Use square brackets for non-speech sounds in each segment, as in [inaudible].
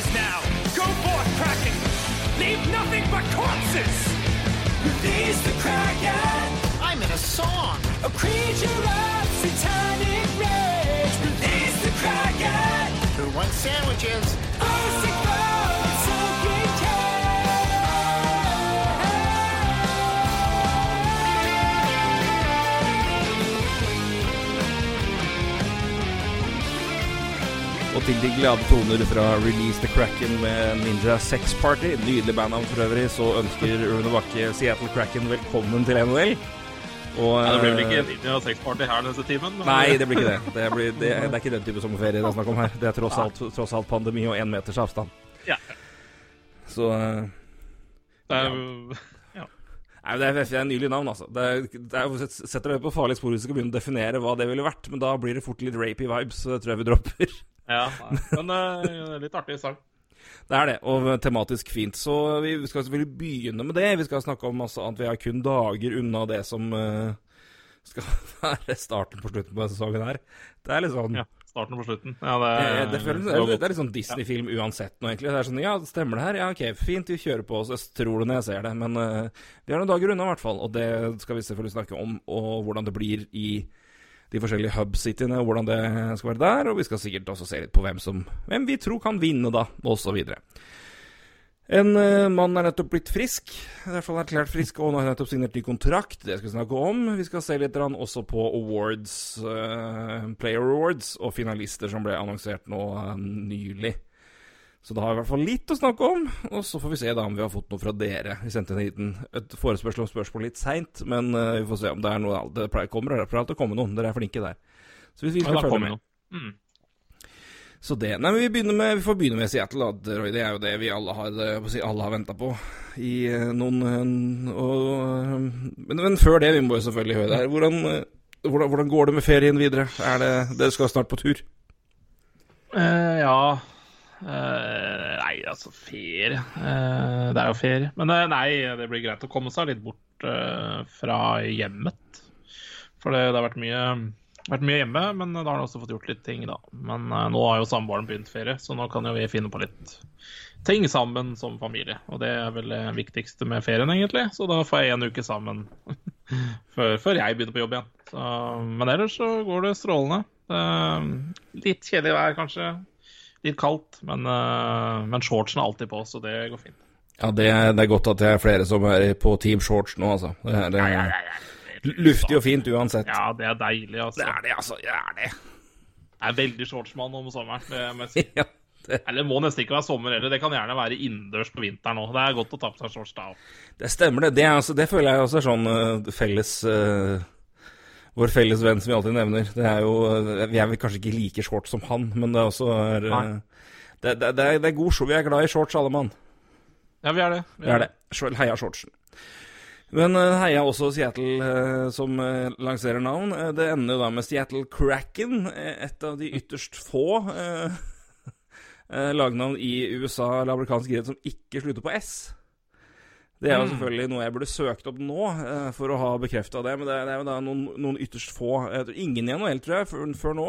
is now. Go forth, Kraken. Leave nothing but corpses. Release the Kraken. I'm in a song. A creature of satanic rage. Release the Kraken. Who wants sandwiches? Til de glade toner fra Release the Kraken med Ninja Sex Party, nydelig bandnavn for øvrig, så ønsker Rune Bakke Seattle Kraken velkommen til NHL. Og, Ja, det blir vel ikke Ninja Sex Party her neste timen? men- Nei, det blir ikke det. Det, blir, det, det er ikke den type sommerferie det er snakk om her. Det er tross alt, tross alt pandemi og én meters avstand. Ja. Så eh, Det er ja. Nei, det er, det er nydelig navn, altså. Det, er, det er, setter deg på farlig spor hvis du skal begynne å definere hva det ville vært, men da blir det fort litt rapey vibes, så det tror jeg vi dropper. Ja, [laughs] men eh, litt artig sang. Det er det, og tematisk fint. Så vi skal selvfølgelig begynne med det. Vi skal snakke om altså, at Vi er kun dager unna det som uh, skal [laughs] være starten på slutten på denne sesongen her. Det er litt sånn Ja, starten på slutten. Ja, det, det, det, føles, det, er, det litt sånn Disney-film uansett nå, egentlig. Det er sånn, ja, stemmer det her? Ja, ok, fint, vi kjører på. Så jeg tror det når jeg ser det. Men uh, vi er noen dager unna, i hvert fall. Og det skal vi selvfølgelig snakke om, og hvordan det blir i de forskjellige hub-cityene, hvordan det skal være der. Og vi skal sikkert også se litt på hvem som Hvem vi tror kan vinne, da, videre. En eh, mann er nettopp blitt frisk, i hvert fall erklært frisk, og nå har nettopp signert ny kontrakt. Det skal vi snakke om. Vi skal se litt også på awards, uh, player awards, og finalister som ble annonsert nå uh, nylig. Så da har vi i hvert fall litt å snakke om, og så får vi se da om vi har fått noe fra dere. Vi sendte en liten et forespørsel om spørsmål litt seint, men uh, vi får se om det er noe Det pleier kommer det pleier alltid å komme noen. Dere er flinke der. Så hvis vi skal ja, følge med. Mm. Så det Nei, men vi, med, vi får begynne med Seattle, da, Roy. Det er jo det vi alle har, eh, si, alle har venta på i eh, noen og, men, men før det, vi må jo selvfølgelig høre det her. Hvordan, hvordan, hvordan går det med ferien videre? Er det Dere skal snart på tur? Uh, ja Nei, altså, ferie Eh, Det er jo ferie. Men eh, nei, det blir greit å komme seg litt bort eh, fra hjemmet. For det, det har vært mye, vært mye hjemme, men da har han også fått gjort litt ting, da. Men eh, nå har jo samboeren begynt ferie, så nå kan jo vi finne på litt ting sammen som familie. Og det er vel det viktigste med ferien, egentlig. Så da får jeg en uke sammen [laughs] før, før jeg begynner på jobb igjen. Så, men ellers så går det strålende. Det, litt kjedelig vær, kanskje. Litt kaldt, men, eh, men shortsen er alltid på, så det går fint. Ja, det, er- det er godt at det er flere som er på Team Shorts nå, altså. Det er, det er luftig og fint uansett. Ja, det er deilig, altså. Det er det, altså. Det er det. Jeg er veldig shortsmann om sommeren. Det må jeg si. [laughs] Ja, det, Eller må nesten ikke være sommer heller. Det kan gjerne være innendørs på vinteren òg. Det er godt å ta på seg shorts da òg. det stemmer, det. Det, altså, det føler jeg også er sånn eh, felles eh, Vår felles venn som vi alltid nevner. Det er jo eh, Vi er vel kanskje ikke like shorts som han, men det er også er, eh, det, det, det, er, det er god show. Vi er glad i shorts, alle mann. Ja, vi er det. Vi Vi er det. det. heia shortsen. Men eh, heia også Seattle, eh, som eh, lanserer navn. Eh, det ender jo da med Seattle Kraken, eh, et av de ytterst få eh, [laughs] eh, lagnavn i USA eller amerikansk idrett som ikke slutter på S. Det er jo Mm. selvfølgelig noe jeg burde søkt opp nå eh, for å ha bekrefta det, men det det er jo da noen, noen ytterst få tror Ingen i NHL, tror jeg, før, før nå,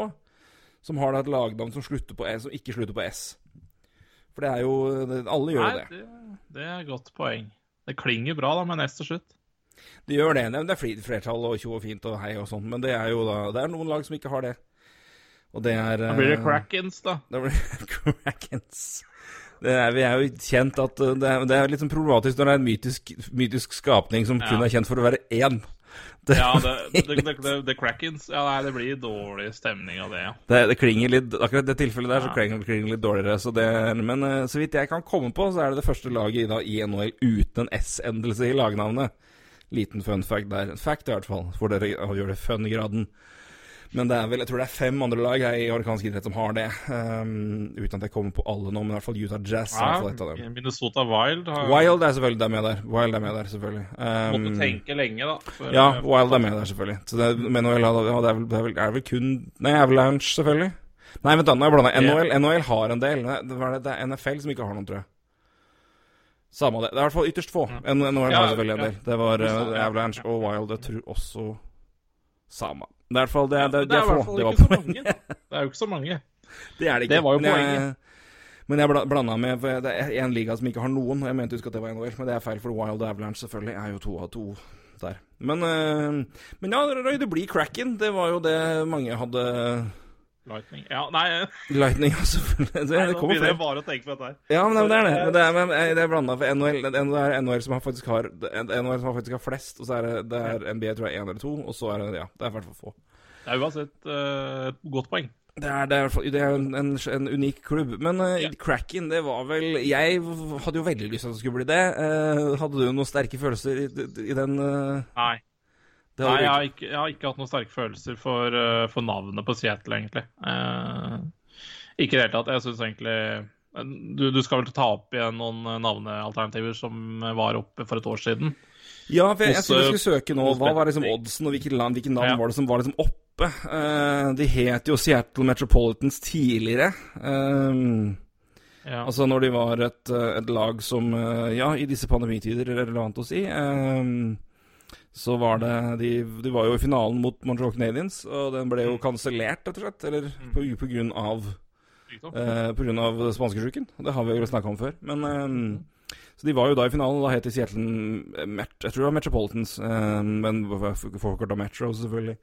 som har da et lagnavn som som ikke slutter på S. For det er jo det, Alle gjør Nei, det. det, det er et godt poeng. Det klinger bra da med en S til slutt. Det gjør det. Det er flertall og tjo og fint og hei og sånn, men det er jo da Det er noen lag som ikke har det. Og det er Da blir det eh, Krakens, da. Da blir det [laughs] Krakens. Det er, vi er jo kjent at eh, det er, det er litt sånn problematisk når det er en mytisk, mytisk skapning som kun er kjent for å være én. Det, Ja, det, det, Ja, nei, det blir dårlig stemning av det, ja. det, det klinger litt Akkurat det tilfellet der så Ja. klinger klinger det litt dårligere. Så det, men eh, så vidt jeg kan komme på, så er det det første laget i, da, i NHL uten en S-endelse i lagnavnet. Liten fun fact der. Fact i hvert fall, for dere gjøre det fun-graden. Men det er vel, jeg tror det er fem andre lag her i amerikansk idrett som har det. Um, uten at jeg kommer på alle nå, men i hvert fall Utah Jazz er i et av dem. Minnesota Wild har Wild er selvfølgelig der med der. Wild er med der, selvfølgelig. Um, Måtte tenke lenge, da. for- ja, Wild er med der, selvfølgelig. Så det, NHL, ja, det er vel, det er vel, er vel kun Nei, Avalanche, selvfølgelig. Nei, vent da, nå har jeg blanda. NHL, NHL har en del. Det, det, det er NFL som ikke har noen, tror jeg. Samme det. Det er i hvert fall ytterst få. Ja. NHL Ja, har selvfølgelig en del. Det var Ja, uh, ja. Avalanche og Wild. Jeg tror også Samme. Det er i hvert fall det, det, det, det er få. Det var poenget. Det er jo ikke så mange. [laughs] Det er det ikke. Det var jo Men jeg- poenget. Men jeg blanda med Det er en liga som ikke har noen. Jeg mente husk at det var NHL, men det er feil, for Wild Avalanche selvfølgelig er jo to av to der. Men, eh, men ja, Røy, det blir Kraken. Det var jo det mange hadde Lightning. Ja, nei, [laughs] Lightning, ja, selvfølgelig. Det, nei det nå begynner jeg bare å tenke på dette her. Ja, men det er det. Men det er, men det er blanda for NHL. Det er NHL som har faktisk har NHL som har faktisk har flest, og så er det, det er NBA tror jeg én eller to, og så er det ja, det er i hvert fall få. Det er uansett eh, et godt poeng. Det er, det er, i hvert fall- det er en, en, en unik klubb. Men uh. Kraken, det var vel Jeg hadde jo veldig lyst til at det skulle bli det. Uh, hadde du noen sterke følelser i, i den uh... Nei. Nei, jeg har, ikke. jeg har ikke hatt noen sterke følelser for, eh, for navnet på Seattle, egentlig. Eh, ikke i det hele tatt. Jeg syns egentlig du, du skal vel ta opp igjen noen eh, navnealternativer som var oppe for et år siden. Ja, for jeg, jeg skulle eh, skulle søke nå. Hva var liksom oddsen, og hvilket land, hvilket navn Ja. var det som var liksom oppe? Uh, de het jo Seattle Metropolitans tidligere. Eh, Ja. Altså når de var et, eh, et lag som eh, Ja, i disse pandemitider er relevant å si. eh, så var det de, de var jo i finalen mot Montreal Canadiens, og den ble jo kansellert, rett og slett. Eller på, på grunn av eh, På grunn av spanskesjuken. Det har vi jo snakka om før. Men eh, Så de var jo da i finalen. Da het de Seattle Met, Jeg tror det var Metropolitans, eh, men forkorta Metro, selvfølgelig.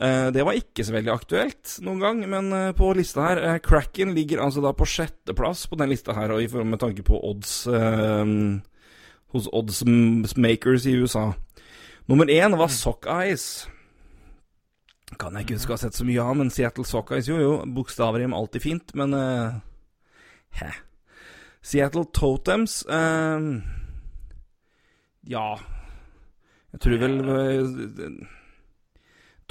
Eh, det var ikke så veldig aktuelt noen gang, men eh, på lista her eh, Kraken ligger altså da på sjetteplass på den lista her, og i med tanke på odds eh, hos oddsmakers i USA. Nummer én var Sockeyes. Kan jeg ikke huske å ha sett så mye av, men Seattle Sockeyes jo jo, bokstavrim alltid fint, men uh, Hæ. Seattle Totems uh, Ja Jeg tror vel uh,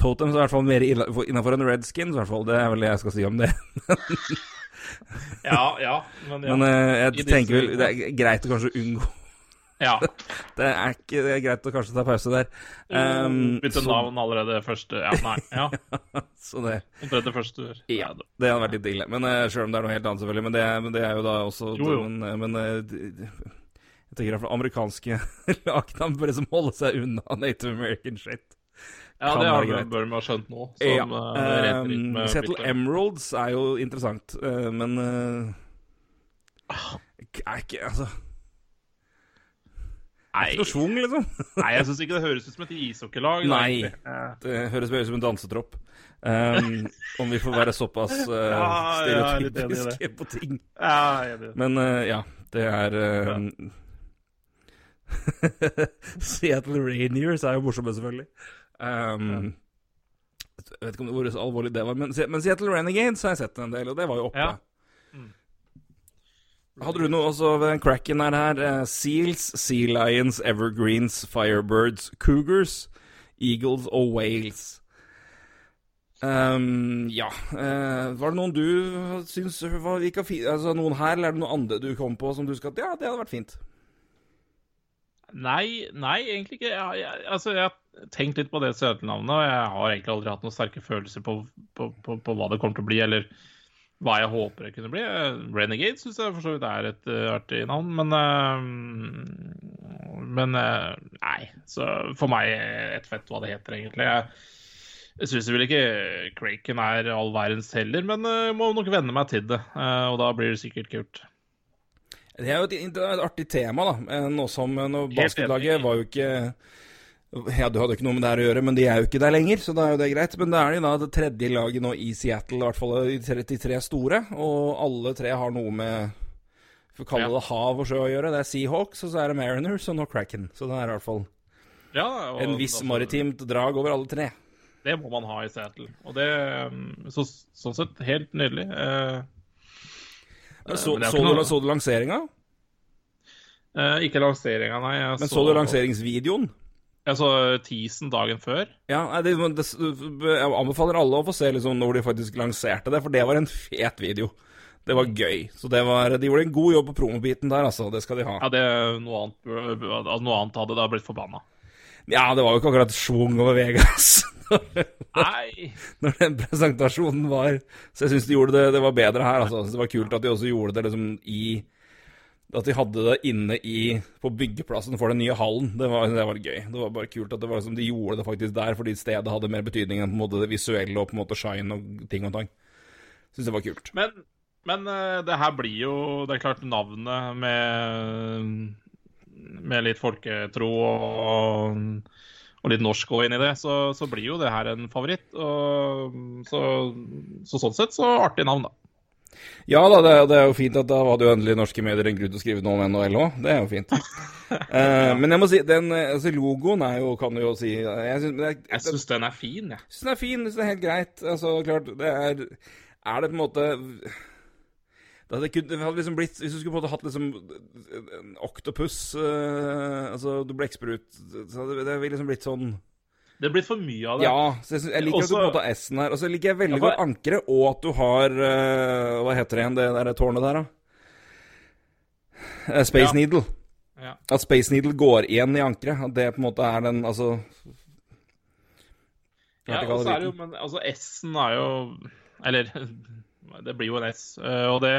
Totems er i hvert fall mer innafor en Redskins, i hvert fall. Det er vel det jeg skal si om det. Ja, ja, men ja. Men uh, jeg tenker vel det er greit å kanskje unngå ja. [laughs] Det er ikke det er greit å kanskje ta pause der. Um, Bytte så, navn allerede første Ja, nei. Ja. [laughs] så det Omtrent det første. Ja, det hadde vært litt ille. Men uh, Sjøl om det er noe helt annet, selvfølgelig. Men det, men det er jo da også Jo, jo. Men, men eh, d- d- jeg tenker at amerikanske [laughs] lagnavn bør liksom holde seg unna Native American shit. Ja, Kan det har greit. ha skjønt nå. Som, Ja. eh, Um, bytte. Emeralds er jo interessant, uh, men uh, er ikke Altså Nei, Ikke noe schwung, liksom. nei, jeg syns ikke det høres ut som et ishockeylag. Nei. Det høres mer ut som en dansetropp. Um, om vi får være såpass uh, Ja, er stereotypiske på ting. Ja. Men uh, ja, det er uh, [laughs] Seattle Rainiers er jo morsomme, selvfølgelig. Um, Jeg vet ikke om det hvor alvorlig det var, men, men Seattle Renegades har jeg sett en del, og det var jo oppe. Ja. Hadde du noe også ved cracken her? her eh, Seals, Sea Lions, Evergreens, Firebirds, Cougars, Eagles og Whales. Um, ja uh, Var det noen du syns var, gikk av fi- Altså noen her, eller er det noen andre du kom på som du skal Ja, det hadde vært fint. Nei, nei, egentlig ikke. Jeg, jeg, altså, jeg har tenkt litt på det søte navnet, og jeg har egentlig aldri hatt noen sterke følelser på, på, på, på hva det kommer til å bli, eller hva jeg håper det kunne bli. Renegade syns jeg for så vidt er et uh, artig navn, men uh, Men uh, nei. Så for meg et fett hva det heter, egentlig. Jeg, jeg syns vel ikke Kraken er all verdens heller, men jeg må nok venne meg til det. og da blir det sikkert kult. Det er jo et, et artig tema, da. Nå som Basketlaget var jo ikke Ja, du hadde ikke noe med det her å gjøre, men de er jo ikke der lenger, så da er jo det greit. Men da er de da det tredje laget nå i Seattle, i hvert fall de 33 store, og alle tre har noe med For å kalle Ja. det hav og sjø å gjøre. Det er Seahawks, og så er det Mariners, og nå Kraken. Så det er i hvert fall Ja, og en viss altså- maritimt drag over alle tre. Det må man ha i Seattle. Og det um, så, Sånn sett helt nydelig. Eh, Så, det er så, du, noe- så du lanseringa? eh, ikke lanseringa, nei. Jeg Men så du lanseringsvideoen? Jeg så teasen dagen før. Ja, det, det, jeg anbefaler alle å få se liksom når de faktisk lanserte det, for det var en fet video. Det var gøy. Så det var, de gjorde en god jobb på promobiten der, altså. Det skal de ha. Ja, det er noe annet, altså, noe annet hadde da blitt forbanna. Ja, det var jo ikke akkurat schwung over Vegas [laughs] Nei! når den presentasjonen var Så jeg syns de gjorde det, det var bedre her, altså. Det var kult at de også gjorde det liksom i At de hadde det inne i på byggeplassen for den nye hallen. Det var, det var gøy. Det var bare kult at det var liksom, de gjorde det faktisk der, fordi stedet hadde mer betydning enn en det visuelle og på en måte shine og ting og tang. Syns det var kult. Men Men eh, det her blir jo Det er klart navnet med Med litt folketro og, og litt norsk gå inn i det, så, så blir jo det her en favoritt. Og, så, så sånn sett så artig navn, da. Ja da, det, det er jo fint at da hadde jo endelig norske medier en grunn til å skrive noe om NHL òg. Det er jo fint. [laughs] uh, men jeg må si, den eh, altså, logoen er jo, kan du jo si Jeg syns jeg, Jeg syns den er fin, jeg. synes den er fin. Jeg synes det er helt greit. Altså, klart, det er Er det på en måte det hadde, kun- det hadde liksom blitt Hvis du skulle på en måte hatt liksom en oktopus uh, Altså du blekksprut det ville liksom blitt sånn Det er blitt for mye av det. Ja, så jeg, synes, jeg liker at du Også- på en har S-en her. Og så liker jeg veldig Ja, for- godt ankeret, og at du har uh, Hva heter det igjen, det der tårnet der, da? Eh, Space Ja. Needle. Ja. At Space Needle går igjen i ankeret. At det på en måte er den Altså Ja, og så er det jo, men altså S-en er jo Eller [laughs] det blir jo en S, eh, og det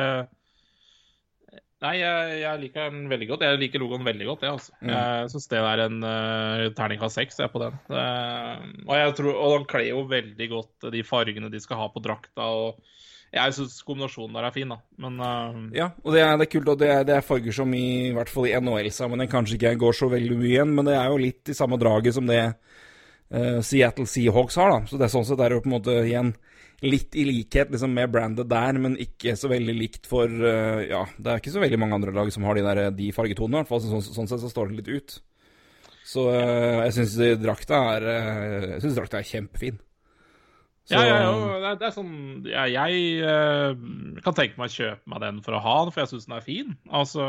Nei, jeg, jeg liker den veldig godt. Jeg liker logoen veldig godt, jeg, altså. Mm. Jeg syns det er en uh, terningkast seks, på den. Det, og jeg tror, og den kler jo veldig godt de fargene de skal ha på drakta, og jeg syns kombinasjonen der er fin, da. Men uh... Ja, og det er, det er kult, og det er, det er farger som i, i hvert fall i NHL-sammenheng kanskje ikke går så veldig mye igjen, men det er jo litt i samme draget som det uh, Seattle Seahawks har, da. Så det er sånn sett er det jo på en måte igjen litt i likhet liksom med brandet der, men ikke så veldig likt for uh, Ja, det er ikke så veldig mange andre lag som har de, der, de fargetonene, i hvert fall. Så, sånn, sånn sett så står det litt ut. Så uh, jeg syns drakta er eh, Jeg synes drakta er kjempefin. Så- Ja, ja, ja, det, er, det er sånn ja, Jeg uh, kan tenke meg å kjøpe meg den for å ha den, for jeg syns den er fin. Altså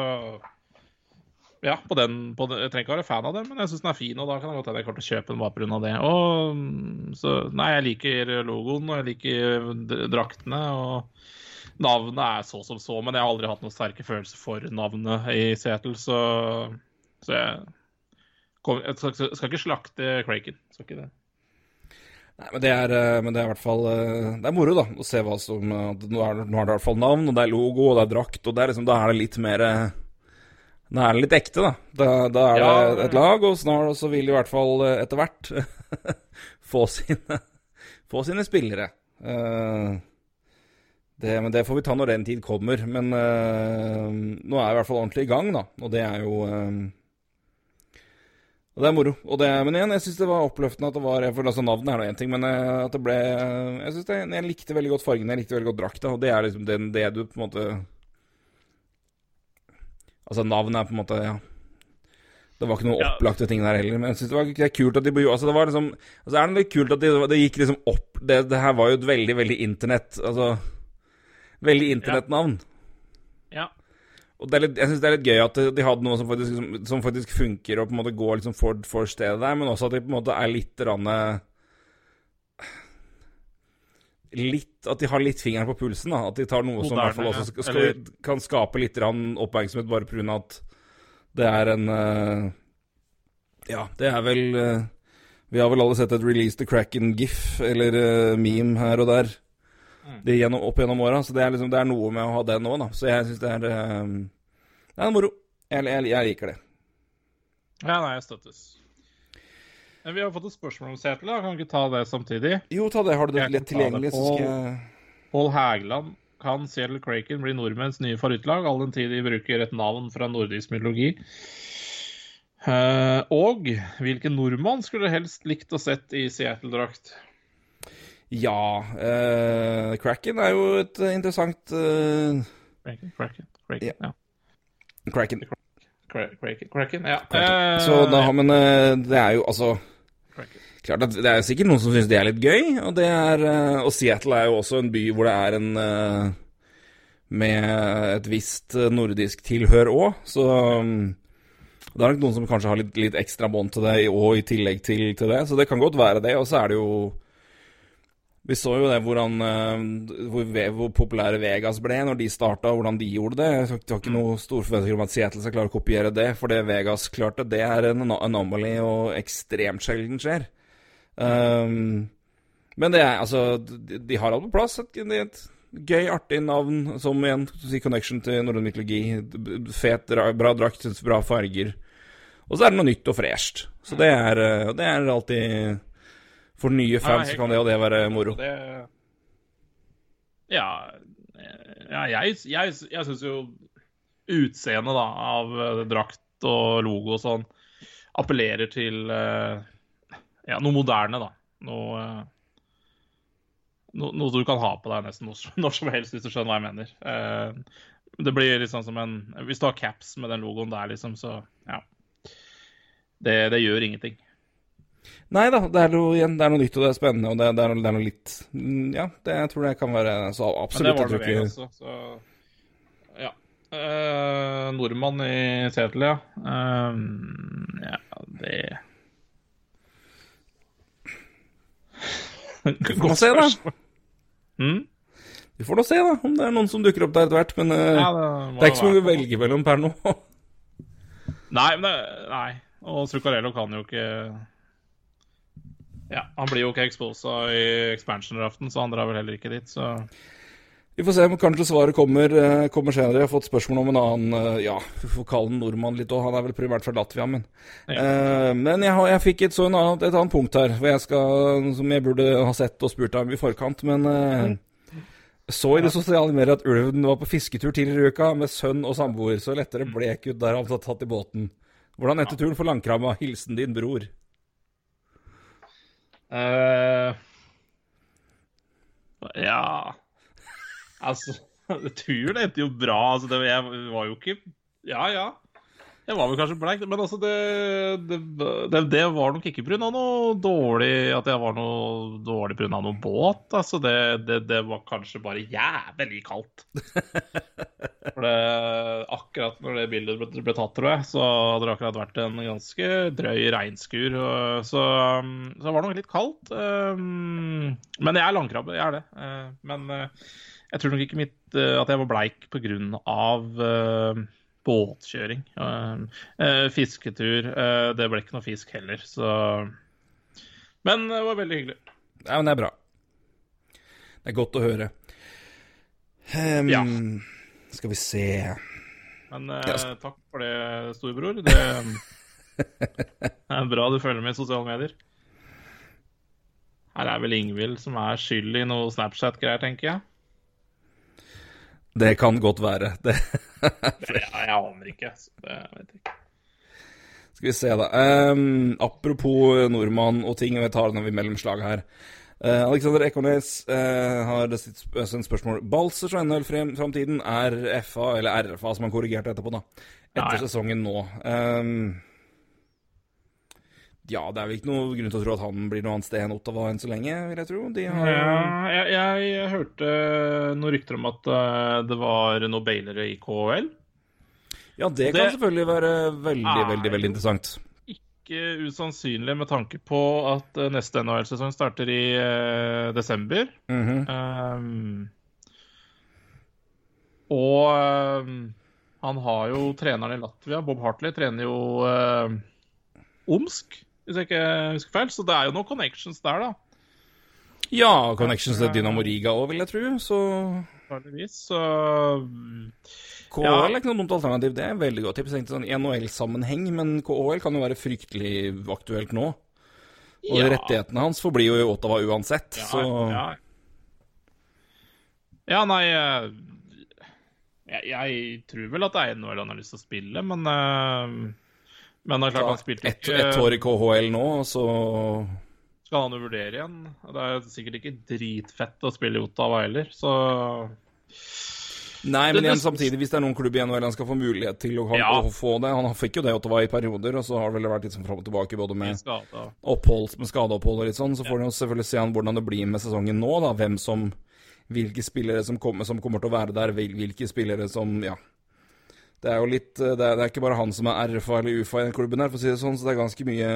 Ja, på den, på den Jeg trenger ikke være fan av den, men jeg syns den er fin, og da kan jeg godt hende jeg kommer til å kjøpe den bare pga. det. Og mm, så Nei, jeg liker logoen, og jeg liker draktene, og navnet er så som så, men jeg har aldri hatt noen sterke følelser for navnet i Seattle, så, så jeg, kom, jeg skal, skal ikke slakte Kraken. Skal ikke det. Nei, men det er, eh, men det er i hvert fall eh, Det er moro, da, å se hva som nå har det i hvert fall navn, og det er logo, og det er drakt, og det er liksom, da er det litt mer eh, Da er det litt ekte, da. Da, da er Ja, det et lag, og snart så vil de i hvert fall eh, etter hvert [laughs] få sine Få sine spillere. Eh, det, men det får vi ta når den tid kommer. Men eh, nå er jeg i hvert fall ordentlig i gang, da, og det er jo og det er moro. Og det, men igjen, jeg syns det var oppløftende at det var For altså Navnet er nå én ting, men at det ble Jeg synes det, jeg likte veldig godt fargene, jeg likte veldig godt drakta, og det er liksom det, det du på en måte Altså, navnet er på en måte Ja. Det var ikke noen Ja. opplagte ting der heller, men jeg syns det var det kult at de Altså, det var liksom Altså, er det litt kult at det, det gikk liksom opp det, det her var jo et veldig, veldig internett Altså Veldig internettnavn. Ja. Og det er litt, jeg syns det er litt gøy at de hadde noe som faktisk, som, som faktisk funker, og på en måte går liksom for, for stedet der, men også at de på en måte er litt rann, Litt At de har litt fingeren på pulsen, da. At de tar noe som i hvert fall også skal, skal, Eller- kan skape litt oppmerksomhet, bare pga. at det er en uh, Ja, det er vel uh, Vi har vel alle sett et Release the Cracken-gif, eller uh, meme her og der. Det gjennom, opp gjennom åra. Så det er, liksom, det er noe med å ha den òg, da. Så jeg syns det er Det er moro. Jeg, jeg, jeg liker det. Ja, nei, jeg støttes. Vi har fått et spørsmål om Seattle. da. Kan vi ikke ta det samtidig? Jo, ta det. Har du det lett tilgjengelig, det tilgjengelig, så skal jeg Pål Hægeland. Kan Seattle Kraken bli nordmenns nye favorittlag, all den tid de bruker et navn fra nordisk mytologi? Eh, og hvilken nordmann skulle du helst likt å sett i Seattle-drakt? Ja uh, Cracken er jo et eh, interessant eh, Kraken, Ja. ja. Cracken. Kraken, Kraken, ja. Kraken. Eh, Så da, men man, det er jo altså. Klart at Det er sikkert noen som syns det er litt gøy, og, er, eh, og Seattle er jo også en by hvor det er en eh, Med et visst eh, nordisk tilhør òg, så um, det er nok noen som kanskje har litt, litt ekstra bånd til det, og i tillegg til, til det, så det kan godt være det. Og så er det jo Vi så jo det hvordan eh, hvor, hvor populære Vegas ble når de starta, hvordan de gjorde det. Jeg har ikke- noe store forventninger om at Seattle skal klare å kopiere det, for det Vegas klarte, det er en anomaly og ekstremt sjelden skjer. Um, men det er altså De, de har alt på plass. Et, det et gøy, artig navn som igjen si connection til norrøn mytologi. Fet, bra drakt, bra farger. Og så er det noe nytt og fresht. Så det er, eh, det er alltid For nye fans helt kan det og det være moro. Det Ja, ja, jeg, jeg, jeg syns jo utseendet da, av eh, drakt og logo og sånn appellerer til eh, ja, noe moderne, da. Noe, eh, no, noe du kan ha på deg nesten når, som [laughs] helst, hvis du skjønner hva jeg mener. Det blir liksom som en Hvis du har caps med den logoen der, liksom, så ja. Det, det gjør ingenting. Nei da, det er noe, igjen, det er noe nytt og det er spennende, og det, det, er, noe, det er noe litt mm, Ja, det, jeg tror det kan være så Men det absolutt. var Jeg det ikke også, så ja. Eh, nordmann i Seattle, ja. Eh, ja, det [laughs] Vi får nå se, da. Mm? Vi får nå se, da, om det er noen som dukker opp der etter hvert. Men eh, Ja, det, er ikke så mye å velge mellom per nå. [laughs] Nei, men det, nei. Og Zuccarello kan jo ikke Ja, han blir jo ikke exposa i expansion-draften, så han drar vel heller ikke dit, så Vi får se om kanskje svaret kommer, eh, kommer senere. Jeg har fått spørsmål om en annen eh, Ja, vi får kalle den nordmann litt òg. Han er vel primært fra Latvia, men Eh, Men jeg, har, jeg fikk et, annen, et annet punkt her hvor jeg skal, som jeg burde ha sett og spurt deg om i forkant. Men uh, så i det sosiale mediet at ulven var på fisketur tidligere i uka med sønn og samboer. Så lettere blek ut der han satt tatt i båten. Hvordan etter turen for Langkramma? Hilsen din bror. Eh, Ja Altså, [laughs] turen endte jo bra. Altså, det, jeg var jo ikke Ja, ja. Jeg var vel kanskje bleik, men altså det, det, det, det var nok ikke pga. noe dårlig At jeg var noe dårlig pga. noe båt. Altså det, det, det var kanskje bare jævlig kaldt. [laughs] For det, akkurat når det bildet ble, ble tatt, tror jeg, så hadde det akkurat vært en ganske drøy regnskur. Så, så det var nok litt kaldt. Um, Men jeg er langkrabbe, jeg er det. Uh, Men uh, jeg tror nok ikke mitt, at jeg var bleik uh, båtkjøring. Uh, uh, Fisketur. uh, Det ble ikke noe fisk heller, så Men det var veldig hyggelig. Ja, men det er bra. Det er godt å høre. Um, Ja. Skal vi se Men uh, Ja, takk for det, storebror. Det er bra du følger med i sosiale medier. Her er vel Ingvild som er skyld i noe Snapchat-greier, tenker jeg. Det kan godt være. Det Jeg, jeg aner ikke. så Det vet jeg ikke. Skal vi se, da. Um, apropos nordmann og ting, og jeg tar den i mellomslag her. Uh, Alexander Ekornes uh, har sendt spørsmål. Balser og NHL-framtiden er FA, eller RFA som han korrigerte etterpå, da. Etter ja. sesongen nå. Ehm, ja, det er vel ikke noe grunn til å tro at han blir noe annet sted enn Ottawa enn så lenge, vil jeg tro. De har Ja, jeg, jeg, jeg hørte noen rykter om at eh, det var noen bailere i KHL. Ja, det kan selvfølgelig være veldig, Er veldig, veldig interessant. Ikke usannsynlig med tanke på at eh, neste NHL-sesong starter i uh, desember. Mm -hmm. um, og um, han har jo treneren i Latvia, Bob Hartley, trener jo uh, Omsk, hvis jeg ikke husker feil. Så det er jo noen connections der, da. Ja, connections til Dynamo Riga òg, vil jeg tro. Så Antakeligvis. Så KHL Ja. er ikke noe dumt alternativ. Det er et veldig godt tips. Jeg tenkte sånn NHL-sammenheng, men KHL kan jo være fryktelig aktuelt nå. Og Ja. rettighetene hans forblir jo i Ottawa uansett, ja, så ja. ja, nei eh, jeg, jeg tror vel at det er NHL han har lyst til å spille, men eh, Men det er klart han spilte ett et år i KHL nå, så skal han jo vurdere igjen. Det er sikkert ikke dritfett å spille i Ottawa heller, så Nei, men igjen samtidig, hvis det er noen klubb i NHL han skal få mulighet til å, ha, Ja. å få det Han fikk jo det i Ottawa i perioder, og så har det vel vært litt sånn fram og tilbake både med skade. opphold, med skadeopphold og litt sånn. Så får han selvfølgelig se an hvordan det blir med sesongen nå, da. Hvem som Hvilke spillere som kommer, som kommer til å være der, hvilke spillere som Ja. Det er jo litt Det er, det er ikke bare han som er RFA eller UFA i den klubben her, for å si det sånn, så det er ganske mye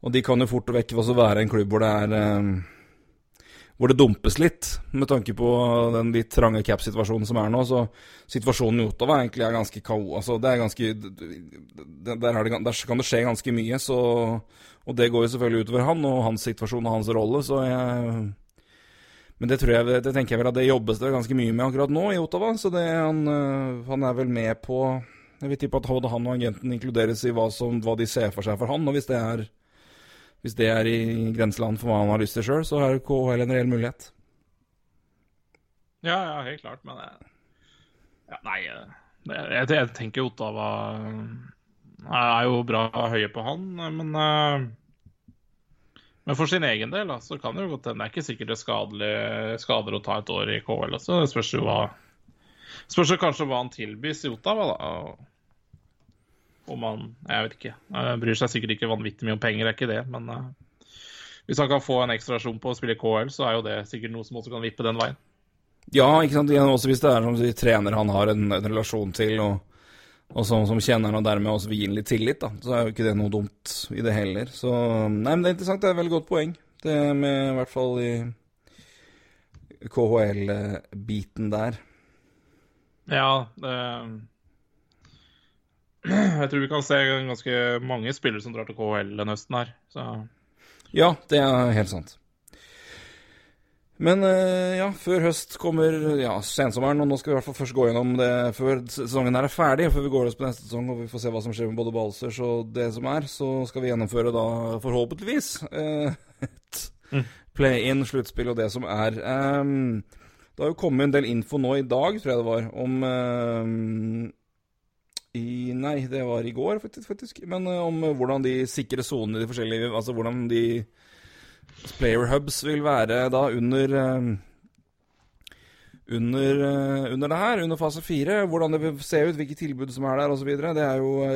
Og de kan jo fort og vekk også være en klubb hvor det er eh, hvor det dumpes litt, med tanke på den litt trange cap-situasjonen som er nå. Så situasjonen i Ottawa egentlig er ganske kao... Altså, det er ganske der, er det, der kan det skje ganske mye, så Og det går jo selvfølgelig utover han og hans situasjon og hans rolle, så jeg Men det tror jeg Det tenker jeg vel at det jobbes det ganske mye med akkurat nå i Ottawa, så det han, øh, han er vel med på Jeg vil tippe at både han og agenten inkluderes i hva, som, hva de ser for seg for han, og hvis det er hvis det er i grenseland for hva han har lyst til sjøl, så er KHL en reell mulighet. Ja, ja, helt klart, men ja, Nei, eh, jeg, jeg tenker Ottawa eh, er jo bra høye på han, men Men for sin egen del, da, så kan det jo godt hende. Det er ikke sikkert det skadelig, skader å ta et år i KL også. Det spørs jo hva Spørs jo kanskje hva han tilbys i Ottawa, da. Om han Jeg vet ikke. Han bryr seg sikkert ikke vanvittig mye om penger, det er ikke det, men uh, hvis han kan få en ekstrasjon på å spille KL, så er jo det sikkert noe som også kan vippe den veien. Ja, ikke sant. Også hvis det er som de trener han har en, en relasjon til, og, og som, som kjenner han og dermed også vil gi litt tillit, da, så er jo ikke det noe dumt i det heller. Så Nei, men det er interessant. Det er et veldig godt poeng. Det med i hvert fall i KHL-biten der. Ja, det [clears throat] Jeg tror vi kan se ganske mange spillere som drar til KHL denne høsten her. Så Ja, det er helt sant. Men eh, ja, før høst kommer ja, sensommeren, og nå skal vi i hvert fall først gå gjennom det før sesongen her er ferdig, før vi går løs på neste sesong og vi får se hva som skjer med både Balsers og det som er. Så skal vi gjennomføre da forhåpentligvis eh, et play-in, sluttspill og det som er. Um, det har jo kommet en del info nå i dag, tror jeg det var, om um, i, Nei, det var i går, faktisk. faktisk men uh, om hvordan de sikre sonene i de forskjellige Altså hvordan de Player hubs vil være da under uh, under, uh, under det her, under fase fire. Hvordan det vil se ut, hvilke tilbud som er der osv. Det er jo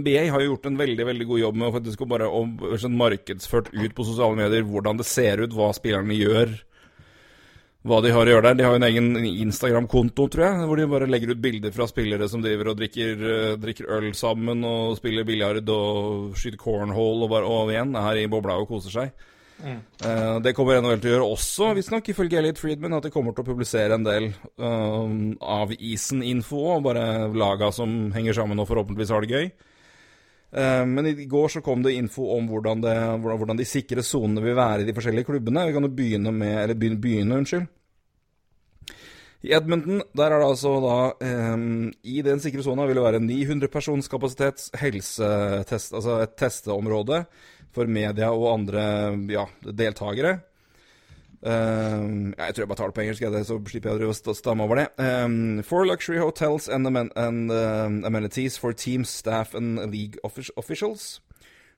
NBA har jo gjort en veldig veldig god jobb med å faktisk bare om, markedsført ut på sosiale medier hvordan det ser ut, hva spillerne gjør hva de har å gjøre der. De har jo en egen Instagram-konto, tror jeg, hvor de bare legger ut bilder fra spillere som driver og drikker, uh, drikker øl sammen og spiller biljard og skyter cornhole og bare og igjen er i bobla og koser seg. Mm. Uh, det kommer NHL til å gjøre også, visstnok, ifølge Elliot Friedman, at de kommer til å publisere en del uh, av isen-info og bare laga som henger sammen og forhåpentligvis har det gøy. Men i går så kom det info om hvordan, det, hvordan de sikre sonene vil være i de forskjellige klubbene. Vi kan jo begynne med Eller begynne, begynne unnskyld. I Edmonton der er det altså da um, I den sikre sona vil det være 900 persons kapasitets helsetest, altså et testeområde for media og andre ja, deltakere. Um, jeg tror jeg bare tar det på engelsk, så slipper jeg å stamme over det. Um, for luxury hotels and, amen and uh, amenities for teams, staff and league officials.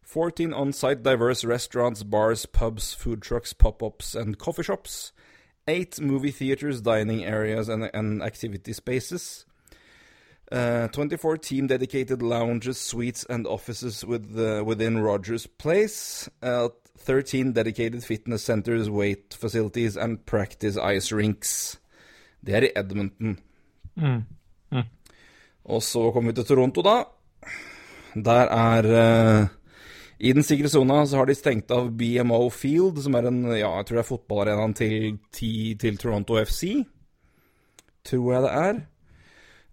14 on-site diverse restaurants, bars, pubs, food trucks, pop-ups and coffee shops. Eight movie theaters, dining areas and, and activity spaces. Uh, 24 team dedicated lounges, suites, and offices with, uh, within Rogers Place. Uh, 13 dedicated fitness centers, weight facilities, and practice ice rinks. Det er i Edmonton. Mm. Mm. Og så kommer vi til Toronto, da. Der er uh, I den sikre sona så har de stengt av BMO Field, som er en ja, jeg tror det er fotballarenaen til, til Toronto FC. Tror jeg det er.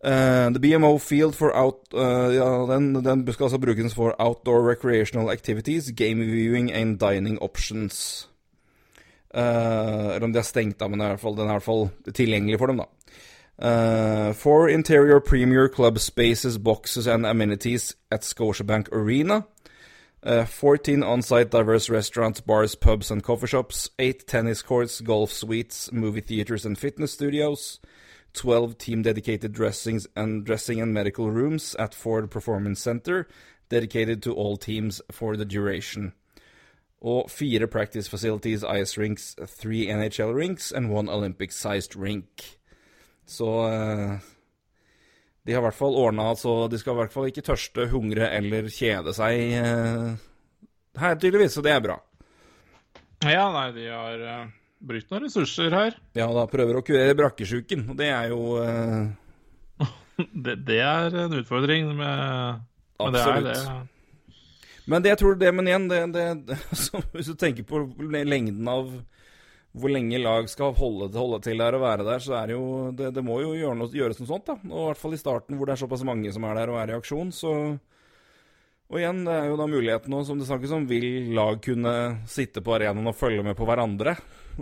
Uh, the BMO Field for out, uh, ja, den, den, skal altså brukes for outdoor recreational activities, game viewing and dining options. Uh, om de er stengt da, men den er, fall, den er i hvert fall tilgjengelig for dem, da. for interior premier club spaces, boxes and amenities at Scotiabank Arena. 14 on-site diverse restaurants, bars, pubs and coffee shops. 8 tennis courts, golf suites, movie theaters and fitness studios. 12 team dedicated dressings and dressing and medical rooms at Ford Performance Center, dedicated to all teams for the duration. Og fire practice facilities, ice rinks, three NHL rinks and one Olympic-sized rink. Så uh, de har i hvert fall ordna så de skal i hvert fall ikke tørste, hungre eller kjede seg uh, her, tydeligvis. Så det er bra. Ja, nei, de har brukt noen ressurser her. Ja, da prøver å kurere brakkesjuken, og det er jo uh... [laughs] det, det, er en utfordring med, med det er det. Men det jeg tror det, men igjen, det, det, [laughs] hvis du tenker på lengden av hvor lenge lag skal holde, holde til der og være der, så er det jo Det, det må jo gjøre noe, gjøres noe sånt, da. Og i hvert fall i starten, hvor det er såpass mange som er der og er i aksjon, så og igjen, det er jo da muligheten nå, som det snakkes om, vil lag kunne sitte på arenaen og følge med på hverandre?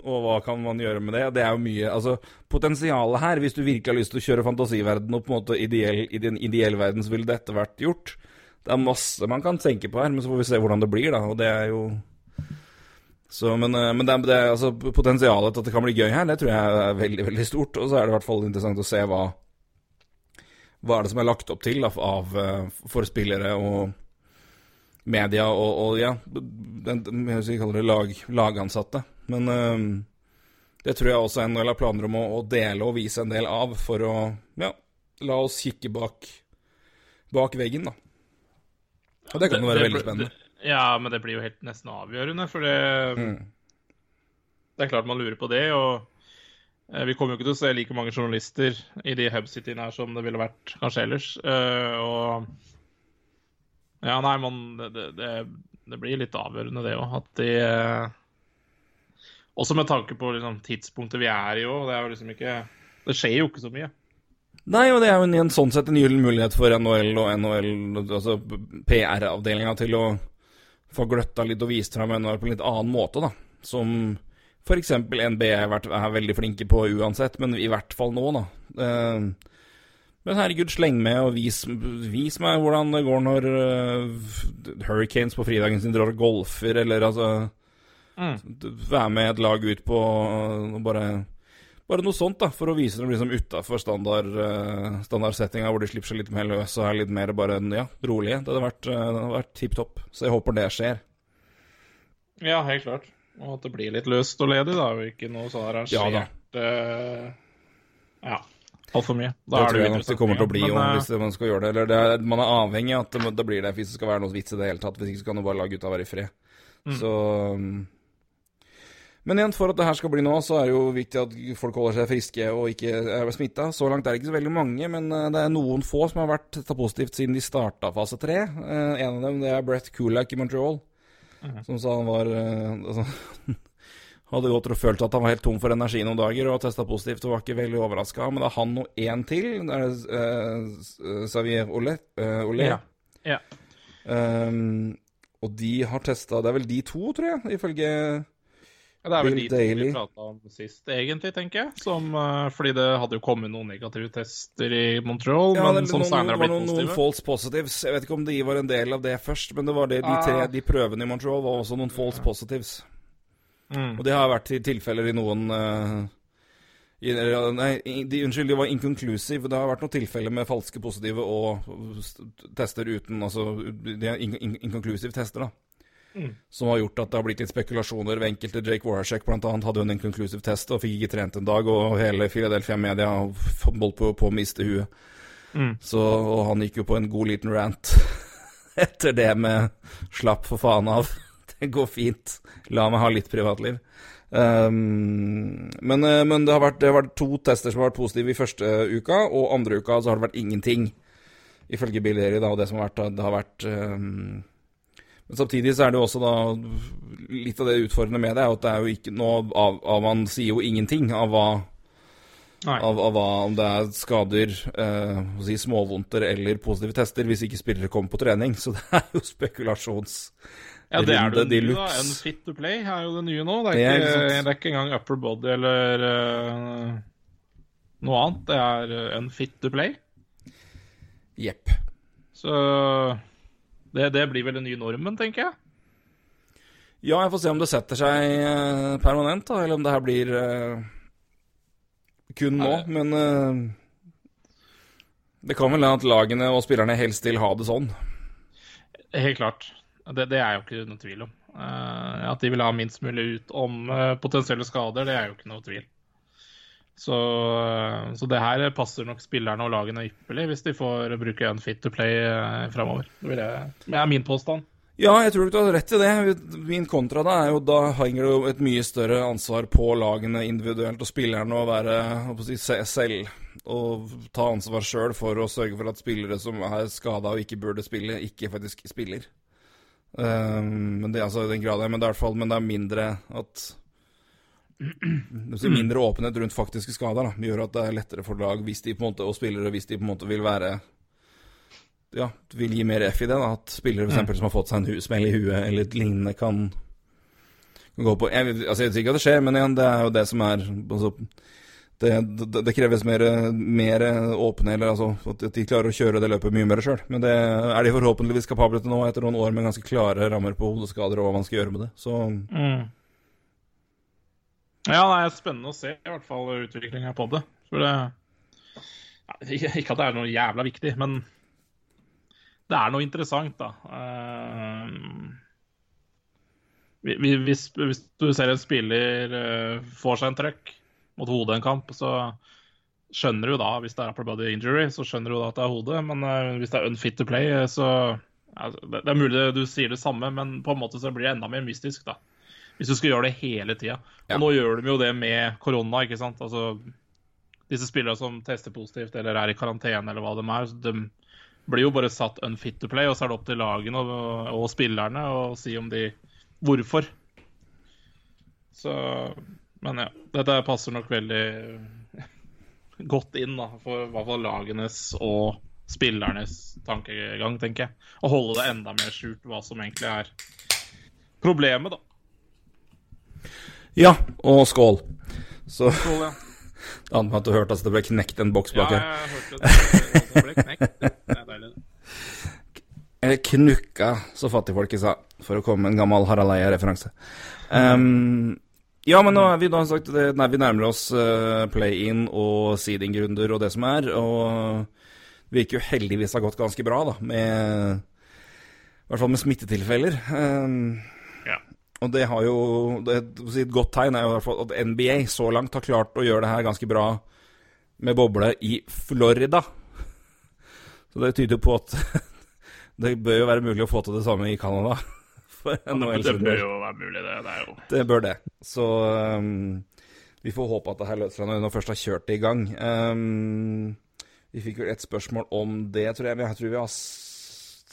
Og hva kan man gjøre med det? Det er jo mye Altså, potensialet her, hvis du virkelig har lyst til å kjøre fantasiverden og på en måte ideell, i den ideelle verden, så ville dette vært gjort. Det er masse man kan tenke på her, men så får vi se hvordan det blir, da. Og det er jo Så, men eh, men det, det, altså, potensialet til at det kan bli gøy her, det tror jeg er veldig veldig stort. Og så er det i hvert fall interessant å se hva hva er det som er lagt opp til da, av, eh, for spillere og media og, og ja, den, jeg vil kalle det lag, lagansatte. Men eh, det tror jeg også NHL har planer om å, å dele og vise en del av, for å ja, la oss kikke bak, bak veggen, da. Og det kan jo være veldig spennende. Ja, men det blir jo helt nesten avgjørende, for det, Mm. det er klart man lurer på det. Og eh, vi kommer jo ikke til å se like mange journalister i de hub-cityene her som det ville vært kanskje ellers. Eh, og ja, nei, man det, det, det, blir litt avgjørende, det òg. At de eh, Også med tanke på liksom, tidspunktet vi er i òg. Det er jo liksom ikke Det skjer jo ikke så mye. Nei, og det er jo en, en sånn sett en gyllen mulighet for NHL og NHL, altså PR-avdelinga, til å få gløtta litt og vist fram NHL på en litt annen måte, da. Som f.eks. Vært, er veldig flinke på uansett, men i hvert fall nå, da. Eh, men herregud, sleng med og vis, vis meg hvordan det går når uh, Hurricanes på fridagen sin drar og golfer, eller altså Mm. Være med et lag ut på og bare bare noe sånt, da, for å vise dem liksom utafor standard, uh, standardsettinga, hvor de slipper seg litt mer løs og er litt mer bare ja, rolige. Det hadde vært, uh, vært tipp topp. Så jeg håper det skjer. Ja, helt klart. Og at det blir litt løst og ledig, da, og ikke noe så Ja da. Uh, Ja, altfor mye. Da Det er tror jeg nok det kommer til å bli men, jo, eh, hvis man skal gjøre det. Eller det er, man er avhengig av at det, det blir det hvis det skal være noe vits i det hele tatt. Hvis ikke så kan du bare la gutta være i fred. Så um, Men igjen, for at det her skal bli nå, så er det jo viktig at folk holder seg friske og ikke er smitta. Så langt er det ikke så veldig mange, men uh, det er noen få som har vært testa positivt siden de starta fase tre. Uh, en av dem det er Brett Kulak i Montreal, som sa han var altså, [laughs] Hadde gått og følt at han var helt tom for energi noen dager og testa positivt og var ikke veldig overraska. Men det er han og én til. Det er uh, Xavier Olé. Uh, Olé. Ja. ja. Um, og de har testa Det er vel de to, tror jeg, ifølge Ja, Det er vel Bill de to vi prata om sist, egentlig, tenker jeg. Som, uh, fordi det hadde jo kommet noen negative tester i Montreal, Ja, men det, som noen, har blitt noen, noen false positives. Jeg vet ikke om de var en del av det først, men det var det, de tre Ah. de prøvene i Montreal var også noen false positives. Mm. Og det har vært i tilfeller i noen uh, i, Nei, de, unnskyld, de var inconclusive. Det har vært noen tilfeller med falske positive og tester uten Altså de er in, in, inconclusive tester, da. Mm. Som har gjort at det har blitt litt spekulasjoner ved enkelte. Jake Warashek annet hadde jo en inconclusive test og fikk ikke trent en dag, og hele Philadelphia Media holdt på, på å miste huet. Mm. Så, og han gikk jo på en god liten rant [laughs] etter det med 'slapp for faen av'. [laughs] Går fint. La meg ha litt privatliv. Um, men, eh, men det, har vært, det har vært to tester som har vært positive i første uka, og andre uka så har det vært ingenting. Ifølge Billeri, da, og det som har vært, det har vært um, Men samtidig så er det jo også da Litt av det utfordrende med det er jo at det er jo ikke nå av, av Man sier jo ingenting av hva av, av hva, om det er skader, eh, si, småvondter eller positive tester, hvis ikke spillere kommer på trening. [laughs] Så det er jo spekulasjons... Ja, det er det nye, da. En Fit to play er jo det nye nå. Det er, ikke, det er ikke engang upper body eller uh, noe annet. Det er en fit to play. Jepp. Så det, det blir vel den nye normen, tenker jeg. Ja, jeg får se om det setter seg eh, permanent, da, eller om det her blir eh, kun nå. Nei. Men eh, det kan vel hende at lagene og spillerne helst vil ha det sånn. Helt klart. Det, det er jo ikke noe tvil om. Uh, at de vil ha minst mulig ut om uh, potensielle skader, det er jo ikke noe tvil. Så, uh, så det her passer nok spillerne og lagene ypperlig hvis de får bruke en fit to play uh, framover. Det det er min påstand. Ja, jeg tror du har rett i det. Min kontra da er jo da henger det jo et mye større ansvar på lagene individuelt og spillerne å være å si, selv og ta ansvar sjøl for å sørge for at spillere som er skada og ikke burde spille, ikke faktisk spiller. Um, men det altså i den grad er, men det fall men det er mindre at mindre åpenhet rundt faktiske skader da, gjør at det er lettere for lag hvis de på en måte, og spillere hvis de på en måte vil være ja, vil gi mer F i det. da, At spillere for som har fått seg en smell i huet eller et lignende, kan, kan gå på jeg, altså, vet ikke at det skjer, men igjen, det er jo det som er altså, det, det, det kreves mer, mer åpne, eller altså at de klarer å kjøre det løpet mye mer sjøl. Men det er de forhåpentligvis kapable til nå, etter noen år med ganske klare rammer på hodeskader og hva man skal gjøre med det. Så Ja, det er spennende å se i hvert fall utviklinga på det. For det Ikke at det er noe jævla viktig, men det er noe interessant, da. Uh, hvis, hvis, du ser en spiller uh, får seg en trøkk mot hodet en kamp, så skjønner du da, hvis det er upper body injury, så skjønner du da at det er hodet. Men uh, hvis det er unfit to play, så ja, det, det, er mulig du sier det samme, men på en måte så blir det enda mer mystisk, da. Hvis du skal gjøre det hele tida. Og nå gjør de jo det med korona, ikke sant. Altså, disse spillerne som tester positivt eller er i karantene eller hva de er, de blir jo bare satt unfit to play, og så er det opp til lagene og, og spillerne å si om de Hvorfor. Så Men ja. Dette passer nok veldig godt inn da, for i hvert fall lagenes og spillernes tankegang, tenker jeg. Å holde det enda mer skjult hva som egentlig er problemet, da. Ja, og skål. Så Skål, ja. [laughs] Det andre med at du hørte at det ble knekt en boks bak Ja, jeg hørte det. Det ble knekt. Det er deilig. Eller [laughs] knukka, så fattigfolket sa, for å komme med en gammel Harald Eia-referanse. Um, ja, men nå er vi da sagt det, Nei, vi nærmer oss uh, play-in og seeding-runder og det som er. Og det virker jo heldigvis ha gått ganske bra, da, med I hvert fall med smittetilfeller. Um, Ja. og det har jo det, Et godt tegn er jo i hvert fall at NBA så langt har klart å gjøre det her ganske bra med boble i Florida. Så det tyder på at [laughs] det bør jo være mulig å få til det samme i Canada. For NHL Det bør jo være mulig, det. Det er jo Det bør det. Så um, vi får håpe at det her løser seg når vi først har kjørt det i gang. Um, vi fikk vel et spørsmål om det, tror jeg. Jeg tror, vi har,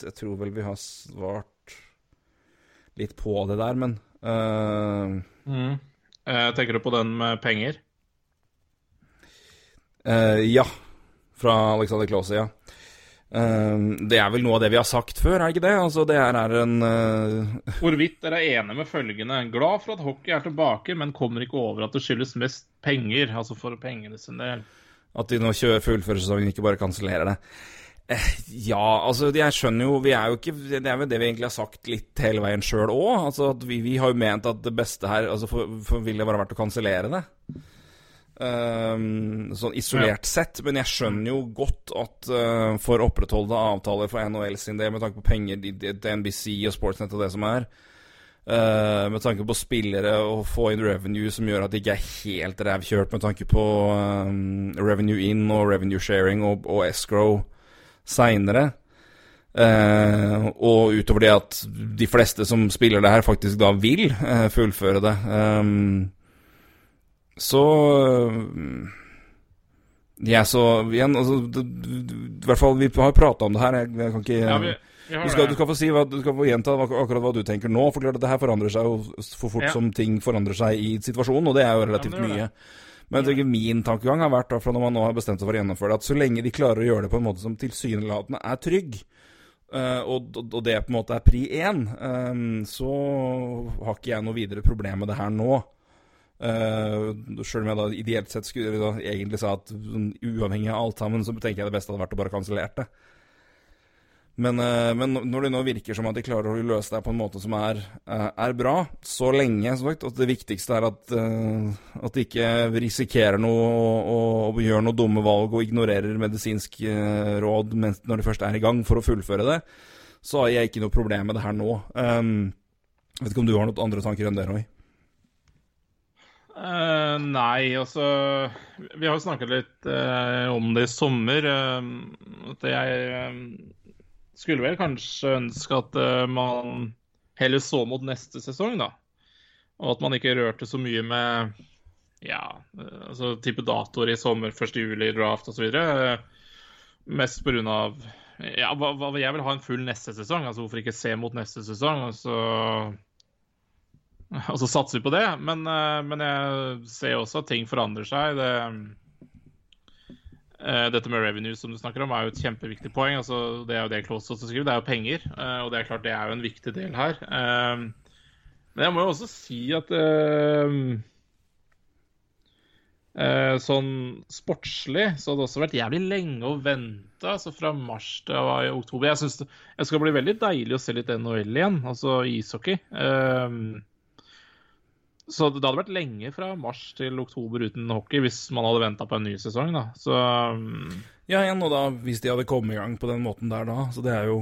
jeg tror vel vi har svart litt på det der, men uh, mm. Tenker du på den med penger? uh, Ja. Fra Alexander Klause, ja. Um, det er vel noe av det vi har sagt før, er det ikke det? Altså, det her er en uh, [laughs] Hvorvidt dere er enige med følgende Glad for at hockey er tilbake, men kommer ikke over at det skyldes mest penger, altså for pengene sin del. At de nå kjører fullfører sesongen, ikke bare kansellerer det. Eh, ja, altså jeg skjønner jo Vi er jo ikke Det er vel det vi egentlig har sagt litt hele veien sjøl òg. Altså, vi, vi har jo ment at det beste her altså for, for ville bare vært å kansellere det. Ehm, sånn isolert sett. Men jeg skjønner jo godt at uh, for å opprettholde avtaler for NHL sin del, med tanke på penger til NBC og Sportsnett og det som er, uh, med tanke på spillere og få inn revenue som gjør at det ikke er helt rævkjørt, med tanke på um, revenue in og revenue sharing og, og escrow seinere. Uh, og utover det at de fleste som spiller det her, faktisk da vil eh, fullføre det. Ehm, så Ja, så igjen altså, det, I hvert fall, vi har prata om det her. Jeg, jeg kan ikke Ja, vi, vi du, skal, du skal få si hva, du skal få gjenta akkurat hva du tenker nå. For klart at det her forandrer seg jo for fort Ja. som ting forandrer seg i situasjonen, og det er jo relativt Ja, men mye. Men jeg tenker min tankegang har vært, fra når man nå har bestemt seg for å gjennomføre det, at så lenge de klarer å gjøre det på en måte som tilsynelatende er trygg, Uh, og, og det på en måte er pri én, eh, så har ikke jeg noe videre problem med det her nå. Uh, Sjøl om jeg da ideelt sett skulle da egentlig sa at sånn, uavhengig av alt sammen, så tenker jeg det beste hadde vært å bare kansellert det. Men, uh, men når det nå virker som at de klarer å løse det på en måte som er, uh, er bra, så lenge som sagt, at det viktigste er at, eh, at de ikke risikerer noe og, og, og gjør noe dumme valg og ignorerer medisinsk eh, råd mens, når de først er i gang for å fullføre det, så har jeg ikke noe problem med det her nå. Um, vet ikke om du har noen andre tanker enn det, Roy? Eh, nei, altså Vi har jo snakket litt uh, om det i sommer. Uh, at jeg skulle vel kanskje ønske at man heller så mot neste sesong, da. Og at man ikke rørte så mye med ja, altså type datoer i sommer, 1. juli, draft osv. Uh, mest av ja, hva, hva, jeg vil ha en full neste sesong. altså Hvorfor ikke se mot neste sesong? og så [laughs] og så satser vi på det. Men, eh, men jeg ser også at ting forandrer seg. Det, eh, dette med revenue som du snakker om, er jo et kjempeviktig poeng. Altså, det er jo det Klaus også skriver, det er jo penger. eh, Og det er klart det er jo en viktig del her. Men jeg må jo også si at Sånn sportslig så hadde det også vært jævlig lenge å vente. Altså fra mars til oktober. Jeg syns det, det skal bli veldig deilig å se litt NHL igjen, altså ishockey. Eh, Så det hadde vært lenge fra mars til oktober uten hockey hvis man hadde venta på en ny sesong, da. Så mm, Ja, igjen, og da, hvis de hadde kommet i gang på den måten der da, så det er jo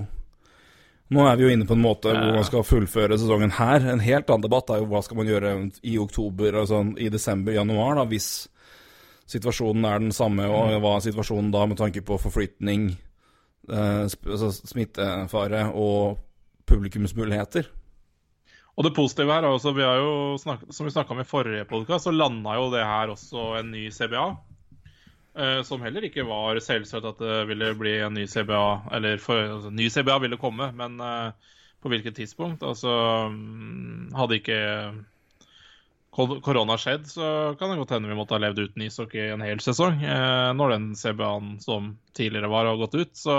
Nå er vi jo inne på en måte hvor man skal fullføre sesongen her. En helt annen debatt er jo hva skal man gjøre i oktober, altså i desember, januar, da, hvis situasjonen er den samme, og hva er situasjonen da med tanke på forflytning, eh, altså smittefare og publikumsmuligheter? Og det positive her er også, vi har jo snakket, som vi snakka om i forrige podkast, så landa jo det her også en ny CBA. Eh, som heller ikke var selvsagt at det ville bli en ny CBA, eller for, altså, ny CBA ville komme, men eh, på hvilket tidspunkt? Altså mm, Hadde ikke korona skjedd, så kan det godt hende vi måtte ha levd uten ishockey en hel sesong. Eh, når den CBA-en som tidligere var, har gått ut. Så,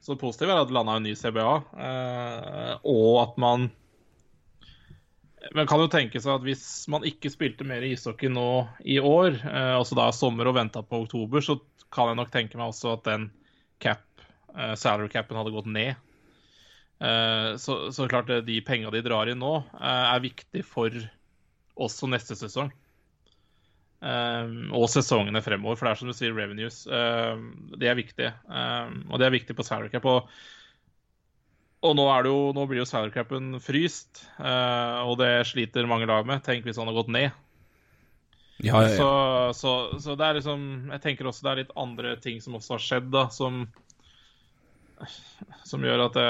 så det positive er at det landa en ny CBA, eh, og at man men kan jo tenke seg at hvis man ikke spilte mer ishockey nå i år, eh, altså da sommer og venta på oktober, så kan jeg nok tenke meg også at den cap, eh, salary capen hadde gått ned. Eh, så, så klart de penga de drar inn nå, eh, er viktig for også neste sesong. Eh, og sesongene fremover, for det er som du sier, revenues. eh, det er viktig. Eh, og det er viktig på salary cap. Og og nå, er det jo, nå blir jo salary fryst, eh, og det sliter mange lag med. Tenk hvis han har gått ned. Ja, ja, ja. så, så det er liksom Jeg tenker også det er litt andre ting som også har skjedd, da, som Som gjør at det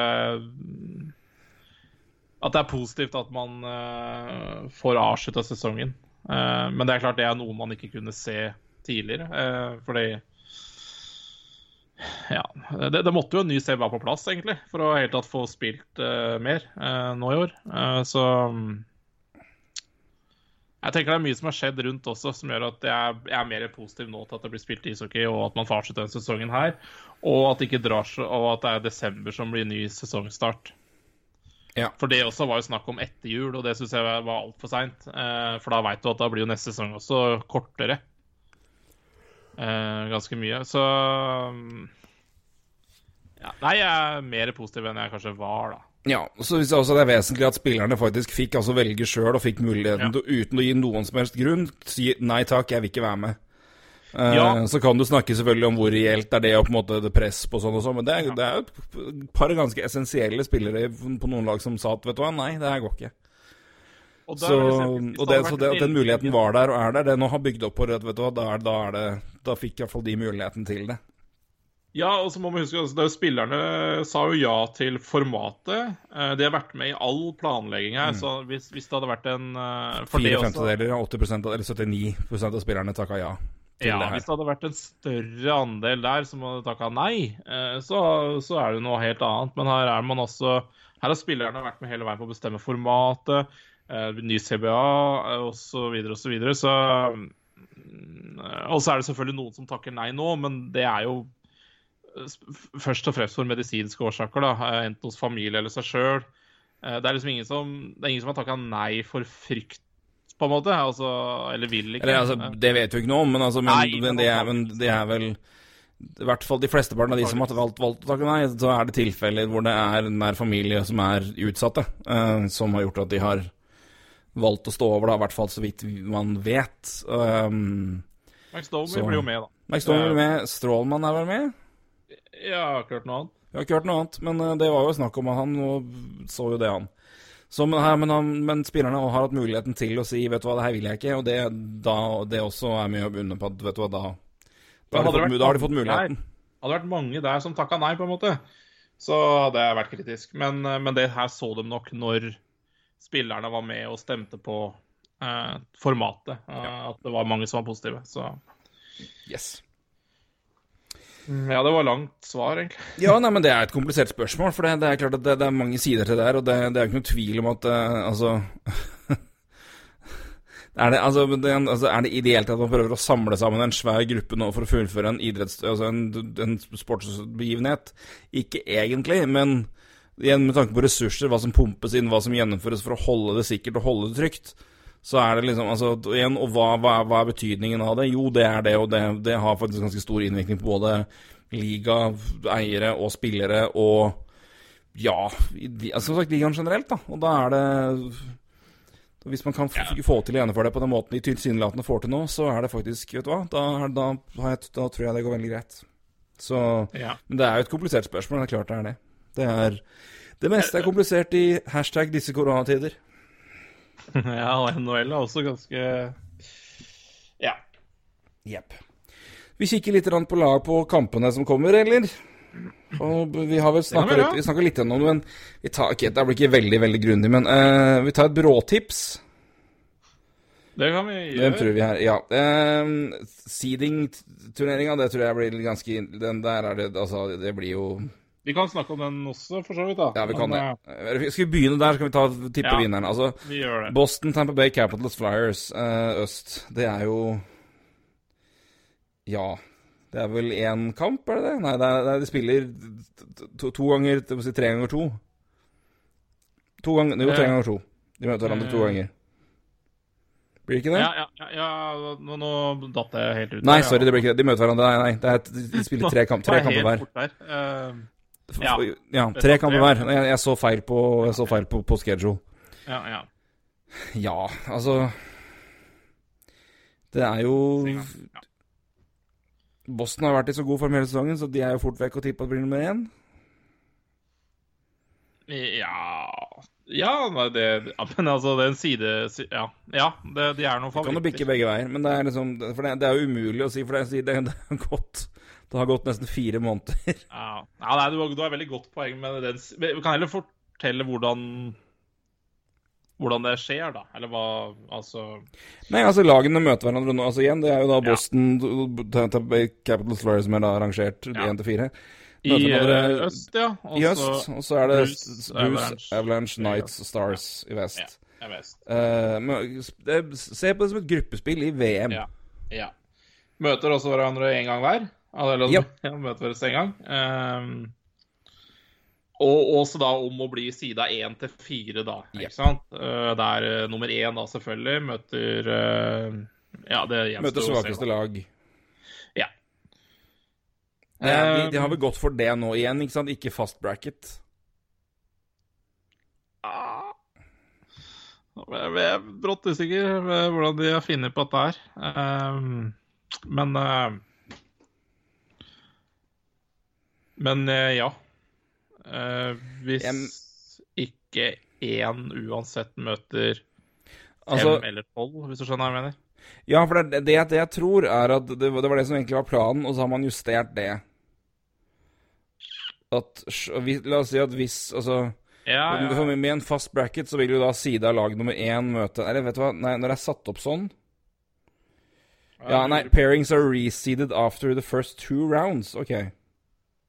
At det er positivt at man uh, får avslutta sesongen. Uh, men det er klart det er noe man ikke kunne se tidligere, Uh, fordi ja, det, det måtte jo en ny CBA på plass, egentlig, for å helt tatt få spilt uh, mer uh, nå i år. Uh, så um, jeg tenker det er mye som har skjedd rundt også, som gjør at jeg jeg er mer positiv nå til at det blir spilt ishockey, og at man får avslutte denne sesongen her. Og at det ikke drar så, og at det er desember som blir ny sesongstart. Ja. For det også var jo snakk om etter jul, og det syns jeg var altfor seint. For da veit du at da blir jo neste sesong også kortere. Eh, ganske mye. Så mm, ja. Nei, jeg er mer positiv enn jeg kanskje var, da. Ja, så synes jeg også det er vesentlig at spillerne faktisk fikk altså velge sjøl og fikk muligheten Ja. til, uten å gi noen som helst grunn, si nei takk, jeg vil ikke være med. Eh, Ja. Så kan du snakke selvfølgelig om hvor reelt er det og på en måte det press på sånn og sånn, men det er, jo ja. et par ganske essensielle spillere på noen lag som sa at vet du hva, nei, det her går ikke. Og Så, og det så det, at den muligheten var der og er der, det nå har bygd opp på rød, vet du hva, da, er, da, er det, da fikk i hvert fall de muligheten til det. Ja, og så må man huske altså, er Spillerne sa jo ja til formatet. Eh, De har vært med i all planlegging her. Så hvis, hvis det hadde vært en eh, for Fire femtedeler, 80 eller 79% av spillerne takka ja Ja, det hvis det hadde vært en større andel der som hadde takka nei, eh, så, så er det noe helt annet. Men her er man også Her har spillerne vært med hele veien på å bestemme formatet, ny CBA osv. osv. Så, videre, og så, videre. så mm, Og så er det selvfølgelig noen som takker nei nå, men det er jo eh, først og fremst for medisinske årsaker, da, eh, enten hos familie eller seg sjøl. Det er liksom ingen som, det er ingen som har takka nei for frykt, på en måte. Altså, eller vil ikke. Eller, altså, det vet vi ikke noe om, men, altså, men, Nei, men, det er, men det er vel I hvert fall de flesteparten av de som har valgt, valgt å takke nei, så er det tilfeller hvor det er nær familie som er utsatte, uh, som har gjort at de har valgt å stå over, da, i hvert fall så vidt man vet. Um, Max Domi blir jo med, da. Max Stone blir med, Strålmann er vel med? Jeg har ikke hørt noe annet. Jeg har ikke hørt noe annet, men eh, det var jo snakk om at han og så jo det, han. Så, men, her, men, han, men spillerne har hatt muligheten til å si vet du hva, det her vil jeg ikke, og det, da, det også er mye å begynne på at vet du hva, da, da, har, de fått, da har de fått muligheten. der- Hadde det vært mange der som takka nei, på en måte, så hadde jeg vært kritisk. Men, eh, men det her så de nok når spillerne var med og stemte på uh, formatet. eh, At det var mange som var positive. Så Yes. mm, ja, det var langt svar, egentlig. [laughs] Ja, nei, men det er et komplisert spørsmål, for det, det er klart at det, det er mange sider til det her, og det, det er jo ikke noe tvil om at uh, altså [laughs] Er det, altså, altså, er det ideelt at man prøver å samle sammen en svær gruppe nå for å fullføre en idretts... Altså en, en sportsbegivenhet? Ikke egentlig, men igjen med tanke på ressurser, hva som pumpes inn, hva som gjennomføres for å holde det sikkert og holde det trygt, så er det liksom altså, igjen, Og hva, hva, hva er betydningen av det? Jo, det er det, og det, det har faktisk ganske stor innvirkning på både liga, eiere og spillere og ja, altså, som sagt ligaen generelt, da. Og da er det Hvis man kan få til å gjennomføre det på den måten de tilsynelatende får til nå, så er det faktisk Vet du hva, da, da, har jeg, da tror jeg det går veldig greit. Så Ja. Men det er jo et komplisert spørsmål, det er klart det er det. Det er Det meste er komplisert i hashtag disse koronatider. [laughs] ja, og NHL er også ganske Ja. Jepp. Vi kikker litt på lag på kampene som kommer, eller? Og vi har vel snakka litt, vi snakket litt gjennom det, men vi tar, okay, det blir ikke veldig veldig grundig, men uh, vi tar et bråtips. Det kan vi Den gjøre. tror vi her, ja. Um, Seeding-turneringa, det tror jeg blir ganske Den der er det Altså, det blir jo Vi kan snakke om den også, for så vidt. da. Ja, vi kan Men, det. Eh, Skal vi begynne der, så kan vi ta tippe Ja. vinneren. Altså, Vi gjør det. Boston, Tampa Bay, Capitals, Flyers eh, øst. Det er jo Ja. Det er vel én kamp, er det det? Nei, det er, det er, de spiller to, to ganger si tre ganger to. To ganger Jo, tre ganger to. De møter hverandre to ganger. Blir det ikke det? Ja, ja, ja, nå, nå datt jeg helt ut. Nei, sorry, det blir ikke det. De møter hverandre. Nei, nei. Det er, de spiller tre, kamp, [laughs] tre kamper hver. helt Ja. ja Det tre er kamper hver. Jeg, jeg så feil på, så feil på, på schedule. ja, ja. Ja, altså Det er jo Boston har vært i så god form hele sesongen, så de er jo fort vekk og tipper at det blir nummer én. Ja Ja, det Men altså, det er en side Ja, ja det, de er noen Kan jo bikke begge veier, men det er liksom For det, det er jo umulig å si, for det, er- det, er godt det har gått nesten fire måneder. [laughs] Ja, ja nei, du, har- du har veldig godt poeng med den Vi kan heller fortelle hvordan hvordan det skjer, da. Eller hva Altså Nei, altså lagene møter hverandre nå. Altså igjen, det er jo da Boston, ja. Capital Flyers som er da rangert Ja. 1 til 4. I eh, øst, ja. og I så- øst, og så er det Bruce, Bruce, Avalanche. Knights, og Stars i vest. Ja. Eh, men se på det som et gruppespill i VM. Ja. ja. Møter også hverandre en gang hver. Eller Ja. [laughs] ja, møter en gang. Ehm, og også da om å bli sida én til fire, da. Ja. Ikke sant? Uh, der uh, nummer én da selvfølgelig møter uh, Ja, det gjenstår Møter svakeste lag. Ja. Eh, de, de har Ehm, vel gått for det nå igjen, ikke sant? Ikke fast bracket. Ah. Jeg er brått usikker på hvordan de har funnet på dette her. Ehm, men eh, Men eh, ja. Eh, hvis ikke én uansett møter fem Altså, eller tolv, hvis du skjønner hva jeg mener. ja, for det, det, det jeg tror, er at det, var- det var det som egentlig var planen, og så har man justert det. At La oss si at hvis Altså Ja, ja. Med en fast bracket så vil jo da side av lag nummer én møte Eller vet du hva, nei, når det er satt opp sånn Ja, nei, pairings are reseeded after the first two rounds. OK.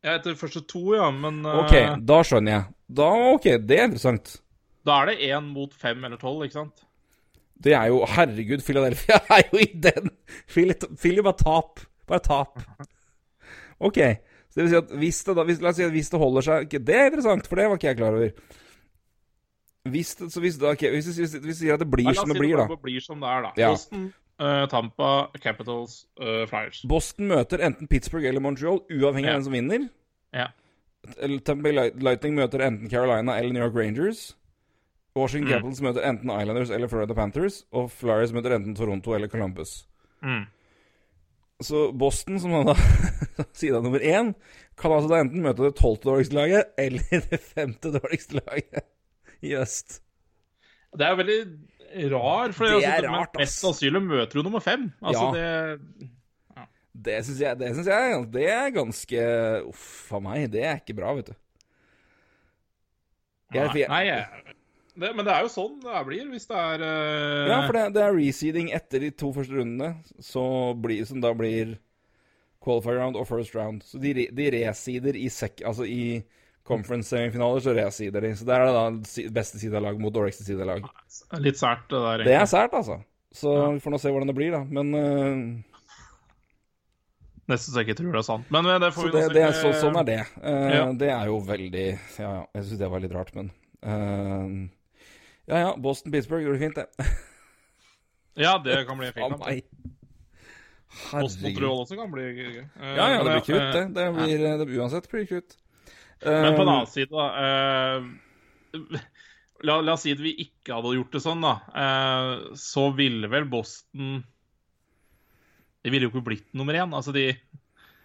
Ja, etter første to, ja, men uh... Ok, da skjønner jeg. Da, ok, det er interessant. da er det én mot fem eller tolv, ikke sant? Det er jo Herregud, Philadelphia [laughs] er jo i den! Philip Philly bare tap. Bare tap. OK. Så det vil si at hvis det da hvis, La oss si at hvis det holder seg ok, Det er interessant, for det var ikke jeg klar over. Hvis det, så hvis, det, okay, hvis, hvis, hvis vi sier at det blir la oss som det si blir, da. det blir som det er, da. Ja. Boston, eh, Tampa, Capitals, uh, Flyers. Boston møter enten Pittsburgh eller Montreal, uavhengig Ja. av hvem som vinner. Ja. Tampa Bay Lightning møter enten Carolina eller New York Rangers. Washington Mm. Capitals møter enten Islanders eller Florida Panthers. Og Flyers møter enten Toronto eller Columbus. Mm. Så Boston, som da [laughs] sida nummer én, kan altså da enten møte det tolvte dårligste laget eller [laughs] det femte dårligste laget i øst. Det er jo veldig rar, for Det er altså, rart, ass. mest sannsynlig møter hun nummer fem. Altså, Ja. det Det syns jeg, det synes jeg det er ganske Uff a meg, det er ikke bra, vet du. Jeg- Nei, nei jeg- det, men det er jo sånn det blir hvis det er uh... Ja, for det, det er reseeding etter de to første rundene, så blir, som da blir qualifier round og first round. Så de, de reseeder i sek... Altså i conference-semifinaler, så resider de. Så der er det da beste sidelag mot dårligste sidelag. Litt sært, det der. Det er sært, altså. Så Ja. vi får nå se hvordan det blir, da. Men uh... Nesten så jeg ikke tror det er sant. Men eh, det får Så vi det, det er, så, sånn er det. Uh, Ja. Det er jo veldig Ja, ja. Jeg syns det var litt rart, men uh, Ja ja, Boston-Pittsburgh gjorde det fint, det. Ja, det kan bli en fin kamp. Herregud. Montreal også kan bli gøy. Uh, Ja, ja, det blir krutt, eh, det. Det blir det, Uansett blir det krutt. Men på den Eh, annen side, da eh, la, la oss si at vi ikke hadde gjort det sånn, da. Eh, så ville vel Boston De ville jo ikke blitt nummer én. Altså, de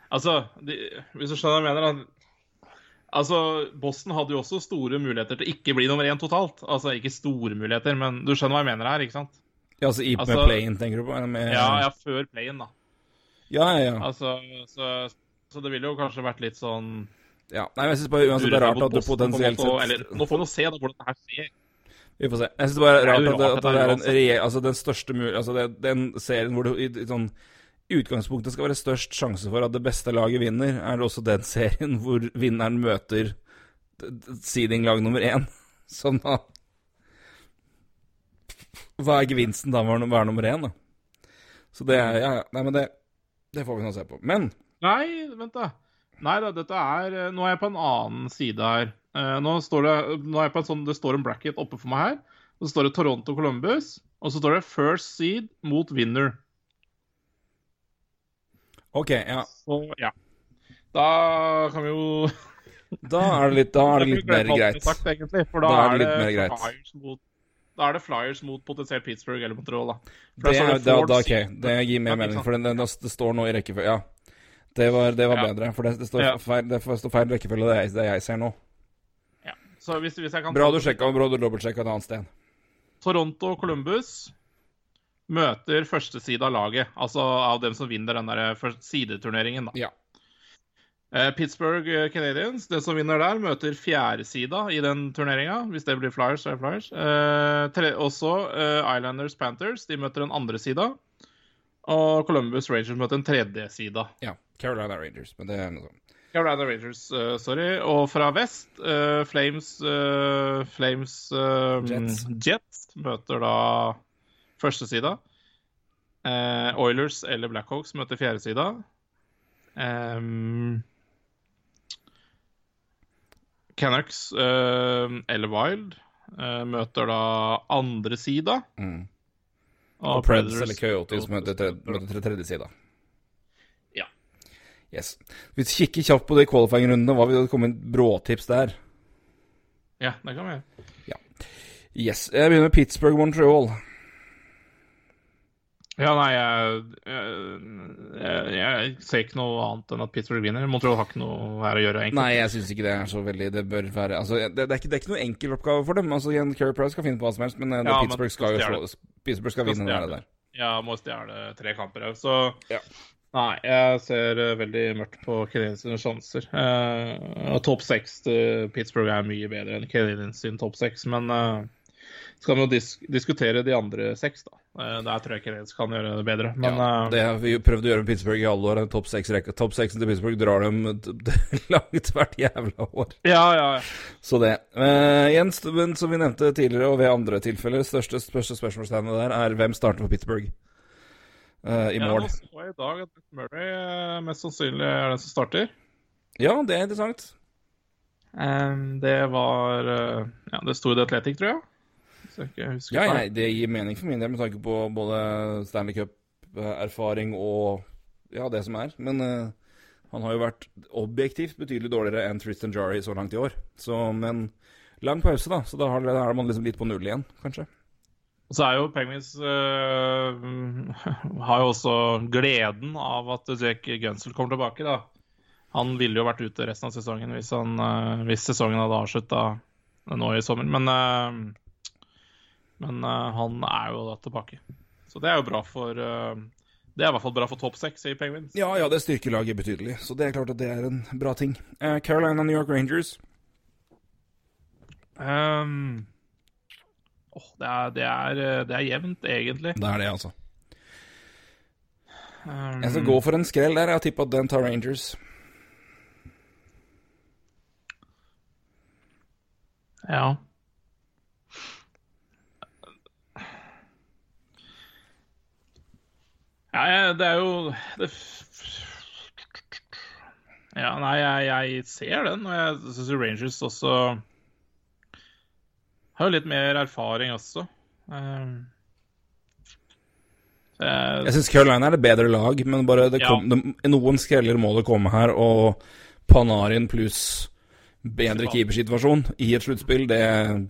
Altså, de, hvis du skjønner hva jeg mener? da. Altså, Boston hadde jo også store muligheter til ikke bli nummer én totalt. Altså, ikke store muligheter, men du skjønner hva jeg mener her, ikke sant? Ja, altså i med Altså- play-in, tenker du på? Med, Ja, ja, før play-in, da. ja, ja, ja. Altså, så, så det ville jo kanskje vært litt sånn ja. Nei, men jeg syns bare uansett det er rart at du potensielt sett Eller, nå får vi se da hvordan det her skjer. Vi får se. Jeg syns bare Det er rart at det, at det er en reell Altså den største mulig Altså det, den serien hvor det i, i sånn utgangspunktet skal være størst sjanse for at det beste laget vinner, er det også den [laughs] serien hvor vinneren møter seeding-lag nummer én. [laughs] Sånn da Hva er gevinsten da med å være nummer én, da? Så det er Ja, ja. Nei, men det, det får vi nå se på. Men Nei, vent da. Nei da, dette er eh, Nå er jeg på en annen side her. Eh, Nå står det Nå er jeg på en sånn Det står en bracket oppe for meg her. Så står det Toronto Columbus. Og så står det first seed mot winner. OK, ja. Så ja. Da kan vi jo [laughs] Da er det litt, da er det litt mer greit. Sagt, egentlig, for da, Da er det, mer greit. Flyers mot da er det Flyers mot potensielt Pittsburgh eller Montreal, da. For Det, der det, er, da, fourth da, seed. ok, det gir mer mening, for det, det, det står nå i rekkefølge. Ja. Det var, det var Ja. bedre, for det, det, står Ja. feil, det står feil rekkefølge, det, det jeg ser nå. Ja. Så hvis, hvis jeg kan Bra du sjekka, bra du dobbeltsjekka et annet sted. Toronto og Columbus møter første side av laget. Altså av dem som vinner den der sideturneringen. Da. Ja. Eh, Pittsburgh Canadians, Canadiens, den som vinner der, møter fjerdesida i den turneringa. Hvis det blir Flyers, så er det Flyers. Eh, tre, også eh, Islanders Panthers. De møter den andre sida. Og Columbus Rangers møter den tredje sida. ja. Carolina Rangers, men det er noe sånt. Carolina Rangers, uh, sorry. Og fra vest, uh, Flames uh, Flames Jets. Jets møter da første sida. Eh, Oilers eller Blackhawks møter fjerde sida. Um, Canucks eller Wild møter da andre sida. Mm. Og, Og Preds eller Coyotes møter tredje, møter tredje sida. Yes. Vi kikker kjapt på de qualifying-rundene. Hva vil det komme inn bråtips der? ja, det kan vi gjøre. Ja. Yes. Jeg begynner med Pittsburgh-Montreal. Ja, nei, jeg, jeg, jeg, ser ikke noe annet enn at Pittsburgh vinner. Montreal har ikke noe her å gjøre, egentlig. Nei, jeg syns ikke det er så veldig Det bør være Altså, det, det, er, ikke, det er ikke noe enkel oppgave for dem. Altså, Kerry Price skal finne på hva som helst, men, ja, Pittsburgh, men Pittsburgh skal slå Pittsburgh Skal vinne det der. Ja, må stjele tre kamper òg, så Ja. Nei, jeg ser eh, veldig mørkt på Canadiens sjanser. Uh, topp seks til Pittsburgh er mye bedre enn Canadiens topp seks, men uh, skal vi jo dis diskutere de andre seks, da. Uh, der tror jeg Canadiens kan gjøre det bedre. Men ja, det har vi prøvd å gjøre med Pittsburgh i alle år. Topp seks-rekka. Topp seksen til Pittsburgh drar dem [laughs] langt hvert jævla år. ja, ja, ja. Så det. Jens, som vi nevnte tidligere, og ved andre tilfeller, største, største spørsmålstegnet der er hvem starter for Pittsburgh eh, i Ja, mål. nå så jeg i dag at Murray eh, mest sannsynlig er den som starter. Ja, det er interessant. Um, det var uh, Ja, det sto i The Athletic, tror jeg. Jeg ikke husker Ja, feil. det gir mening for min del med tanke på både Stanley Cup-erfaring og ja, det som er. Men uh, han har jo vært objektivt betydelig dårligere enn Tristan Jari så langt i år. Så, men lang pause, da. Så da er man liksom litt på null igjen, kanskje. Og så er jo Penguins øh, [laughs] har jo også gleden av at Jake Gunsel kommer tilbake, da. Han ville jo vært ute resten av sesongen hvis, han, øh, hvis sesongen hadde avslutta nå i sommer. Men, øh, men han er jo da tilbake. Så det er jo bra for Det er i hvert fall bra for topp seks i Penguins. Ja, ja, det styrker laget betydelig. Så det er klart at det er en bra ting. Carolina New York Rangers. Ehm, åh, det, er, det, er, øh, det er jevnt, egentlig. Det er det, altså. Um, Jeg skal gå for en skrell der. Jeg tipper at den tar Rangers. Ja. Ja, jeg- det er jo det, Ja, nei, jeg, jeg ser den, og jeg syns jo Rangers også har jo litt mer erfaring også. Um, jeg- Jeg syns Carolina er det bedre lag, men bare det Ja. kom, det, noen skreller må det komme her. Og Panarin pluss bedre keepersituasjon i et sluttspill, det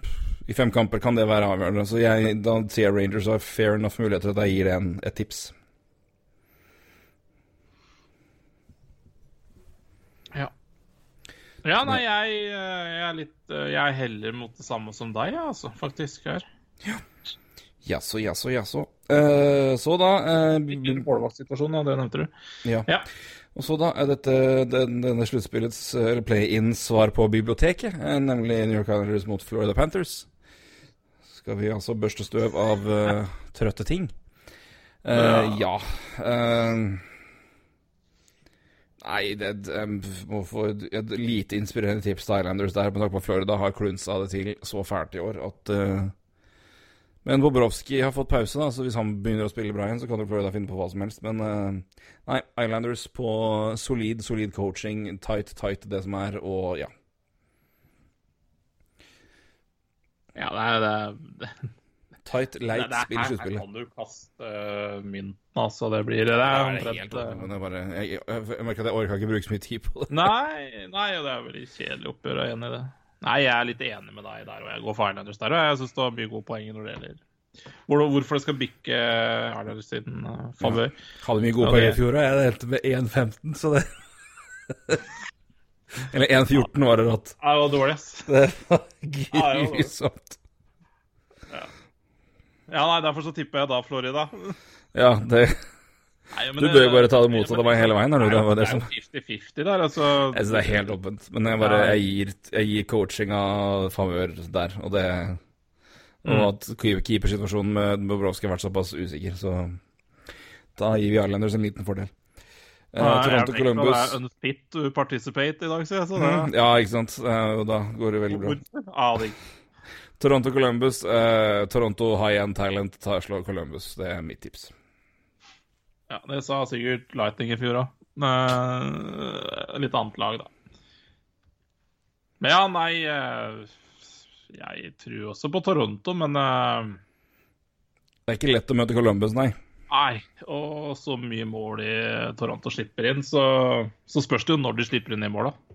I fem kamper kan det være avgjørende. Så jeg, da sier Rangers har fair enough muligheter til at jeg gir det en, et tips. Ja. Ja, nei, jeg, eh, jeg er litt Jeg Jeg heller mot det samme som deg, ja, altså, faktisk. her. Jaså, jaså, jaså. Eh, så da uh, Målvaktsituasjonen, ja, det nevnte du. Ja. Ja. Og så da er dette den, denne sluttspillets eh, play-in svar på biblioteket, eh, nemlig New York Islanders mot Florida Panthers. Skal vi altså børste støv av uh, trøtte ting? Uh, ja. eh, nei, det, jeg må få et, lite inspirerende tips til Islanders der, med tanke på Florida har klunsa det til så fælt i år at uh, men Bobrovskij har fått pause, da, så hvis han begynner å spille bra igjen, så kan jo Florida finne på hva som helst. Men uh, nei, Islanders på solid, solid coaching, tight, tight det som er, og ja. Ja, det er, det, Tight, leit er, spill i her, kan du kaste uh, mynten, altså. Det blir det. er det er omtrent, helt eh, men det er bare, jeg, jeg, jeg merker at jeg orker ikke bruke så mye tid på det. Nei, nei, det er veldig kjedelig oppgjør. Jeg er enig i det. Nei, jeg er litt enig med deg der, og jeg går for Islanders der. Og jeg syns det var mye gode poeng når det gjelder hvor, hvorfor det skal bikke Islanders sin uh, favør. Hadde mye gode Ja, poeng i fjor, og jeg endte med 1,15, så det [laughs] Eller 1,14 var det rått. Ja, det var dårlig, ass. Det var Ja, ja, grusomt. Ja, nei, derfor så tipper jeg da Florida. Ja, det Nei, Du bør jo bare ta det motsatte av meg hele veien, er det er jo 50-50 der, altså. Jeg synes det er helt åpent, men jeg bare jeg gir, jeg gir coachinga favør der, og det Og Mm. at keep- keepersituasjonen med Bobrovskij har vært såpass usikker, så da gir vi Islanders en liten fordel. Uh, Toronto jeg Columbus Det er unfit to participate i dag, sier jeg. Så det Mm, Ja, ikke sant. Uh, og da går det veldig bra. Hvorfor? Toronto Columbus. Eh, Toronto high end talent tar slår Columbus. Det er mitt tips. Ja, det sa sikkert Lightning i fjor òg. Litt annet lag, da. Men ja, nei eh, Jeg tror også på Toronto, men eh, Det er ikke lett å møte Columbus, nei. Nei. Og så mye mål i Toronto slipper inn, så, så spørs det jo når de slipper inn i mål, da.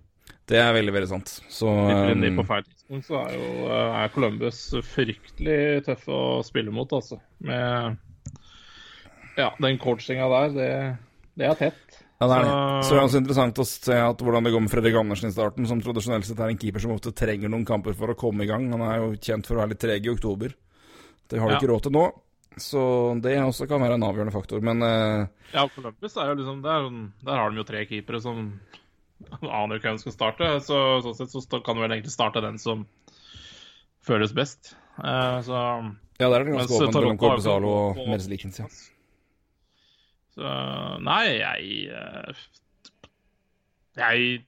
Det er veldig, veldig sant. Så de på um, feil tidspunkt, så er jo eh, er Columbus fryktelig tøff å spille mot, altså. Med Ja, den coachinga der, det, det er tett. ja, det er det. Så- Så det er også interessant å se at hvordan det går med Fredrik Andersen i starten, som tradisjonelt sett er en keeper som ofte trenger noen kamper for å komme i gang. Han er jo kjent for å være litt treg i oktober. Det har de Ja. ikke råd til nå. Så det også kan være en avgjørende faktor. Men uh... Ja, Columbus er jo liksom der, der har de jo tre keepere som aner hvem som skal starte. Så sånn sett så kan du vel egentlig starte den som føles best. Uh, så, ja, der er det ganske åpent mellom har Korpesalo og på- Merzlikens, ja. så Nei, jeg eh, Jeg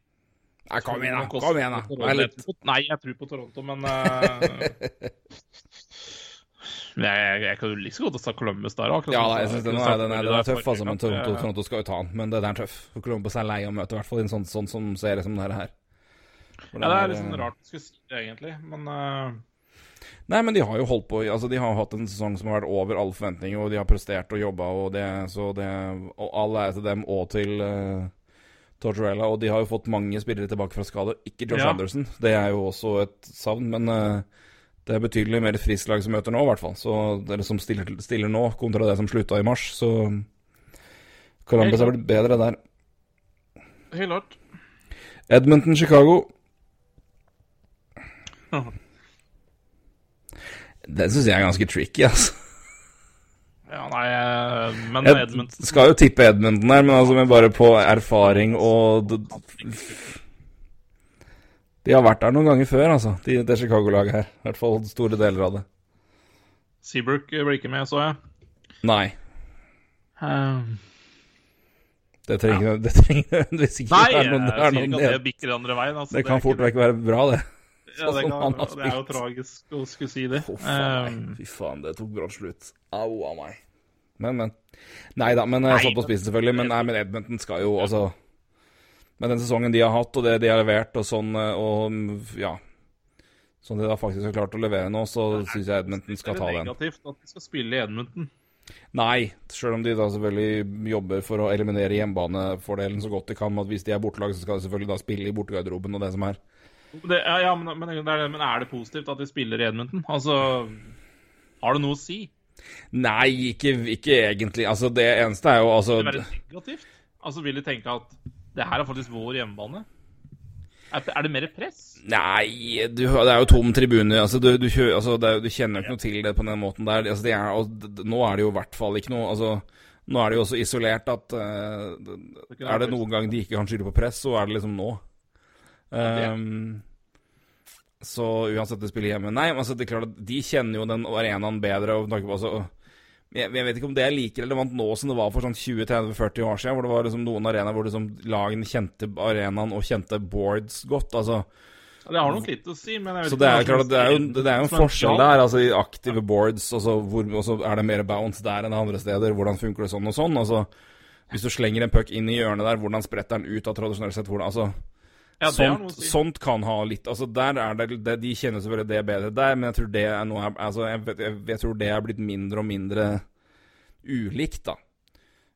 Nei, kom igjen, da. Kom igjen, da. Nei, jeg tror på Toronto, men eh, [laughs] Men jeg, jeg, kan jo like så godt ta Columbus der òg. Ja, da, jeg synes den, er, den, er, den er tøff, altså, men Toronto, Toronto skal jo ta den. Men den er tøff. Columbus er lei å møte, i hvert fall i en sånn, sånn som serie som denne her. For Ja, det er litt sånn rart å skulle si det, egentlig, men uh... Nei, men de har jo holdt på Altså, de har hatt en sesong som har vært over alle forventninger, og de har prestert og jobba, og det Så det Og all ære til dem og til uh, Tortorella. Og de har jo fått mange spillere tilbake fra skade. Ikke Josh Ja. Anderson. Det er jo også et savn, men eh, det er betydelig mer frislag som møter nå, i hvert fall. Så dere som stiller, stiller nå, kontra det som slutta i mars, så Columbus har blitt bedre der. helt klart. Edmonton, Chicago. Den syns jeg er ganske tricky, altså. Ja, nei, men Edmonton Jeg skal jo tippe Edmonton her, men altså men bare på erfaring og De har vært der noen ganger før, altså, de, det Chicago-laget her. I hvert fall store deler av det. Seabrook blir ikke med, så jeg. Nei. Um, Det trenger det nødvendigvis ikke nei, være noen, det er noen det bikker andre veien. Altså, Det kan er fort vekk være bra, det. ja, [laughs] det, sånn kan, det er jo tragisk å skulle si det. Å, faen Um. Fy faen, det tok brått slutt. Au av meg. Men, men. Nei da, men jeg satt på spissen selvfølgelig. Men, nei, men Edmonton skal jo altså Med den sesongen de har hatt, og det de har levert, og sånn, og ja Sånn de da faktisk har klart å levere nå, så syns jeg Edmonton skal ta det er den. negativt at de skal spille i Edmonton. Nei, sjøl om de da selvfølgelig jobber for å eliminere hjemmebanefordelen så godt de kan. At hvis de er bortelag, så skal de selvfølgelig da spille i bortegarderoben og det som er. Det, ja, ja men, men, det er, men er det positivt at de spiller i Edmonton? Altså, har det noe å si? Nei, ikke, ikke egentlig. Altså, det eneste er jo altså Vil det være negativt? Altså, Vil de tenke at det her er faktisk vår hjemmebane? Er, det mer press? Nei, du, det er jo tom tribune. Altså, du, du, altså, det er, du kjenner jo ikke noe til det på den måten der. Altså, det er, og, nå er det jo i hvert fall ikke noe altså, Nå er det jo også isolert at uh, Er det noen gang de ikke kan skylde på press, så er det liksom nå. Um, så uansett det spiller hjemme Nei, men altså, det er klart at de kjenner jo den arenaen bedre. Og, på, altså, jeg, jeg vet ikke om det er like relevant nå som det var for sånn 20-30-40 år siden, hvor det var liksom noen arenaer hvor liksom lagene kjente arenaen og kjente boards godt. altså Det har nok litt å si, men jeg vet så det er klart det er jo, det er jo en forskjell der, altså i aktive boards, altså hvor, og så er det mer bounce der enn andre steder. Hvordan funker det sånn og sånn? altså Hvis du slenger en puck inn i hjørnet der, hvordan spretter den ut av tradisjonelt sett? hvordan, altså Ja, sånt, si. sånt kan ha litt Altså Der er det, det De kjenner selvfølgelig det bedre der, men jeg tror det er noe Altså jeg, jeg, jeg tror det er blitt mindre og mindre ulikt, da.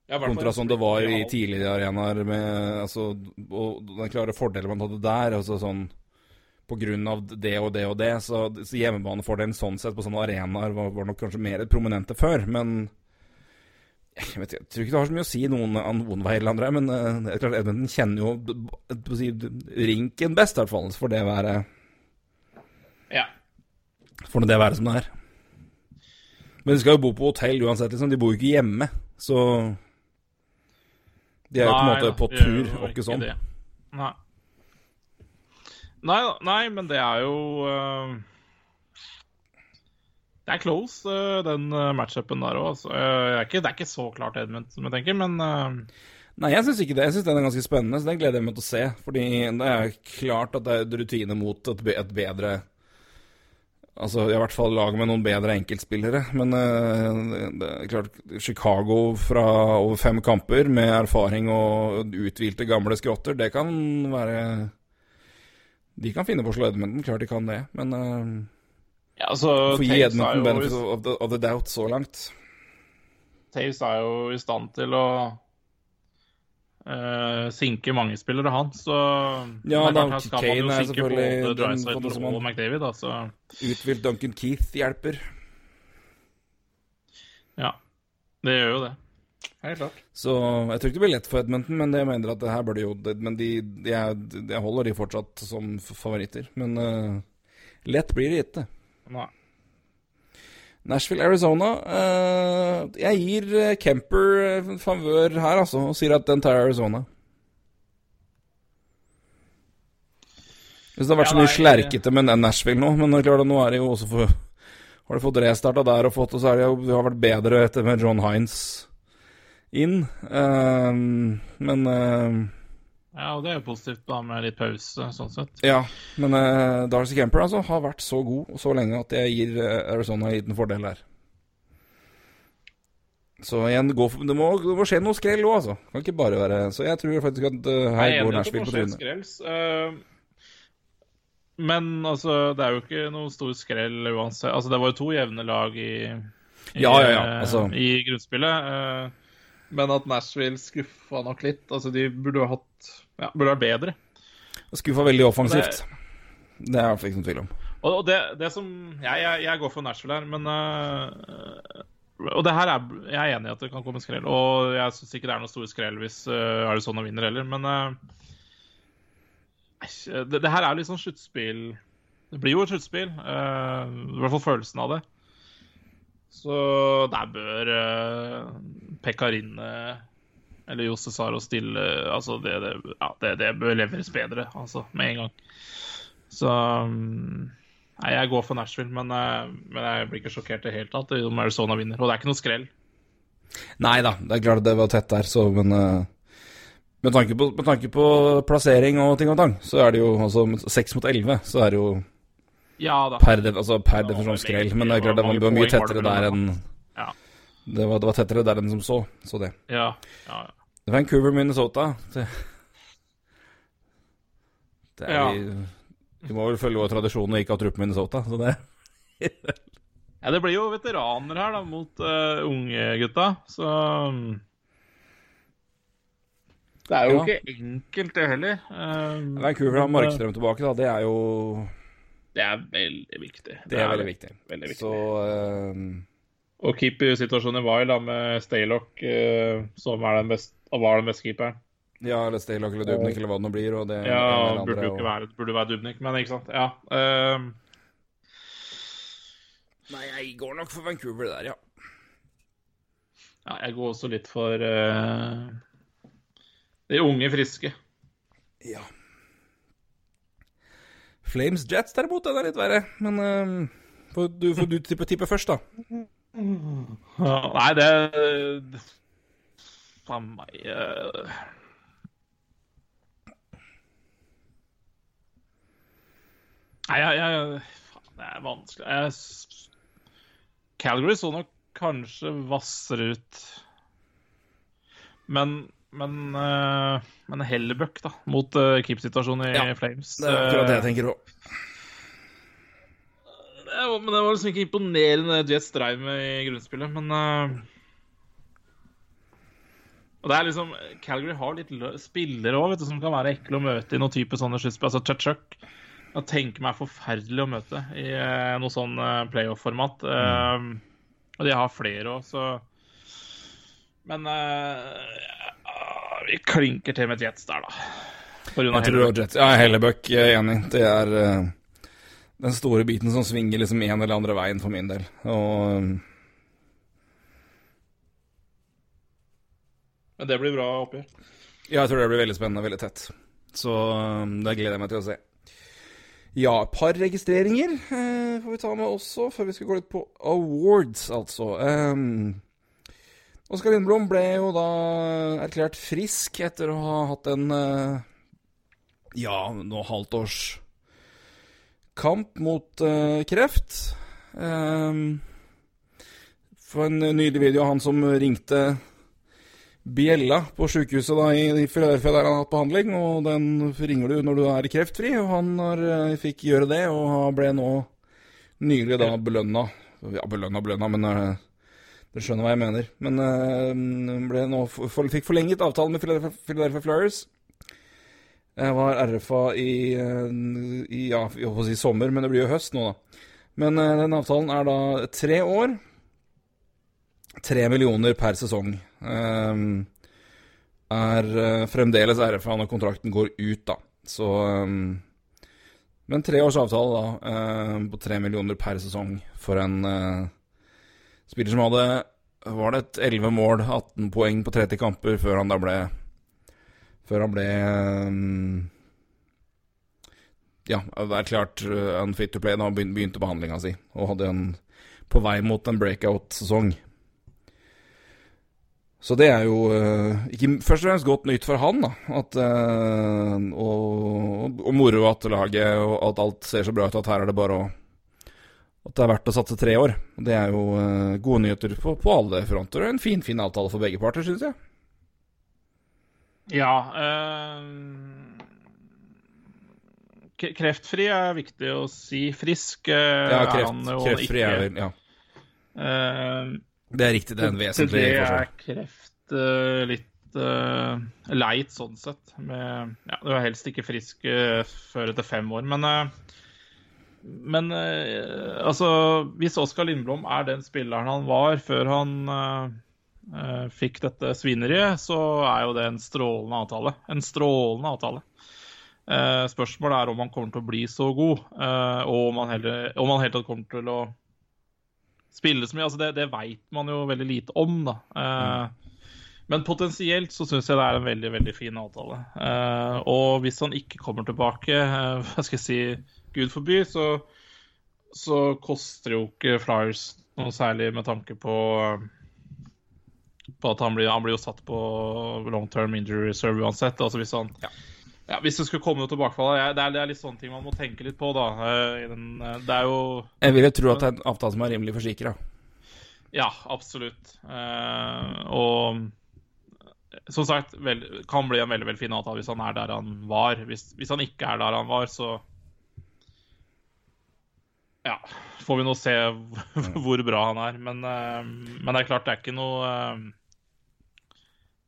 Ja, Kontra sånn det var i tidligere arenaer med Altså Og den klare fordelen man hadde der, altså sånn på grunn av det og det og det, så, så hjemmebanefordelen sånn sett på sånne arenaer var, var nok kanskje mer prominente før, men jeg, vet, jeg tror ikke det har så mye å si noen, noen vei eller andre, men uh, klart Edmonton kjenner jo si, rinken best, i hvert fall, for det være, Ja. for det være som det er. Men de skal jo bo på hotell uansett, liksom. De bor jo ikke hjemme, så De er jo på en måte på tur, og ikke sånn. det. Nei. Nei, nei, men det er jo øh, Det er close, øh, den øh, matchupen der òg. Altså. Øh, det, er ikke- så klart Edmund, som jeg tenker, men Nei, jeg syns ikke det. Jeg syns den er ganske spennende, så den gleder jeg meg til å se. Fordi det er klart at det er rutine mot et, be et bedre Altså i hvert fall lag med noen bedre enkeltspillere. Men eh, det er klart Chicago fra over fem kamper med erfaring og uthvilte gamle skrotter, det kan være De kan finne på å slå Edmonton, klart de kan det. Men ja, altså, får gi Edmonton jo benefit of the, of the doubt så langt. Taves er jo i stand til å uh, sinke mange spillere, han. Så Ja, da, klart, her Kane jo er selvfølgelig både han- og McDavid, da, så Uthvilt Duncan Keith hjelper. ja. Det gjør jo det. Helt klart. Så jeg tror ikke det blir lett for Edmonton, men det jeg mener at det her bør jo Men de, de er, jeg holder de fortsatt som favoritter. Men uh, lett blir det ikke. Nei. Nashville, Arizona. eh, jeg gir eh, Kemper eh, favør her, altså, og sier at den tar Arizona. Hvis det har vært Ja, så mye nei, slerkete med den Nashville nå, men klart nå er det jo også for Har de fått restarta der og fått, og så er det jo har vært bedre etter med John Hines inn. Men Ja, og det er jo positivt da med litt pause, sånn sett. Ja, men uh, Darcy Camper altså, har vært så god så lenge at jeg gir eh, Arizona en liten fordel der. Så igjen, gå for, det, må, det må skje noe skrell òg, altså. Kan ikke bare være Så jeg tror faktisk at uh, her er går Nashville på trynet. eh, men altså, det er jo ikke noe stor skrell uansett. Altså, det var jo to jevne lag i, i, Ja, ja, ja, altså. i grunnspillet. men at Nashville skuffa nok litt. Altså, de burde jo hatt Ja, burde vært bedre. Skuffa veldig offensivt. Det er det ikke noen tvil om. Og, det, det som jeg, jeg, jeg går for Nashville her, men uh, Og det her er Jeg er enig i at det kan komme skrell, og jeg syns ikke det er noe store skrell hvis uh, Arizona vinner heller, men uh, det, det her er litt sånn sluttspill Det blir jo et sluttspill, i hvert fall følelsen av det. Så der bør uh, Pekarinne eller Jose Saro stille Altså, det, det, ja, det, det bør leveres bedre, altså, med en gang. Så um, Nei, jeg går for Nashville, men, eh, men jeg blir ikke sjokkert i det hele tatt om Arizona vinner. Og det er ikke noe skrell. Nei da, det er klart det var tett der, så men eh, med, tanke på, med tanke på plassering og ting og tang, så er det jo altså seks mot elleve, så er det jo Ja da. per, def, altså, per Ja, definisjon skrell. Men det er klart det var, det var mye tettere der enn Ja. det var, det var tettere der enn som så. Så det. Ja, ja, ja. Vancouver, Minnesota. Det, det er Ja. vi, vi må vel følge vår tradisjon og ikke ha trupp Minnesota, så det Ja, det blir jo veteraner her, da, mot uh, unge gutta, så um, Det er jo Ja. ikke enkelt, det heller. Eh, Vancouver har eh, Markstrøm tilbake, da. Det er jo Det er veldig viktig. Det er veldig viktig. Veldig viktig. Så eh, Og keepersituasjonen i Wild da, med Staylock, eh, som er den best, var den beste keeperen. Ja, eller Staylock eller Dubnik eller hva det nå blir. Og det Ja, ene burde jo ikke og- være, burde være Dubnik, men ikke sant. Ja. Uh... Nei, jeg går nok for Vancouver der, ja. ja jeg går også litt for uh... de unge, friske. ja. Flames Jets derimot, den er litt verre. Men uh, får du, får du tippe, tippe først, da. Nei, det Faen meg eh, Nei, jeg, jeg Faen, det er vanskelig. Jeg, Calgary så nok kanskje hvassere ut. Men Men, uh, men Hellebuck, da, mot uh, keep-situasjonen i Ja, Flames. Det er akkurat det jeg eh, tenker òg. Var- Men det var liksom ikke imponerende det Jets dreiv med i grunnspillet, men uh, Og det er liksom Calgary har litt spillere òg, som kan være ekle å møte i noen type sånne sluttspill. Altså Chuck jeg tenker meg forferdelig å møte i uh, noe sånn uh, playoff-format. Eh, og de har flere òg, så Men vi klinker til med et Jets der, da. På grunn av Hellebuck. Ja, Hellebuck, jeg er enig. Det er den store biten som svinger liksom en eller andre veien for min del. Og Men det blir bra oppgjør. ja, jeg tror det blir veldig spennende, og veldig tett. Så eh, det gleder jeg meg til å se. Ja, et par registreringer eh, får vi ta med også, før vi skal gå litt på awards, altså. Um, Oskar Lindblom ble jo da erklært frisk etter å ha hatt en eh, ja, noe halvt års kamp mot uh, kreft. Um, for en nydelig video av han som ringte bjella på sjukehuset da i, i Philadelphia der han har hatt behandling, og den ringer du når du er kreftfri, og han har, eh, fikk gjøre det, og ble nå nylig da belønna. Ja, belønna, belønna, men eh, du skjønner hva jeg mener. Men uh, ble nå, for, fikk forlenget avtalen med Philadelphia Flyers. Jeg var RFA i, eh, i ja, jeg på å si sommer, men det blir jo høst nå, da. Men eh, den avtalen er da tre år. Tre millioner per sesong. Um, er eh, fremdeles RFA når kontrakten går ut, da. Så um, Men tre års avtale, da, ehm, på tre millioner per sesong for en uh, spiller som hadde Var det et 11 mål, 18 poeng på 30 kamper før han da ble Før han ble ehm, ja, erklært uh, unfit to play da han begynte behandlinga si, og hadde en på vei mot en breakout-sesong. Så det er jo eh, ikke først og fremst godt nytt for han, da. At, eh, og, og moro at laget og at alt ser så bra ut at her er det bare å At det er verdt å satse tre år. Det er jo gode nyheter på, på alle fronter. Og en fin, fin avtale for begge parter, syns jeg. Ja Øh, Kreftfri er viktig å si. Frisk øh, Ja, er han jo kreftfri ikke. er vel Ja, Uh, det er riktig. Det er en vesentlig forskjell. det er kreft eh, litt eh, leit sånn sett. Med, ja, du er helst ikke frisk før etter fem år, men men altså Hvis Oskar Lindblom er den spilleren han var før han fikk dette svineriet, så er jo det en strålende avtale. En strålende avtale. Eh, spørsmålet er om han kommer til å bli så god, eh, og om han, heller, om han helt tatt kommer til å spille så mye. Altså det, det veit man jo veldig lite om, da. Eh, Men potensielt så syns jeg det er en veldig veldig fin avtale. Eh, og hvis han ikke kommer tilbake, eh, hva skal jeg si, gud forby, så, så koster jo ikke Flyers noe særlig med tanke på på at han blir, han blir jo satt på long term injury reserve uansett. altså Hvis han ja. hvis det skulle komme noe tilbakefall det, det er litt sånne ting man må tenke litt på, da. eh, eh, Det er jo Jeg vil jo tro at det er en avtale som er rimelig forsikra. Ja, absolutt. Eh, og som sagt, vel, kan bli en veldig veldig fin avtale hvis han er der han var. Hvis, hvis han ikke er der han var, så Ja, får vi nå se [laughs] hvor bra han er. Men, eh, men det er klart, det er ikke noe eh,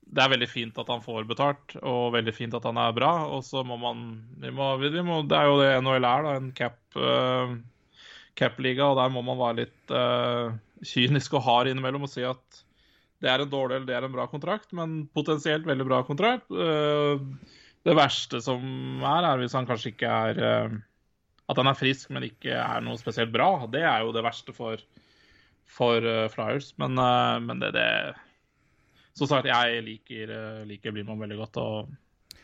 det er veldig fint at han får betalt, og veldig fint at han er bra. Og så må man vi må, vi må, Det er jo det NHL er, da, en cap, uh, cap-liga, og der må man være litt uh, kynisk og hard innimellom og si at det er en dårlig eller det er en bra kontrakt, men potensielt veldig bra kontrakt. Uh, det verste som er, er hvis han kanskje ikke er At han er frisk, men ikke er noe spesielt bra. Det er jo det verste for, for Flyers. Men, men det, det som sagt, jeg liker, uh, liker Blimon veldig godt, og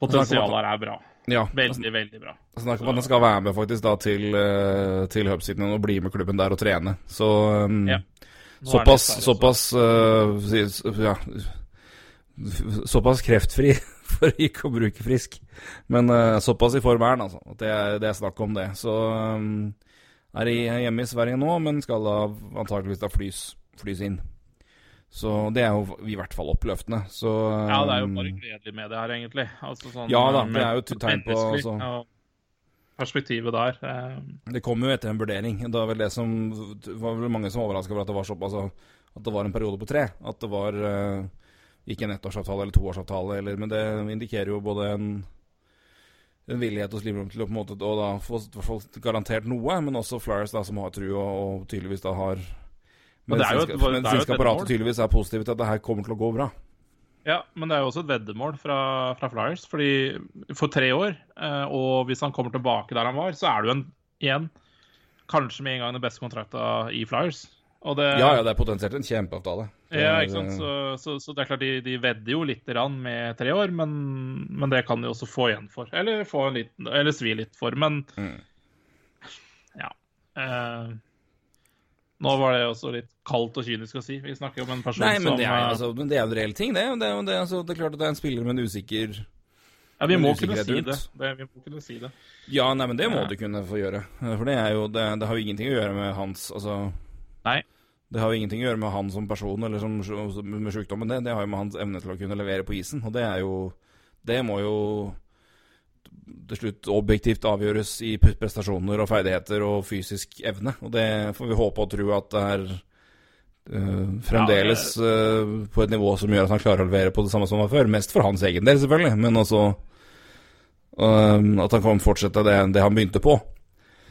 potensialet her er bra. Ja, Veldig, veldig bra. Snakker om at han skal være med faktisk da til, til Hubsiden og bli med klubben der og trene. Så um, Ja. Såpass, såpass uh, ja, Såpass kreftfri, [laughs] for ikke å bruke frisk. Men uh, såpass i form er han, altså. At det, det er snakk om det. Så um, er i, hjemme i Sverige nå, men skal da antakeligvis da flys, flys inn. Så det er jo i hvert fall oppløftende. Så Ja, det er jo um, bare gledelig med det her, egentlig. Altså, sånn, Ja da, det er jo et tegn på, altså. ja, Perspektivet der. Eh, Det kom jo etter en vurdering. Det var vel det som det var vel mange som overraska over at det var såpass altså, At det var en periode på tre. At det var eh, ikke en ettårsavtale eller toårsavtale, eller, men det indikerer jo både en en villighet hos Liverpool til å på en måte og da få fall garantert noe, men også Flyers da som har tru og, og tydeligvis da har medisinske- apparatet tydeligvis er positive til at det her kommer til å gå bra. ja, men det er jo også et veddemål fra, fra Flyers. fordi for tre år, eh, og hvis han kommer tilbake der han var, så er jo en, igjen kanskje med en gang den beste kontrakta i Flyers. Det, Ja, ja, det er potensielt en kjempeavtale. Det Ja, ikke sant? Så, så, så det er klart de, de vedder jo litt grann med tre år, men, men det kan de også få igjen for. Eller, få en liten, eller svi litt for. Men Mm. ja. Eh, nå var det også litt kaldt og kynisk å si. Vi snakker om en person Nei, men som det er, eh, altså, men det er jo en reell ting, det. Det er, det, altså, det er klart at det er en spiller med en usikker Ja, vi må kunne si det. det. Vi må kunne si det. Ja, nei, men det må Ja. du kunne få gjøre. For det er jo Det, det har jo ingenting å gjøre med hans Altså Nei. Det har jo ingenting å gjøre med han som person eller som, med sykdommen. Det, det har jo med hans evne til å kunne levere på isen. Og det er jo Det må jo til slutt objektivt avgjøres i prestasjoner og ferdigheter og fysisk evne. Og det får vi håpe og tro at det er eh, fremdeles eh, på et nivå som gjør at han klarer å levere på det samme som han var før. Mest for hans egen del, selvfølgelig, men også eh, at han kan fortsette det, det han begynte på.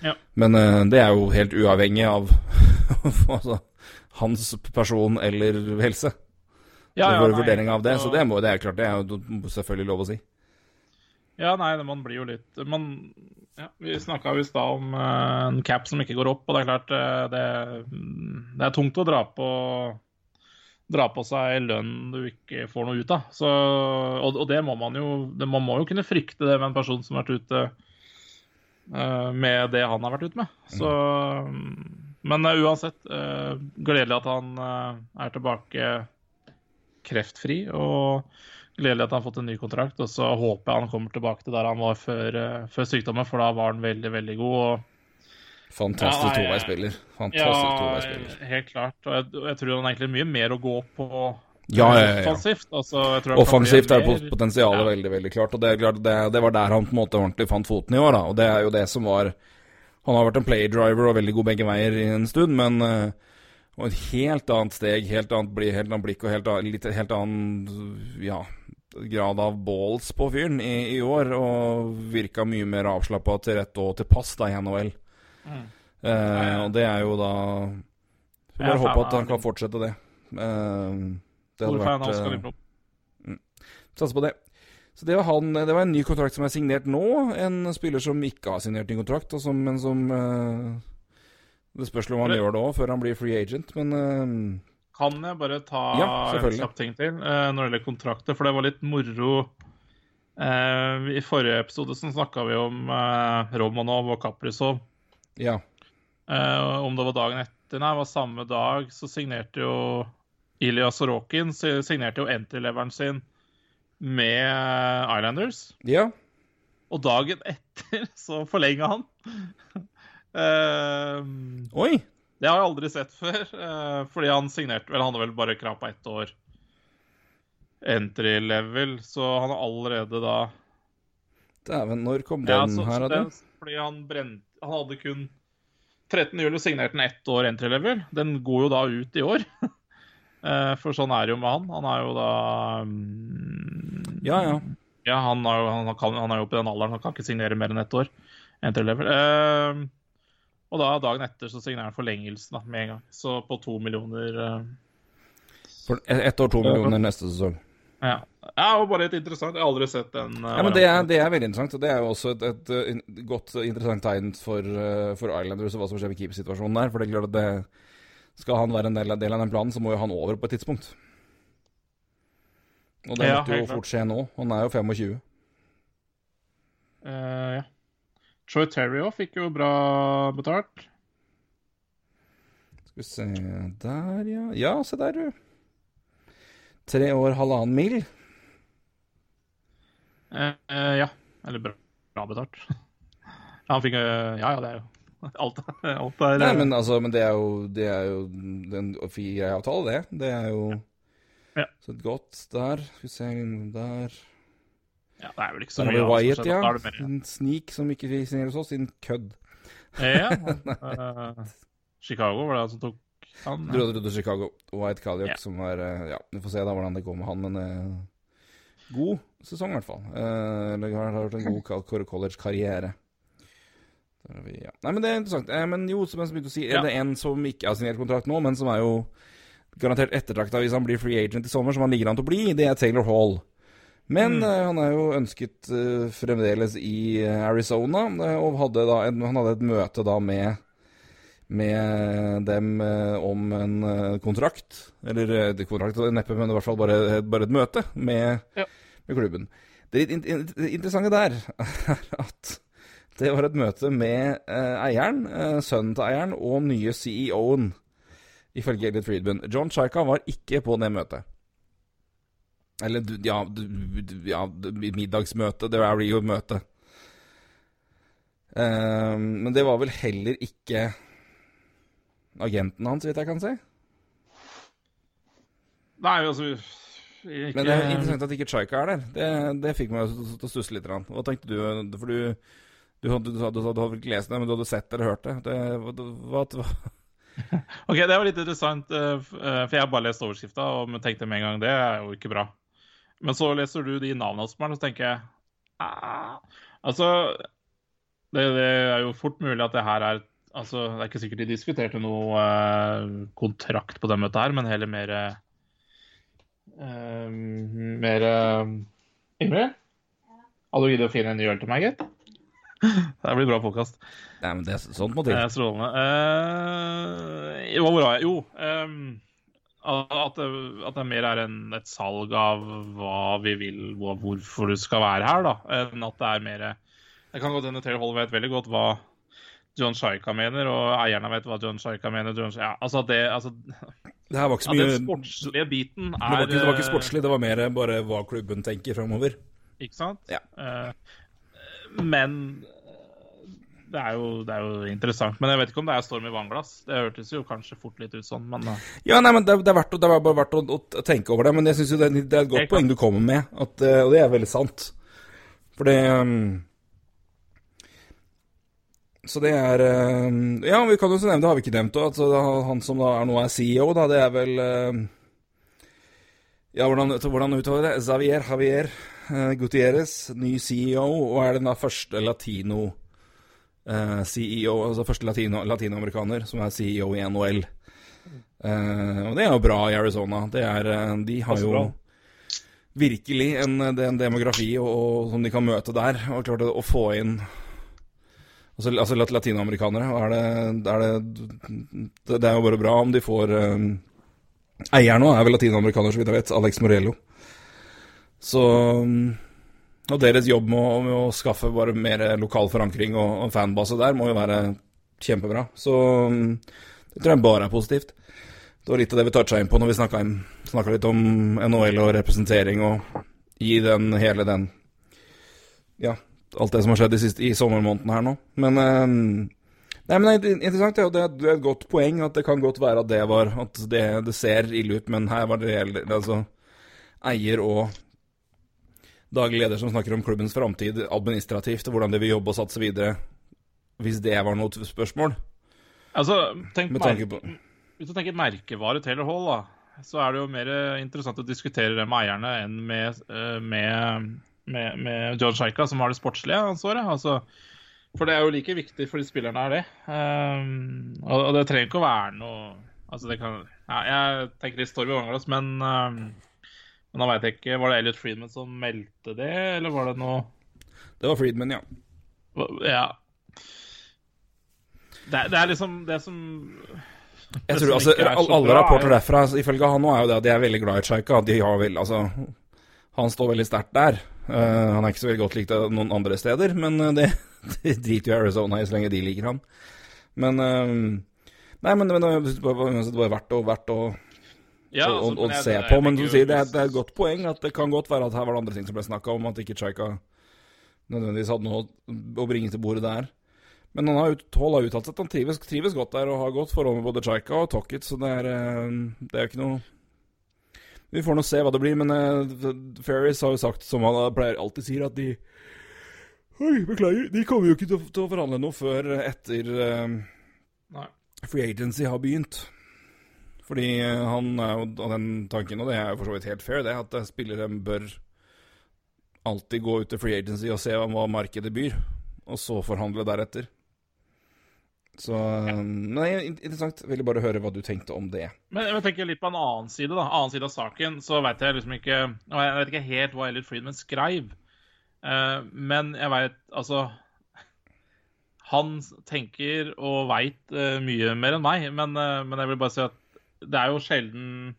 Ja. Men det er jo helt uavhengig av [laughs] altså, hans person eller helse. Ja, ja, vår vurdering av det. Så det, må, det er klart, det er jo selvfølgelig lov å si. Ja, nei, man blir jo litt man, ja, Vi snakka jo i stad om uh, en cap som ikke går opp, og det er klart uh, det, det er tungt å dra på dra på seg lønn du ikke får noe ut av. Så, og, og det må man jo det, Man må jo kunne frykte det med en person som har vært ute uh, med det han har vært ute med. Så, men uh, uansett, uh, gledelig at han uh, er tilbake kreftfri. og Gledelig at han har fått en ny kontrakt, og så håper jeg han kommer tilbake til der han var før, før sykdommen, for da var han veldig, veldig god. og Fantastisk Ja, toveispiller. Fantastisk Ja, toveispiller. helt klart. Og jeg, jeg tror han har egentlig mye mer å gå på Ja, ja, ja. Altså, Offensivt er potensialet Ja. veldig veldig klart. og Det, det, det var der han på en måte ordentlig fant foten i år. da, og Det er jo det som var Han har vært en playdriver og veldig god begge veier i en stund, men eh, og et helt annet steg, helt annet, bli, helt annet blikk og helt, annet, litt, helt annen ja, grad av balls på fyren i, i år. Og virka mye mer avslappa til rett og til pass da i NHL. Mm. Eh, og det er jo da Får bare håpe at han kan fortsette det. Eh, det Stor hadde fan av vært Oskar eh, Lindblom. Satser på det. Så det var, han, det var en ny kontrakt som er signert nå. En spiller som ikke har signert ny kontrakt, og som, men som uh, Det spørs om han Det- gjør det òg, før han blir free agent, men uh, Kan jeg bare ta Ja, en kjapp ting til uh, når det gjelder kontrakter? For det var litt moro. I forrige episode så snakka vi om Romanov og Kaprizov. ja. Om det var dagen etter, nei, det var samme dag, så signerte jo Ilya Sorokin si- signerte jo entry-leveren sin med Islanders. Ja. Og dagen etter [laughs] så forlenga han. uh, [laughs] Oi! det har jeg aldri sett før, Uh, [laughs] fordi han signerte Vel, han hadde vel bare krav på ett år entry level, så han har allerede da Dæven, når kom den Ja, så, her? da? Fordi han brent Han hadde kun 13. juli signerte han ett år entry level. Den går jo da ut i år. Eh, For sånn er det jo med han. Han er jo da mm, Ja, ja. Ja, han, er, han, kan, han er jo oppe i den alderen, han kan ikke signere mer enn ett år. Eh, og da dagen etter så signerer han forlengelsen da, med en gang. Så på to millioner Uh, For ett år, to millioner neste sesong. Ja. ja, og bare litt interessant. Jeg har aldri sett den. Uh, Ja, men det er, det er veldig interessant, og det er jo også et, et, uh, godt, uh, interessant tegn for, uh, for Islanders og hva som skjer med keepersituasjonen der. For det er klart at det, skal han være en del, av- del av den planen, så må jo han over på et tidspunkt. Og det Ja, måtte jo fort skje nå. Han er jo 25. Uh, ja. Troy Terry òg fikk jo bra betalt. Skal vi se Der, ja. Ja, se der, du. Tre år, halvannen mil. Uh, uh, ja. Eller bra, bra betalt. [laughs] Han fikk eh, Ja, ja, det er jo [laughs] Alt, alt er Nei, eh, men altså, men det er jo Det er jo en fin avtale, det. Det er jo Ja. Så et godt der. Skal vi se Der. ja, Det er vel ikke så mye annet Wyatt, ja. Er mer- En snik som ikke finner hos oss. en kødd. Ja. uh, [laughs] Chicago var det han som tok han. Du hadde til Chicago. White Calliock, Ja. som var eh, Ja, vi får se da hvordan det går med han, men uh, God sesong, i hvert fall. Eller har vært en god college-karriere. Ja. Nei, men det er interessant. Men jo, som jeg begynte å si, er Ja. det en som ikke har signert kontrakt nå, men som er jo garantert ettertrakta hvis han blir free agent i sommer, som han ligger an til å bli, det er Taylor Hall. Men Mm. eh, han er jo ønsket uh, fremdeles i eh, Arizona, og hadde da en, han hadde et møte da med med dem eh, om en eh, kontrakt. Eller eh, kontrakt neppe, men i hvert fall bare, bare et møte med, Ja. med klubben. Det litt in in interessante der [laughs] er at det var et møte med eieren, sønnen til eieren, og nye CEO-en, ifølge Elliot Friedman. John Chaika var ikke på det møtet. Eller ja, ja middagsmøte. Det er jo møte. Um, men det var vel heller ikke agenten hans, vidt jeg kan si. Nei, altså ikke, Men det er interessant at ikke Chaika er der. Det, det fikk meg til å stusse litt. Hva tenkte du? For du, du, du, du, du hadde vel ikke lest det, men du hadde sett eller hørt det. det hva, hva, [laughs] Ok, det var litt interessant, eh, eh, for jeg har bare lest overskrifta og tenkte med en gang det er jo ikke bra. Men så leser du de navnene som er, og så tenker jeg ah, Altså, det, det er jo fort mulig at det her er Altså, det er ikke sikkert de diskuterte noe eh, kontrakt på det møtet her, men heller mer eh, Mer uh, Ingrid? Hadde du giddet å finne en ny øl til meg, gitt? [laughs] Det blir bra podkast. Nei, men det, er sånt må til. Eh, Strålende. Uh, hvor var jeg? Jo Um, at, det, at det mer er en, et salg av hva vi vil, hva, hvorfor du skal være her, da. Enn at det er mer Jeg kan godt hende Taylor Hall vet veldig godt hva John Shaika mener, og eierne vet hva John Shaika mener. John, ja, altså det, altså, Det her var ikke så mye den sportslige biten er det, var ikke, det var ikke eh, sportslig, det var mer bare hva klubben tenker framover. Ikke sant? Ja. Uh, men det er, jo, det er jo interessant. Men jeg vet ikke om det er storm i vannglass. Det hørtes jo kanskje fort litt ut sånn, men eh, Ja, nei, men det, det, er, verdt, det er bare verdt å, å tenke over det. Men jeg synes jo det, det er et godt poeng du kommer med, at, eh, og det er veldig sant. For det um, Så det er um, Ja, vi kan jo så nevne, det har vi ikke nevnt. og Altså, han som da er nå er CEO, da, det er vel um, Ja, hvordan, hvordan uttaler det? Xavier Javier uh, Gutierrez, ny CEO, og er den da første latino eh, CEO, altså første latino, latinoamerikaner som er CEO i NHL. Uh, og det er jo bra i Arizona. Det er, eh, de har jo bra. virkelig en, en demografi og, og, som de kan møte der. Og klart å få inn altså, altså latinamerikanere. Er det, er det, det, er jo bare bra om de får um, Eieren nå er vel latinamerikaner, så vidt jeg vet. Alex Morello. Så mm, Og deres jobb med med å skaffe bare mer lokal forankring og, og fanbase der må jo være kjempebra. Så mm, det tror jeg bare er positivt. Det var litt av det vi toucha inn på når vi snakka litt om NHL og representering og i den hele den Ja, alt det som har skjedd i, i sommermåneden her nå. Men eh, Nei, men det er interessant, er- det er et godt poeng at det kan godt være at det var At det, det ser ille ut, men her var det reelt Altså eier og daglig leder som snakker om klubbens framtid administrativt, og hvordan de vil jobbe og satse videre, hvis det var noe spørsmål. Altså, tenk på Hvis du tenker merkevare Taylor Hall, da. så er det jo mer interessant å diskutere det med eierne enn med, eh, med, med, med John Shaika, som har det sportslige ansvaret. Altså, for det er jo like viktig for de spillerne er det. Um, og, og, det trenger ikke å være noe Altså, det kan ja, Jeg tenker litt Storby Vanglas, men um, men da veit jeg ikke Var det Elliot Friedman som meldte det, eller var det noe Det var Friedman, ja. Ja. Det, det er liksom det som jeg tror, altså, alle, rapporter derfra, ifølge han nå, er jo det at de er veldig glad i Chaika. De har vel, altså Han står veldig sterkt der. Uh, han er ikke så veldig godt likt noen andre steder, men uh, det, [laughs] det driter jo Arizona i så lenge de liker han. Men uh, Nei, men, men det var verdt å, verdt å, ja, å, å, å se på. Men du sier det er, det er et godt poeng at det kan godt være at her var det andre ting som ble snakka om, at ikke Chaika nødvendigvis hadde noe å bringe til bordet der. Men han har, Hall har uttalt at han trives, trives, godt der og har godt forhold med både Chaika og Tocket, så det er, eh, det er ikke noe Vi får nå se hva det blir, men uh, Ferris har jo sagt, som han pleier alltid sier, at de Oi, beklager. De kommer jo ikke til til å forhandle noe før etter uh, Free Agency har begynt. Fordi uh, han er jo av den tanken, og det er jo for så vidt helt fair, det, at spillere bør alltid gå ut til Free Agency og se hva markedet byr, og så forhandle deretter. Så Nei, interessant. Ville bare høre hva du tenkte om det. Men jeg tenker litt på en annen side, da. Annen side av saken. Så veit jeg liksom ikke Og Jeg vet ikke helt hva Elliot Friedman skrev. Uh, men jeg veit altså Han tenker og veit uh, mye mer enn meg. Men, uh, men jeg vil bare si at det er jo sjelden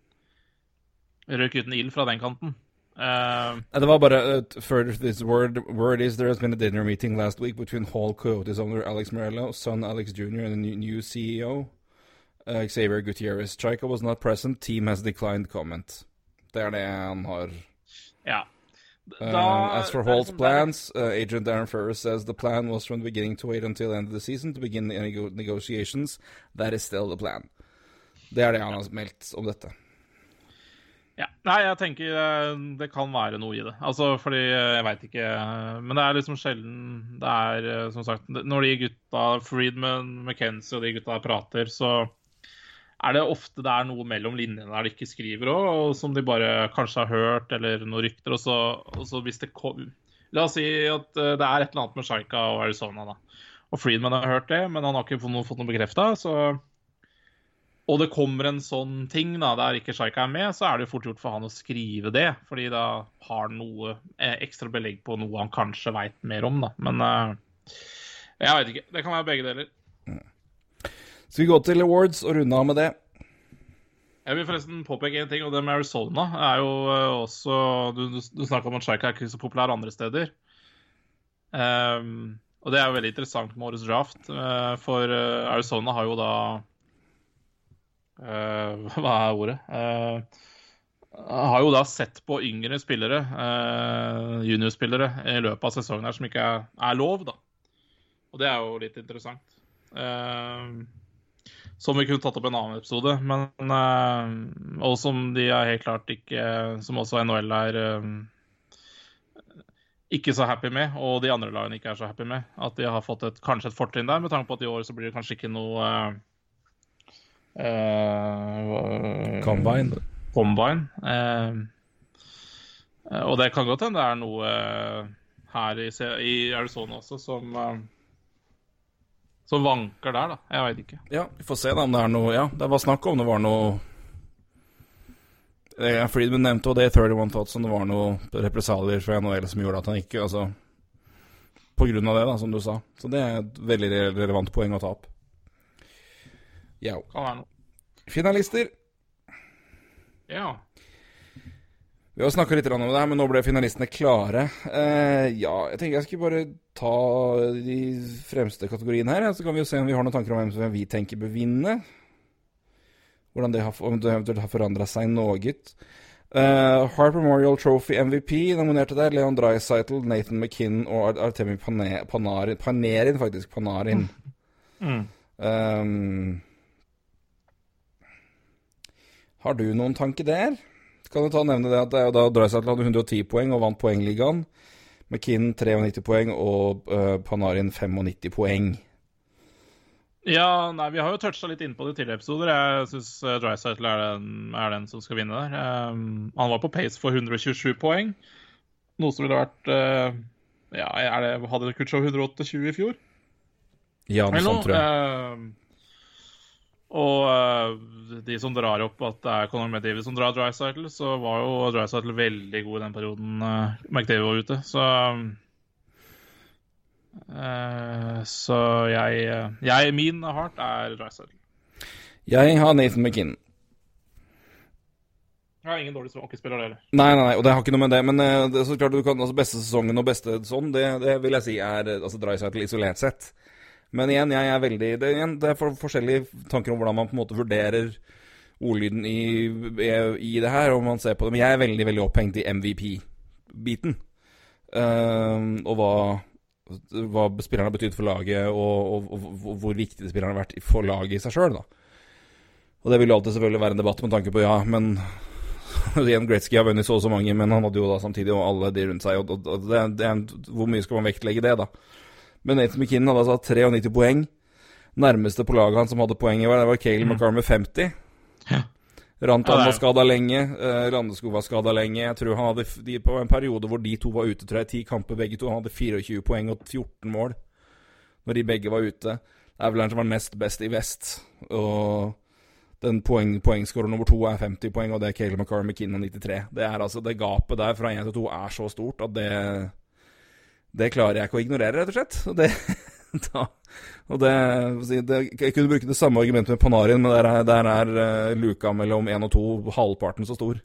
røk uten ild fra den kanten. Uh, det var bare uh, further this word, word is there has been a dinner meeting last week between Hall Coyotes owner Alex Morello, son Alex Jr., and the new CEO uh, Xavier Gutierrez. Chaika was not present. Team has declined comment. Det er det han har. Ja. Da, as for Hall's plans, uh, agent Darren Ferris says the plan was from the beginning to wait until the end of the season to begin the negotiations. That is still the plan. Det er det han har meldt om dette. Ja. Nei, jeg tenker eh, det kan være noe i det. Altså, fordi eh, jeg veit ikke Men det er liksom sjelden det er eh, Som sagt, når de gutta, Friedman, McKenzie og de gutta prater, så er det ofte det er noe mellom linjene der de ikke skriver òg, som de bare kanskje har hørt, eller noen rykter, og så, og så hvis det kom La oss si at det er et eller annet med Shaika og Arizona, da. Og Friedman har hørt det, men han har ikke fått noe bekrefta, så og det kommer en sånn ting da, der ikke Shaika er med, så er det jo fort gjort for han å skrive det. Fordi da har han noe eh, ekstra belegg på noe han kanskje veit mer om. da. Men uh, jeg veit ikke. Det kan være begge deler. Skal vi gå til awards og runde av med det? Jeg vil forresten påpeke en ting, og det med Arizona er jo uh, også Du, du, snakka om at Shaika er ikke så populær andre steder. Um, og det er jo veldig interessant med årets draft, for Arizona har jo da [laughs] Hva er ordet? Uh, har jo da sett på yngre spillere, uh, juniorspillere, i løpet av sesongen her som ikke er, er, lov, da. Og det er jo litt interessant. Som vi kunne tatt opp en annen episode, men Og som de er helt klart ikke Som også NHL er ikke så happy med, og de andre lagene ikke er så happy med. At de har fått et, kanskje et fortrinn der, med tanke på at i år så blir det kanskje ikke noe Uh, Combine. Combine. Uh, og det kan godt hende det er noe her i, i Arizona også som som vanker der, da. Jeg veit ikke. Ja, vi får se da om det er noe Ja, det var snakk om det var noe Friedman nevnte jo det i 31 Thoughts om det var noe represalier fra NHL som gjorde at han ikke Altså På grunn av det, da, som du sa. Så det er et veldig relevant poeng å ta opp. Ja. Kan være noe. Finalister. Ja. Vi har snakka litt om det her, men nå ble finalistene klare. Eh, ja, jeg tenker jeg skal bare ta de fremste kategoriene her. Så kan vi jo se om vi har noen tanker om hvem vi tenker bør vinne. Hvordan det har, om det eventuelt har forandra seg noe. Uh, Harper Memorial Trophy MVP nominerte der. Leon Dreisaitl, Nathan McKinn og Artemi Panarin, Panarin, faktisk. Panarin. Mm. Um, har du noen tanke der? Kan du ta og nevne det at det er jo da Drysdale hadde 110 poeng og vant poengligaen. McKinn 93 poeng og uh, Panarin 95 poeng. Ja, nei, vi har jo toucha litt inn på det i tidligere episoder. Jeg syns uh, Drycytle er, den- er den som skal vinne der. Um, han var på pace for 127 poeng, noe som ville vært uh, Ja, er det, hadde Kutchow 128 i fjor? Ja, noe sånt, tror jeg. Um, og uh, de som drar opp at det er Conor McDavid som drar Drycytle, så var jo Drycytle veldig god i den perioden uh, McDavid var ute. Så uh, Så jeg, jeg Min heart er Drycytle. Jeg har Nathan McKinn. Jeg har ingen dårlig hockeyspiller, det heller. Nei, nei, nei, og det har ikke noe med det. Men eh, det er så klart du kan, altså beste sesongen og beste sånn, det, det vil jeg si er eh, altså Dreisaitl isolert sett. Men igjen, jeg er veldig Det, igjen, det er for, forskjellige tanker om hvordan man på en måte vurderer ordlyden i, i, det her, og man ser på det. Men jeg er veldig, veldig opphengt i MVP-biten. Uh, og hva, hva spillerne har betydd for laget, og, og, og, hvor viktig spillerne har vært for laget i seg sjøl. Og det vil jo alltid selvfølgelig være en debatt med tanke på ja, men [laughs] Igjen, Gretzky har vunnet så og så mange, men han hadde jo da samtidig alle de rundt seg. Og, og, og det, det hvor mye skal man vektlegge det, da? Men Nathan McKinnon hadde altså 93 poeng. Nærmeste på laget han som hadde poeng i år, det var Cale McCarr med 50. Ja. Rantan var skada lenge. Uh, Randeskog var skada lenge. Jeg tror han hadde de, På en periode hvor de to var ute, tror jeg, ti kamper begge to. Han hadde 24 poeng og 14 mål når de begge var ute. Det er vel han som var nest best i vest. Og den poeng, poengskårer nummer to er 50 poeng, og det er Cale McCarr McKinnon 93. Det er altså, det gapet der fra 1 til 2 er så stort at det Det klarer jeg ikke å ignorere, rett og slett. Og det, [laughs] da, og det, det Jeg kunne bruke det samme argumentet med Panarin, men der er, der er eh, luka mellom én og to halvparten så stor.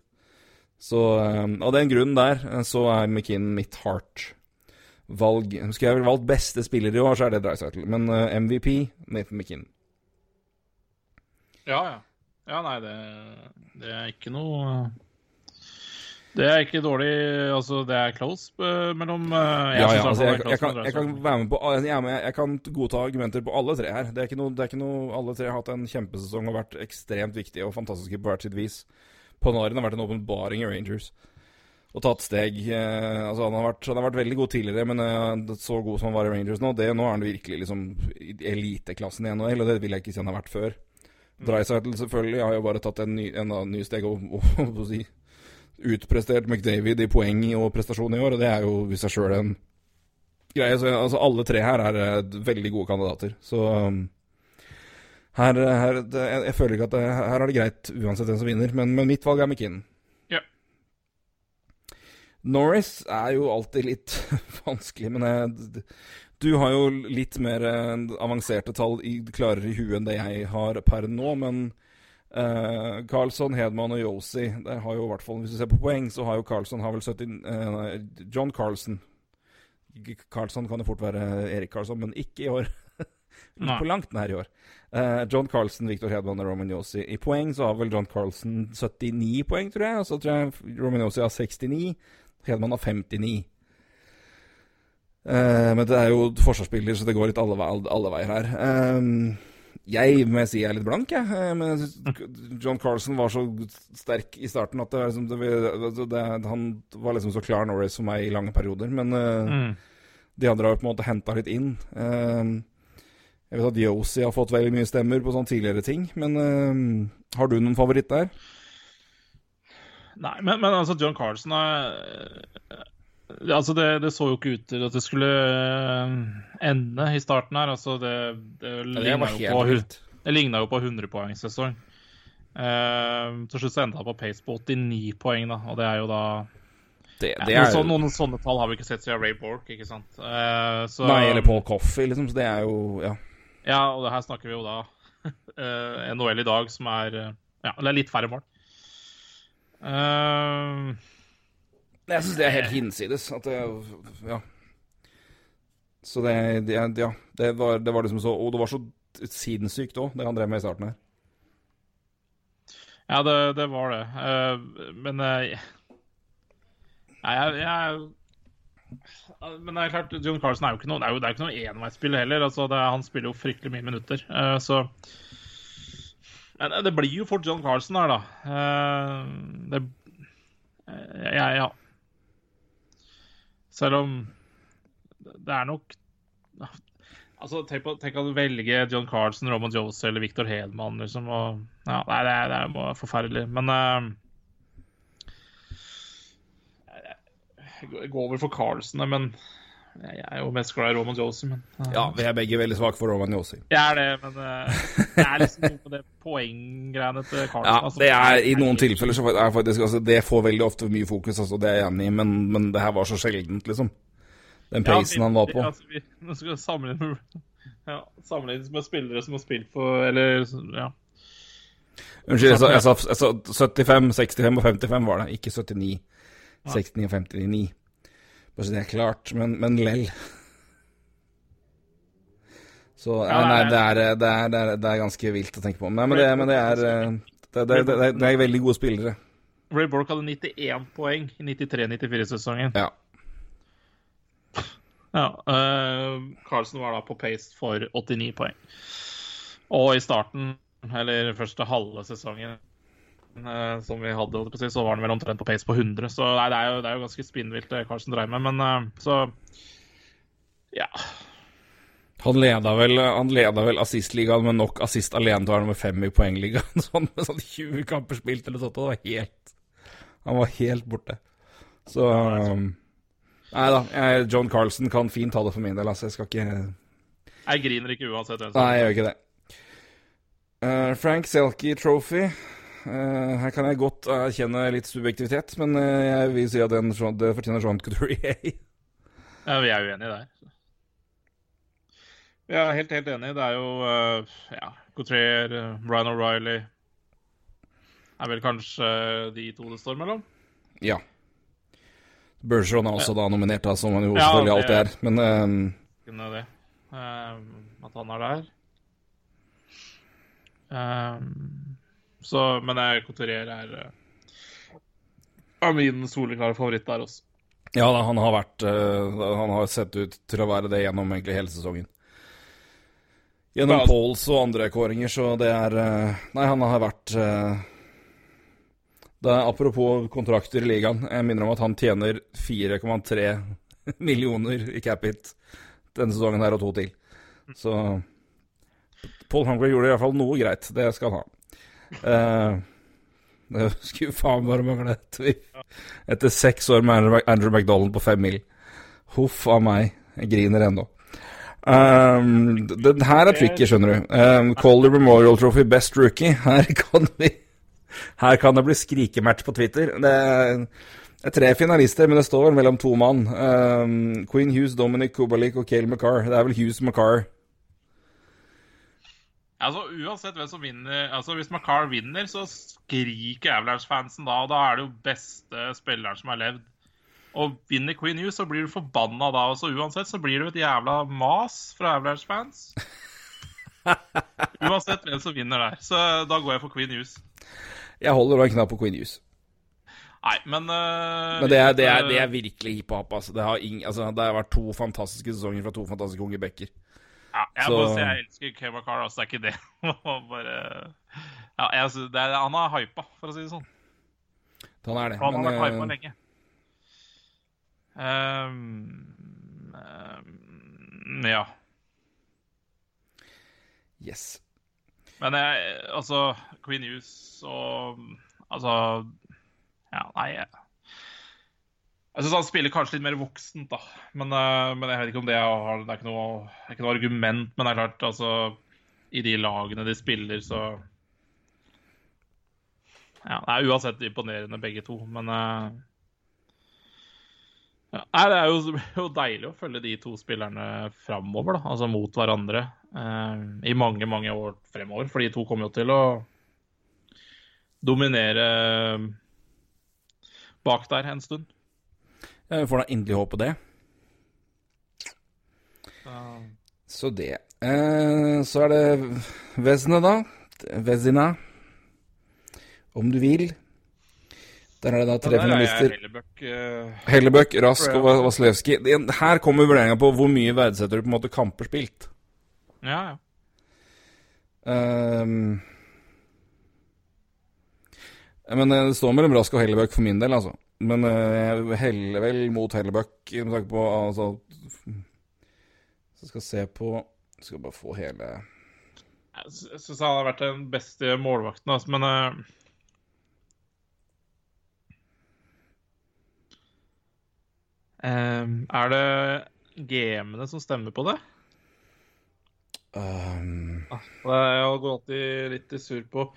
Så eh, av den grunnen der, eh, så er McKinnon mitt heart-valg. Skulle jeg vel valgt beste spiller i år, så er det Dreisaitl. Men MVP, Nathan McKinnon. Ja, ja. Ja, nei, det, det er ikke noe Det er ikke dårlig Altså, det er close eh, mellom eh, Ja, ja, altså, jeg, jeg, kan, jeg kan være med på jeg, med, jeg kan godta argumenter på alle tre her. Det er ikke noe, det er ikke noe Alle tre har hatt en kjempesesong og vært ekstremt viktige og fantastiske på hvert sitt vis. Panarin har vært en åpenbaring i Rangers og tatt steg. Eh, altså han har, vært, han har vært veldig god tidligere, men så god som han var i Rangers nå, det, nå er han virkelig liksom i eliteklassen i NHL, og det vil jeg ikke si han har vært før. Dreisaitl selvfølgelig har jo bare tatt en ny, en ny steg og, og, og, si, utprestert McDavid i poeng og prestasjon i år, og det er jo i seg sjøl en greie. Så altså, alle tre her er eh, veldig gode kandidater. Så um, her, her det, jeg, jeg føler ikke at det, her er det greit uansett hvem som vinner, men, men mitt valg er McKinnon. Ja. Norris er jo alltid litt [laughs] vanskelig, men jeg, du har jo litt mer eh, avanserte tall i, klarere i huet enn det jeg har per nå, men eh, Carlson, Hedman og Yosi der har jo i hvert fall, Hvis du ser på poeng, så har jo Carlson har vel 70 uh, John Carlson Carlson kan jo fort være Erik Carlson, men ikke i år. [laughs] På langt nær i år. Uh, John Carlson, Victor Hedman og Roman Yossi. I poeng så har vel John Carlson 79 poeng, tror jeg. Og så tror jeg Roman Yossi har 69. Hedman har 59. Eh, men det er jo forsvarsspiller, så det går litt alle, vei- alle veier her. Eh, jeg må jeg si jeg er litt blank, jeg. Eh, men jeg synes John Carlson var så sterk i starten at det, var liksom, det, det, han var liksom så klar Norris for meg i lange perioder. Men eh, Mm. de andre har jo på en måte henta litt inn. Eh, jeg vet at Yosi har fått veldig mye stemmer på sånne tidligere ting, men har du noen favoritt der? Nei, men, men altså, John Carlson er Altså, det, det så jo ikke ut til at det skulle eh, ende i starten her. Altså, det, det ligna jo, det jo på 100 poengsesong. Uh, til slutt så endte han på pace på 89 poeng, da, og det er jo da Det, ja, det noen, er sånne, noen sånne tall har vi ikke sett siden Ray Bork, ikke sant? Uh, så, Nei, eller Paul Coffey, liksom. Så det er jo Ja. Ja, og det her snakker vi jo da [laughs] uh, NHL i dag, som er eh, Ja, er litt færre mål. Eh, Jeg syns det er helt hinsides. At det Ja. Så det, det Ja. Det var, det var liksom så Og det var så sinnssykt òg, det han drev med i starten her. ja, det, det var det. Uh, men uh, Nei, jeg, jeg Men det er klart, John Carlsen er jo ikke noe Det er jo, det er ikke noe enveisspill heller. Altså, det, han spiller jo fryktelig mye minutter. Uh, så Men det blir jo fort John Carlsen her, da. Det Ja, ja. Selv om det er nok Altså, tenk, på, tenk at du velger John Carlsen, Roman Jones eller Victor Hedman, liksom. Og, ja, nei, det er, det er forferdelig. Men uh, Jeg går over for Carlsen, men jeg er jo mest glad i Roman Josie. Men, uh, Ja, vi er begge veldig svake for Roman Yossi. Jeg er det, men uh, det er liksom noe på det poenggreiene til Carlson. Ja, altså. det er i noen tilfeller så er faktisk altså, Det får veldig ofte mye fokus, altså, det er jeg enig i, men, men det her var så sjeldent, liksom. Den Ja, han var på. Altså, vi, nå skal vi sammenligne med, ja, sammenlignes med spillere som har spilt for Eller ja. Unnskyld, jeg sa, jeg, sa, 75, 65 og 55 var det, ikke 79. 69 og 59. Bare så det er klart, men, men lell. Så Ja, nei, det er, det, er, det, er, det er ganske vilt å tenke på. Nei, men det, men det er eh, er veldig gode spillere. Ray Bork hadde 91 poeng i 93-94-sesongen. Ja. Ja, uh, Carlsen var da på pace for 89 poeng. Og i starten, eller første halve sesongen som vi hadde, så var han vel omtrent på pace på 100. Så nei, det, er jo, det er jo ganske spinnvilt det Carlsen dreier med. Men eh, så Ja. Han leda vel, han leda vel assistligaen med nok assist alene til å være nummer fem i poengligaen. [laughs] Sånn, med sånn 20 kamper spilt eller sånt. og Det var helt Han var helt borte. Så um, Nei da. John Carlsen kan fint ta det for min del. Altså, jeg skal ikke Jeg griner ikke uansett. Nei, jeg gjør ikke det. Uh, Frank Selke Trophy. Eh, her kan jeg godt erkjenne litt subjektivitet, men eh, jeg vil si at den, det fortjener Jean Couturier. [laughs] Ja, vi er uenige der. Vi er helt, helt enige. Det er jo uh, ja, Couturier, uh, Ryan O'Reilly Er vel kanskje eh, de to det står mellom? ja. Bergeron er også da nominert, da, som han jo Ja, selvfølgelig det- alltid er. Men eh, det. Eh, at han er der. Eh, så, men jeg Couturier er er min soleklare favoritt der også. Ja han har vært eh, Han har sett ut til å være det gjennom egentlig hele sesongen. Gjennom Ja. polls og andre kåringer, så det er eh, Nei, han har vært eh, det er, Apropos kontrakter i ligaen, jeg minner om at han tjener 4,3 [laughs] millioner i cap hit denne sesongen her og to til. Så Paul Hunger gjorde i hvert fall noe greit. Det skal han ha. Eh, [laughs] det skulle faen bare mangle. etter- Etter seks år med Andrew- McDonald på fem mil. Huff a meg. Jeg griner ennå. Um, den her er tricky, skjønner du. Um, Calder Memorial Trophy Best Rookie. [laughs] Her kan vi Her kan det bli skrikematch på Twitter. Det er tre finalister, men det står mellom to mann. Um, Queen Hughes, Dominic Kubalik og Cale McCarr. Det er vel Hughes McCarr. Altså, Uansett hvem som vinner altså Hvis McCarr vinner, så skriker Avalanche-fansen da, og da er det jo beste spilleren som har levd. Og vinner Queen U, så blir du forbanna da. Og så uansett så blir det jo et jævla mas fra Avalanche-fans. [laughs] Uansett hvem som vinner der. Så da går jeg for Queen Hughes. Jeg holder da en knapp på Queen Hughes. Nei, men uh, Men det er, det er, det er virkelig hiphop. Altså. Det, har ing, altså, det har vært to fantastiske sesonger fra to fantastiske unge backer. Ja, jeg Så- si jeg elsker Kevin Carr, altså. Det er ikke det. [laughs] Bare Ja, jeg, altså, det er, han har hypa, for å si det sånn. Han er det. Han har vært hypa eh, lenge. Um, um, ja. yes. Men jeg, altså Queen Hughes og Altså Ja, nei Jeg, jeg syns han spiller kanskje litt mer voksent, da. Men, eh, men jeg vet ikke om det har Det er ikke noe, er ikke noe argument, men det er klart, altså I de lagene de spiller, så Ja, det er uansett imponerende, begge to, men eh, ja, det er jo, [laughs] jo deilig å følge de to spillerne framover, da. Altså mot hverandre. eh, I mange, mange år fremover. For de to kommer jo til å dominere bak der en stund. Vi får da endelig håpe det. Så, Så det. Eh, så er det Vesne, da. Vezina. Om du vil. Der er det da tre er finalister. Hellebøck, eh, Hellebøk, Rask og Va- Vasilevskij. Her kommer vurderinga på hvor mye verdsetter du på en måte kamper spilt. ja, ja. Um, men eh, det står mellom Rask og Hellebøk for min del, altså. Men eh, jeg heller vel mot Hellebøk med tanke på altså jeg skal se på Skal bare få hele Jeg syns han har vært den beste målvakten, altså, men uh... Er det GM-ene som stemmer på det? um, jeg går alltid litt i sur på.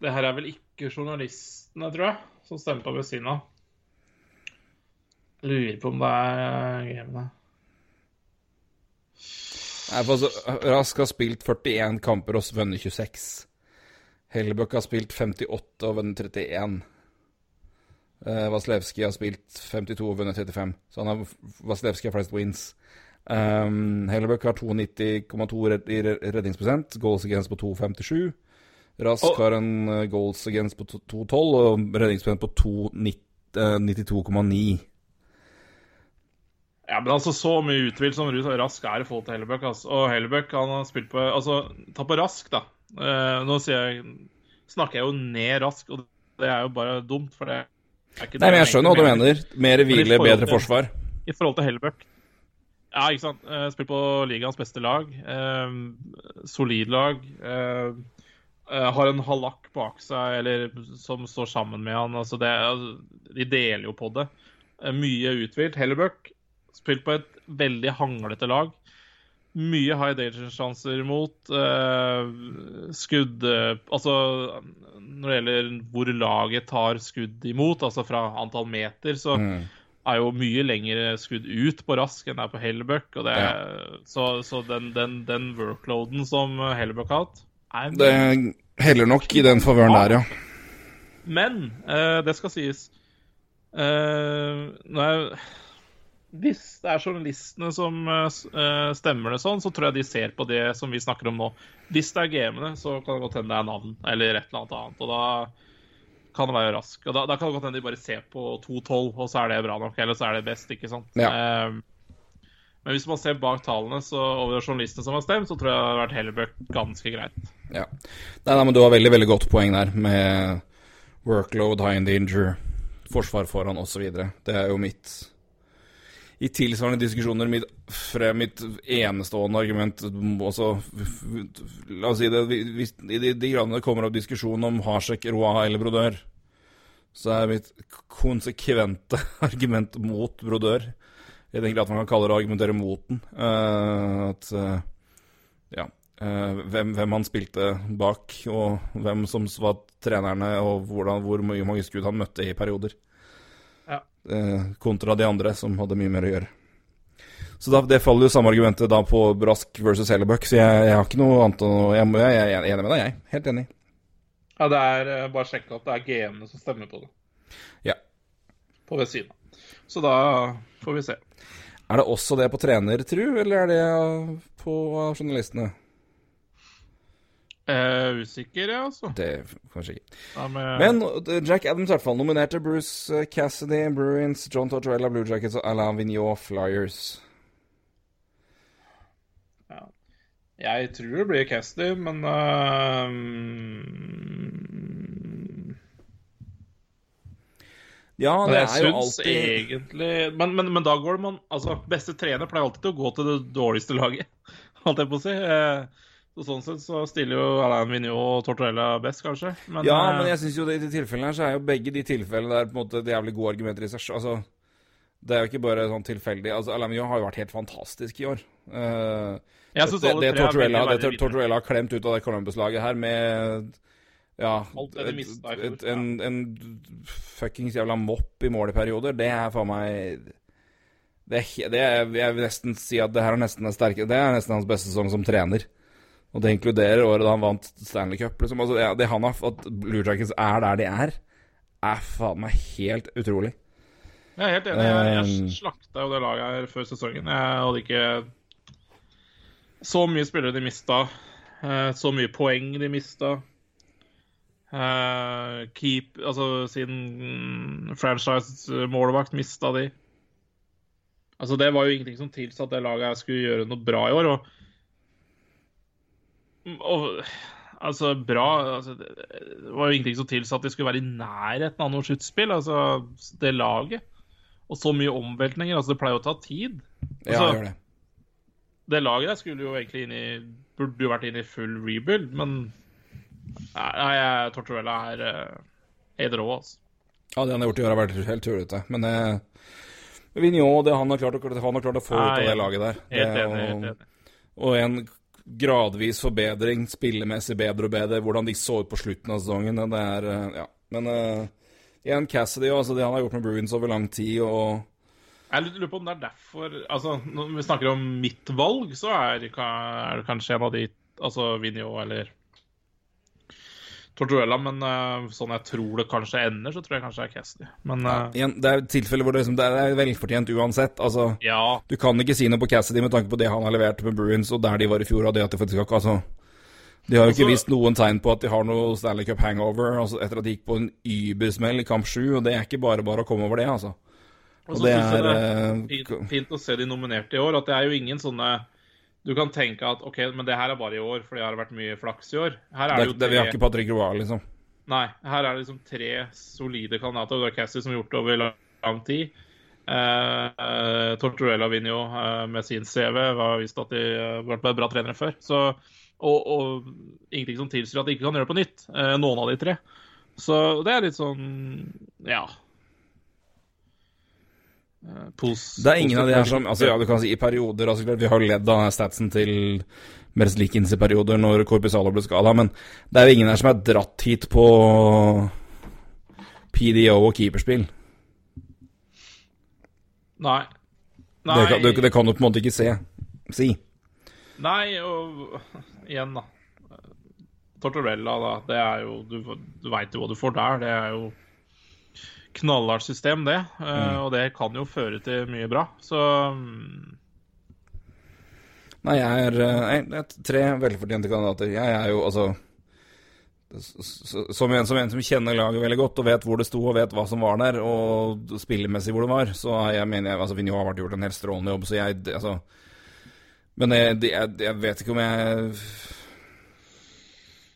Det her er vel ikke journalistene, tror jeg, som stemmer på ved siden av. Lurer på om det er GM-ene. Nei, for altså, Rask har spilt 41 kamper og vunnet 26. Hellebøk har spilt 58 og vunnet 31. Uh, Vaslevskij har spilt 52 og vunnet 35. Så han har, Vaslevskij har flest wins. Um, Hellebøk har 92,2 red- i re- redningsprosent, goals against på 2,57. Rask oh. har en uh, goals against på 2,12 og redningsprosent på 2,92,9. Ja, men altså så mye uthvilt som Rask er i forhold til Hellebøk. Altså. Og Hellebøk han har spilt på Altså, ta på Rask, da. Uh, nå jeg, snakker jeg jo ned Rask, og det er jo bare dumt, for det er ikke Nei, men jeg skjønner hva du mener. Mer hvile, men bedre til- forsvar. I forhold til Hellebøk. Ja, ikke sant. Uh, Spilt på ligaens beste lag. Uh, solid lag. Har en halakk bak seg eller som står sammen med han. Altså det, de deler jo på det. Mye uthvilt. Hellebøck spilt på et veldig hanglete lag. Mye high danger-sjanser imot. Eh, skudd eh, Altså når det gjelder hvor laget tar skudd imot, altså fra antall meter, så Mm. er jo mye lengre skudd ut på Rask enn det er på Hellebuck. Er, Så, så den, den, den workloaden som Hellebuck har hatt, er Det heller nok i den favøren der, ja. Men eh, det skal sies eh, når er, Hvis det er journalistene som eh, eh, stemmer det sånn, så tror jeg de ser på det som vi snakker om nå. Hvis det er GM-ene, så kan det godt hende det er navn eller et eller annet annet. Og da kan det være rask. Og da, da kan det godt hende de bare ser på 2-12, og så er det bra nok. Eller så er det best, ikke sant. Ja. Eh, men hvis man ser bak tallene så over journalistene som har stemt, så tror jeg det har vært Hellebuck ganske greit. ja. Nei, nei, men du har veldig, veldig godt poeng der, med workload, high in danger, forsvar foran osv. Det er jo mitt I tilsvarende diskusjoner mitt, fre, mitt enestående argument også, La oss si det hvis, I de, de gradene det kommer opp diskusjon om Hasek, Roa eller Brodør, så er mitt konsekvente [laughs] argument mot Brodør Jeg tenker at man kan kalle det å argumentere mot den. Uh, at uh, ja, Uh, hvem, hvem han spilte bak, og hvem som var trenerne, og hvordan, hvor mange skudd han møtte i perioder. Eh, kontra de andre, som hadde mye mer å gjøre. Så da, det faller jo samme argumentet da på Brask versus Hellebuck, så jeg, jeg har ikke noe annet å jeg, jeg, jeg er enig med deg, jeg. Helt enig. Ja, det er eh, bare å sjekke at det er GM-ene som stemmer på det. Ja. På ved siden av. Så da får vi se. Er det også det på trener, tru, eller er det på journalistene? Eh, usikker, ja, altså. Det kanskje ikke. Ja, med, Men uh, Jack Adams i hvert fall nominerte Bruce uh, Cassidy, Bruins, John Tortorella, Blue Jackets og Alain Vigneault Flyers. Jeg tror det blir Cassidy, men uh... Ja, Men det jeg er jo alltid egentlig men, men, men da går det man Altså, beste trener pleier alltid til å gå til det dårligste laget, [laughs] holdt jeg på å si. Eh, Så sånn sett så stiller jo Alain Vigneault og Tortorella best, kanskje. Men, Ja, eh, men jeg syns jo det, i de tilfellene her så er jo begge de tilfellene der på en måte det jævlig gode argumenter i seg. Altså, det er jo ikke bare sånn tilfeldig. Altså, Alain Vigneault har jo vært helt fantastisk i år. Uh, jeg synes det, det, er Tortorella, det Tortorella har klemt ut av det Columbus-laget her med ja, det fjor, et, en, en fuckings jævla mopp i mål i perioder, det er faen meg det det er, Jeg vil nesten si at det her er nesten sterke Det er nesten hans beste sesong som trener. Og det inkluderer året da han vant Stanley Cup. Liksom. Altså, det, det han har At Blue Jackets er der de er, er faen meg helt utrolig. Jeg er helt enig. Jeg, Um, jeg slakta jo det laget her før sesongen. Jeg hadde ikke så mye spillere de mista. eh, Så mye poeng de mista. Eh, Keep Altså siden franchise-målvakt mista de. Altså Det var jo ingenting som tilsa at det laget skulle gjøre noe bra i år. Og, og altså bra altså, Det var jo ingenting som tilsa at de skulle være i nærheten av noe sluttspill. Altså det laget. Og så mye omveltninger. Altså, det pleier å ta tid. Ja, Altså, gjør det. det laget der skulle jo egentlig inn i Burde jo vært inn i full rebuild, men Nei, jeg, Tortorella er helt rå, altså. Ja, det han har gjort i år, har vært helt tullete. Men eh, Vigneault, det han har klart, han har klart å få ut av det laget der Helt enig. og, enig. og en gradvis forbedring, spillemessig bedre og bedre, hvordan de så ut på slutten av sesongen. Det er eh, Ja. Men uh, igjen, Cassidy, altså det han har gjort med Bruins over lang tid, og Jeg lurer på om det er derfor Altså, Når vi snakker om mitt valg, så er, er det kanskje en av de Altså Vinjo eller Tortuella, men uh, sånn jeg tror det kanskje ender, så tror jeg kanskje det er Cassidy. Men ja, eh, igjen, det er et tilfelle hvor det, liksom, det er velfortjent uansett. Altså, ja. du kan ikke si noe på Cassidy med tanke på det han har levert med Bruins, og der de var i fjor, og det at de faktisk ikke altså, De har jo ikke Altså- vist noen tegn på at de har noe Stanley Cup hangover altså, etter at de gikk på en übersmell i kamp sju, og det er ikke bare bare å komme over det, altså. Og Og det er det er eh, fint, fint å se de nominerte i år. At det er jo ingen sånne Du kan tenke at OK, men det her er bare i år, for det har vært mye flaks i år. Her er det, det jo det, Vi har ikke Patrick Roy, liksom. Nei, her er det liksom tre solide kandidater. Det er Cassie som har gjort det over lang, tid. Eh, eh, Tortorella vinner jo eh, med sin CV. Har vist at de har vært bra trenere før. Så, og, og ingenting som tilsier at de ikke kan gjøre det på nytt. eh, noen av de tre. Så det er litt sånn Ja. Eh, Pos, Det er ingen av de her som altså, Ja, du kan si i perioder altså, Vi har ledd av statsen til Merzlikins i perioder når Corpusalo ble skada, men det er jo ingen her som er dratt hit på PDO og keeperspill. Nei. Det, kan- det, det kan du på en måte ikke se. Si. Nei, og igjen, da. Tortorella, da. Det er jo Du, du veit jo hva du får der. Det er jo knallhardt system, det. Mm. Og det kan jo føre til mye bra. Så mm, Nei, jeg er, eh, jeg er tre velfortjente kandidater. Jeg er jo altså som en, som en som kjenner laget veldig godt og vet hvor det sto og vet hva som var der, og spillemessig hvor det var, så jeg mener jeg altså Vinjo har vært gjort en helt strålende jobb, så jeg altså Men jeg, jeg, jeg vet ikke om jeg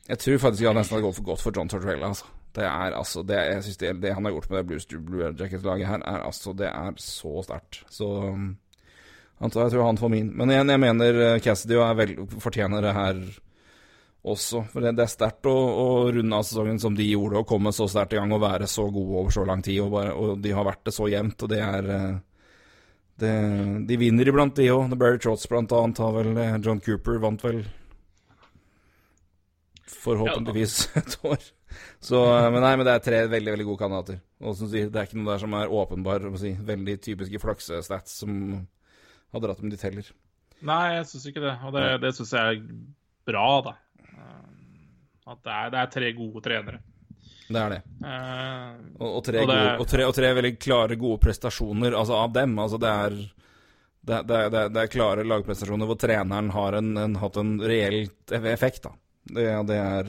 Jeg tror faktisk jeg nesten hadde gått for godt for John Tortorella, altså. Det er altså det, Jeg synes det, det han har gjort med det Blues Blue Jackets-laget her, er altså Det er så sterkt. Så um, jeg tror han får min. Men igjen, jeg mener eh, Cassidy er vel, fortjener det her også. For det, det er sterkt å, å runde av sesongen som de gjorde, og komme så sterkt i gang og være så gode over så lang tid. Og, bare, og de har vært det så jevnt, og det er eh, det, De vinner iblant, de òg. Barry Trotts blant annet har vel eh, John Cooper vant vel forhåpentligvis [laughs] et år. Så, eh, men nei, men det er tre veldig veldig gode kandidater. Og som sier, Det er ikke noe der som er åpenbar, si, veldig typiske flaksestats som har dratt med ditt heller. Nei, jeg syns ikke det. Og det, det syns jeg er bra, da. Eh, At det er, det er tre gode trenere. Det er det. Eh, Og, og, tre, Og det- gode, og, tre, tre veldig klare, gode prestasjoner altså av dem. Altså det er det, det, det, det er klare lagprestasjoner hvor treneren har en, en, hatt en reell effekt, da. Det, det er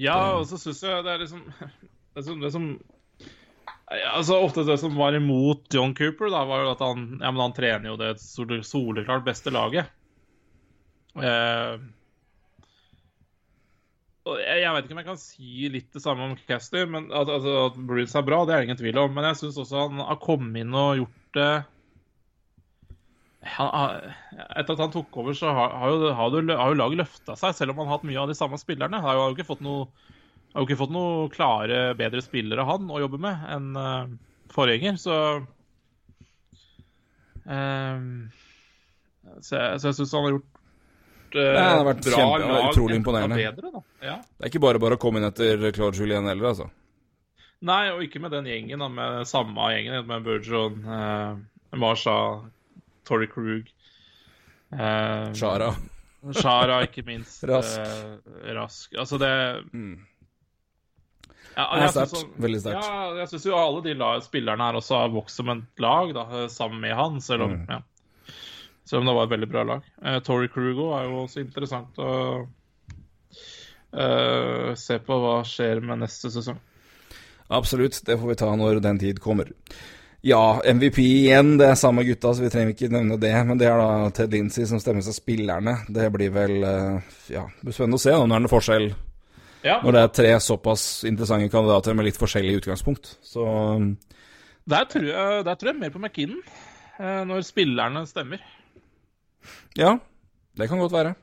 Ja, og så syns jeg det er liksom [laughs] Det som, det som altså Ofte det som var imot John Cooper, da, var jo at han Ja, men han trener jo det sole- soleklart beste laget. Eh, og jeg, jeg vet ikke om jeg kan si litt det samme om Casty, men altså, at Bruce er bra, det er det ingen tvil om. Men jeg syns også han har kommet inn og gjort det han, Etter at han tok over, så har, har, jo, har, jo, har jo laget løfta seg, selv om han har hatt mye av de samme spillerne. Han har jo ikke fått noe har jo ikke fått noe klare, bedre spillere han å jobbe med enn uh, forgjenger, så Ehm, Så jeg, så jeg syns han har gjort uh, Nei, han har vært bra kjempe- lag utrolig imponerende. Bedre. Ja. Det er ikke bare bare å komme inn etter Claude Julien heller, altså. Nei, og ikke med den gjengen, da, med samme gjengen, med Burgeon, uh, Marsha, Torrey Krug eh, Shara. Shara, ikke [laughs] minst. Rask. eh, rask. Altså, det Mm. ja, jeg sterkt. synes- Veldig sterkt. Ja, jeg syns jo alle de la- spillerne her også har vokst som et lag, da, eh, sammen med han, selv om, Mm. ja. selv om det var et veldig bra lag. Uh, Torrey Krugo er jo også interessant å eh, se på hva skjer med neste sesong. Absolutt, det får vi ta når den tid kommer. Ja, MVP igjen, det er samme gutta, så vi trenger ikke nevne det. Men det er da Ted Lindsey som stemmes av spillerne. Det blir vel eh, Ja, det blir spennende å se da, når det er forskjell Ja, Når det er tre såpass interessante kandidater med litt forskjellig utgangspunkt. Så um, der tror jeg, der tror jeg mer på McKinnon, eh, når spillerne stemmer. Ja, det kan godt være.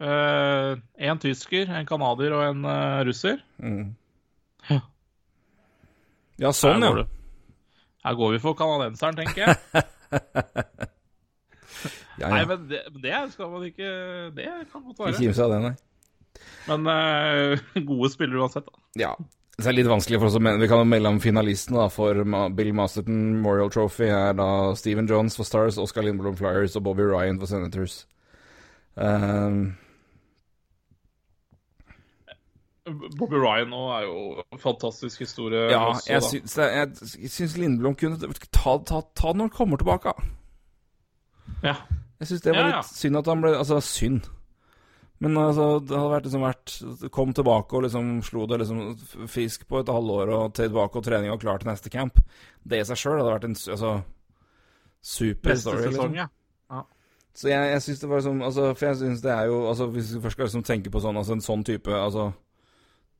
Eh, en tysker, en canadier og en eh, russer. Ja, sånn, ja. Her går vi for canadenseren, tenker jeg. [laughs] ja, Nei, men det, det skal man ikke Det kan godt Ikke være. kimse av det, nei. Men uh, gode spillere uansett, da. Ja. Det er litt vanskelig for oss å mene. Vi kan jo melde om finalistene da, for Bill Masterton Memorial Trophy. er da Steven Jones for Stars, Oscar Lindblom Flyers og Bobby Ryan for Senators. Um, Bobby Ryan nå er jo en fantastisk historie. ja, også, jeg syns, jeg, jeg syns Lindblom kunne ta, ta, ta når han kommer tilbake. Ja. Jeg syns det var Ja, ja. litt synd at han ble Altså, synd. Men altså, det hadde vært liksom vært Kom tilbake og liksom slo det liksom fisk på et halvår og tilbake og trening og klar til neste camp. Det i seg sjøl hadde vært en altså, super Beste story. sesong, Liksom. ja. Så jeg, jeg syns det var liksom altså, For jeg syns det er jo altså, Hvis vi først skal liksom tenke på sånn altså, en sånn type Altså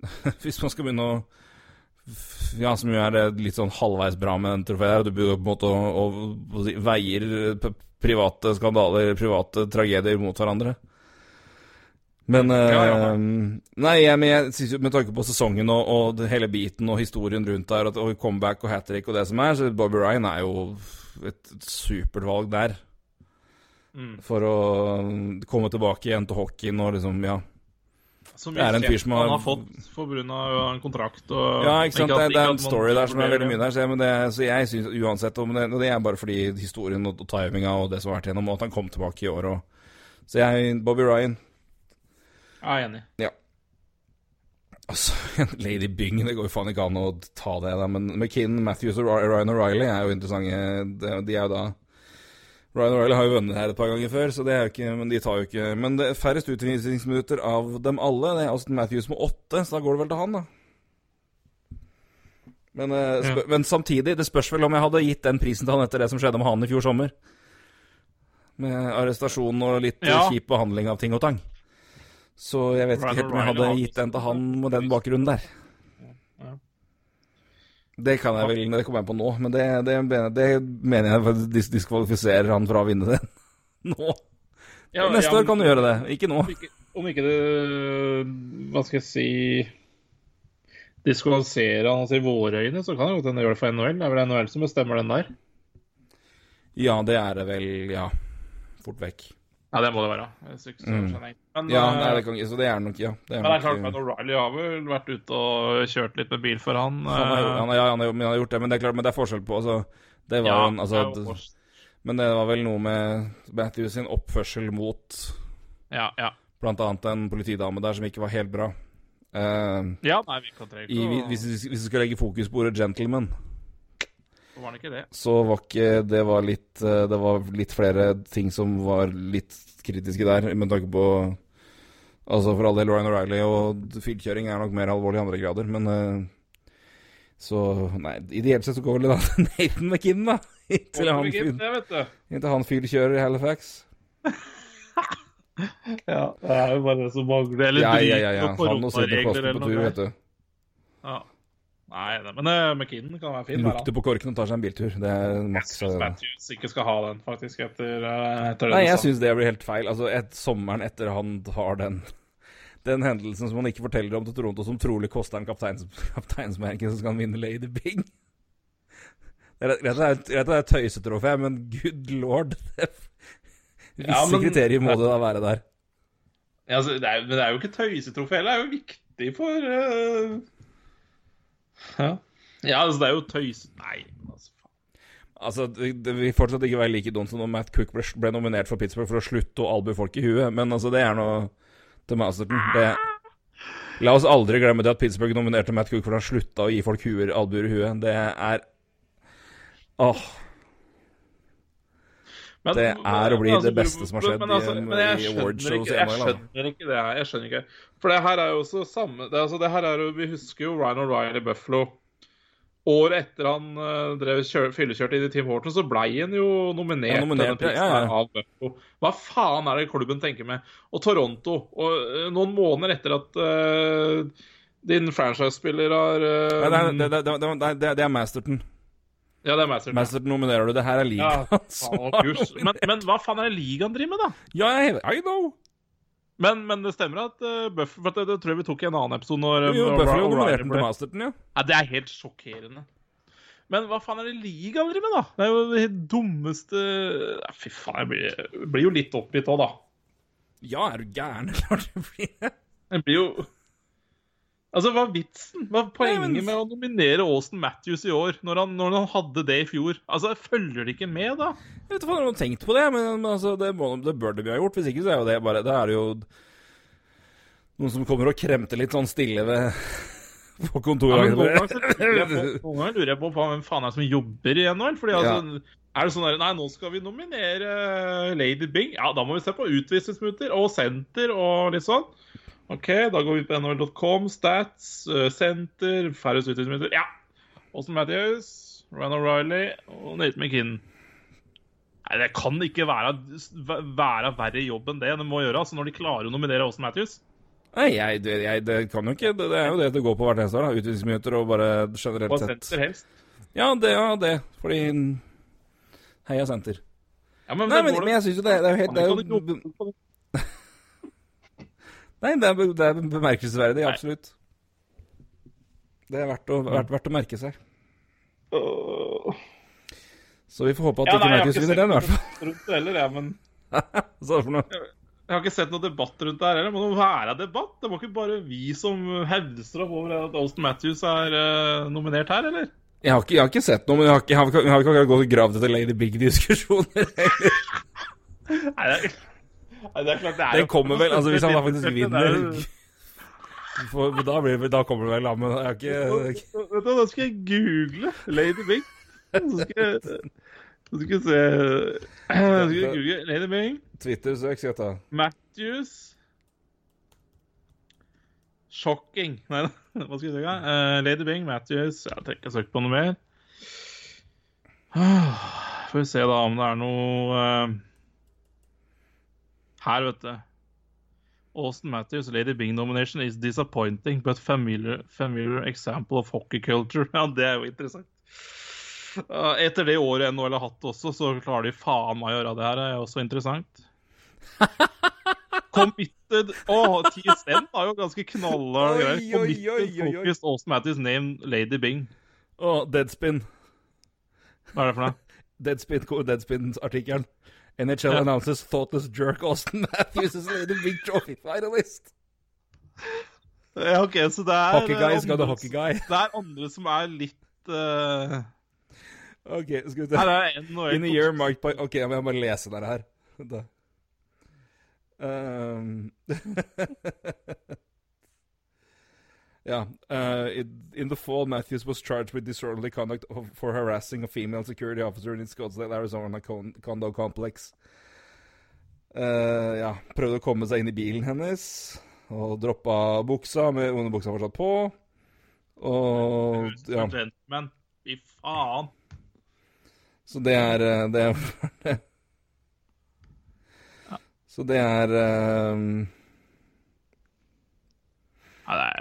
[laughs] Hvis man skal begynne å Ja, som jo er litt sånn halvveis bra med den trofeet her, du begynner på en måte å, å, å veier private skandaler, private tragedier mot hverandre. Men eh, Ja, ja. Nei, men jeg synes jo med tanke på sesongen og, og hele biten og historien rundt der, og, comeback og hat trick og det som er, så Bobby Ryan er jo et, supert valg der. Mm. For å komme tilbake igjen til hockeyen og liksom, ja. Så Det er en fyr som har- han har fått av en kontrakt og Ja, ikke sant. at- Det, er en story der som er veldig mye der. Så det, så jeg synes uansett om det, og det er bare fordi historien og, og timinga og det som har vært gjennom, og at han kom tilbake i år og Så jeg Bobby Ryan Jeg er enig. Altså, [laughs] Lady Byng, det går jo faen ikke an å ta det, da. Men McKinn, Matthews og Ryan O'Reilly er jo interessante. De er jo da Ryan O'Reilly har jo vunnet her et par ganger før, så det er jo ikke Men de tar jo ikke Men det er færrest utvisningsminutter av dem alle. Det er Austin Matthews med åtte, så da går det vel til han, da. Men, eh, spør, men samtidig, det spørs vel om jeg hadde gitt den prisen til han etter det som skjedde med han i fjor sommer. Med arrestasjon og litt eh, Ja. kjip behandling av ting og tang. Så jeg vet ikke helt om jeg hadde gitt den til han med den bakgrunnen der. Det kan jeg vel, det kommer jeg på nå, men det, det, det mener jeg faktisk dis diskvalifiserer han fra å vinne det [laughs] nå. Ja, Neste ja, år kan du gjøre det, ikke nå. Om ikke, om ikke det Hva skal jeg si Diskvalifiserer han altså i våre øyne, så kan det godt hende gjøre det for NHL. Det er vel NHL som bestemmer den der. Ja, det er det vel, ja. Fort vekk. Ja, det må det være. Mm. Men, Ja, eh, nei, det kan, så det er nok, ja. Det er men det er klart, eh, men O'Reilly har vel vært ute og kjørt litt med bil for han. han har, eh, han, ja, han, har, han har gjort det, men det er klart, men det er forskjell på altså, Det var ja, en, altså, det Men det var vel noe med Matthews sin oppførsel mot Ja, ja. blant annet en politidame der som ikke var helt bra. Uh, ja, nei, vi kan trenger i, hvis, hvis vi skal legge fokus på ordet 'gentleman', var det ikke det. så var ikke det var litt eh, Det var litt flere ting som var litt kritiske der, med tanke på Altså for all del Ryan O'Reilly og fyllkjøring er nok mer alvorlig i andre grader, men eh, Så Nei, ideelt sett så går vel det da [laughs] Nathan McKinn, da. Inntil han, fyr- det, vet du. inntil han fyllkjører i Halifax. [laughs] Ja, det er jo bare det som mangler. Eller Ja, ja, ja. ja. Han og sitter koronaregler på tur, vet du. Ja. Nei, men uh, McKinnon kan være fin. Lukter på korken og tar seg en biltur. Det er Jeg maks. syns eh, Matthews ikke skal ha den, faktisk, etter, eh, etter Nei, jeg syns det blir helt feil. Altså, et, sommeren etter han har den [laughs] den hendelsen som han ikke forteller om til Toronto, som trolig koster en kapteins, [laughs] kapteinsmerket, så skal han vinne Lady Bing. Greit det er- det er et tøysetrofé, men good lord [laughs] Visse Ja, men- kriterier må det da være der. Ja, altså, det er, men det er jo ikke tøysetrofé heller. Det er jo viktig for eh, ja. ja, altså, det er jo tøys... Nei, altså. Altså, det, det vil fortsatt ikke være like dumt som når Matt Cook ble, ble nominert for Pittsburgh for å slutte å albue folk i huet, men altså, det er noe til Masterton. Det, la oss aldri glemme det at Pittsburgh nominerte Matt Cook for han slutta å gi folk huer, albuer i huet. Det er Åh. Men- Det er å bli men det beste som har skjedd men altså, i- men jeg i awardshows ikke- Jeg skjønner ikke det her. Jeg skjønner ikke. For det her er jo også samme det, altså, det her er jo, Vi husker jo Ryan O'Reilly i Buffalo. Året etter han uh, drev kjør, fyllekjørte inn i Team Horton, så blei han jo nominert, Ja, nominert, denne ja, prisen ja, ja. av Buffalo. Hva faen er det klubben tenker med? Og Toronto. Og uh, noen måneder etter at uh, din franchise-spiller har det, det, det, det, er Masterton. Ja, det er Masterton. Masterton nominerer du. Det her er Ja, [laughs] ligaen. faen, men, men hva faen er det ligaen driver med, da? Ja, I, I know. Men, men det stemmer at uh, Buffalo For det, det tror jeg vi tok i en annen episode. Når, Jo, når Buffalo O'Reilly nominerte den til Masterton, ja. Ja, Det er helt sjokkerende. Men hva faen er det ligaen driver med, da? Det er jo det dummeste ja, Fy faen, jeg blir, jeg blir jo litt oppgitt òg, da. Ja, er du gæren? [laughs] Klart det blir det. Jeg blir jo Altså, hva er vitsen? Hva er poenget Nei, men- med å nominere Austin Matthews i år, når han, når han hadde det i fjor? Altså, Følger det ikke med, da? Jeg vet ikke om han har tenkt på det, men, men altså, det, må, det bør vi ha gjort. Hvis ikke så er jo det bare Da er det jo noen som kommer og kremter litt sånn stille ved [laughs] på kontoret. Ja, [laughs] noen ganger lurer jeg på, hvem faen er det som jobber i NHL. Fordi altså, Er det sånn der Nei, nå skal vi nominere Lady Bing. Ja, da må vi se på utvisningsmutter og senter og litt sånn. OK, da går vi på nhl.com, stats, eh, senter, færrest utvisningsmuter. Ja. Åsen Matthews, Ryan O'Reilly og Nate McKinn. Nei, Det kan ikke være, være verre jobb enn det de må gjøre altså, når de klarer å nominere Åsen Matthews. Nei, jeg, det, jeg, det kan jo ikke Det det er jo det det går på hvert eneste år. Utvisningsminutter og bare generelt Og sett. senter helst. Ja, det, ja, det. Fordi Heia senter. Ja, men, Nei, men, det- men jeg syns jo det, det er jo helt det er jo? Nei, det er, det er bemerkelsesverdig, absolutt. Det er verdt å, verdt, verdt å merke seg. Så vi får håpe at Ja, ikke nei, jeg har vinner den, i hvert fall. rundt det heller, jeg, men [laughs] Så for noe. jeg har ikke sett noe debatt rundt det her heller. Det må være debatt. Det må ikke bare vi som hevder over at Austin Matthews er uh, nominert her, eller? Jeg har, ikke, jeg har ikke sett noe, men jeg har ikke, jeg har ikke, jeg har ikke gått og gravd etter Lady Big-diskusjoner. [laughs] Det er, klart det er Den kommer vel, altså hvis han da faktisk [laughs] er vinner [laughs] for, da, blir, da kommer det vel, da, men jeg har ikke Vet du Da skal jeg google Lady Bing. Så skal jeg, så skal jeg se skal jeg google Lady Bing. Twitter-søk, skal jeg ta. Matthews Shocking. Nei, [laughs] hva skal jeg søke? Uh, Lady Bing, Matthews Jeg trenger ikke søke på noe mer. Ah, Får vi se da om det er noe eh, Her, vet du. Austin Matthews Lady Bing nomination is disappointing, but familiar, familiar example of hockey culture. [laughs] Ja, det er jo interessant. Uh, Etter det året NHL har hatt også, så klarer de faen meg å gjøre det her. Det er også interessant. Committed Å, TSN har jo ganske knalla greier. Committed focused Austin Matthews name Lady Bing. Å, Deadspin. Hva er det for noe? [laughs] Deadspin, Deadspin-artikkelen. NHL yeah. announces thoughtless jerk Austin Matthews as the Big Trophy finalist. Ja, OK, så det er Hockey guy is andre- hockey guy. Det er andre som er litt uh, Ok, skal vi Her se. er en In a year marked by Ok, jeg må bare lese det her. Da. Um, [laughs] [laughs] yeah. Uh, in, in the fall, Matthews was charged with disorderly conduct of, for harassing a female security officer in Scottsdale, Arizona con condo complex. Uh, ja, prøvde å komme seg inn i bilen hennes og droppa buksa med underbuksa fortsatt på. Og ja, Gentleman. Fy faen. så det er eh, Det er Så det er um, det er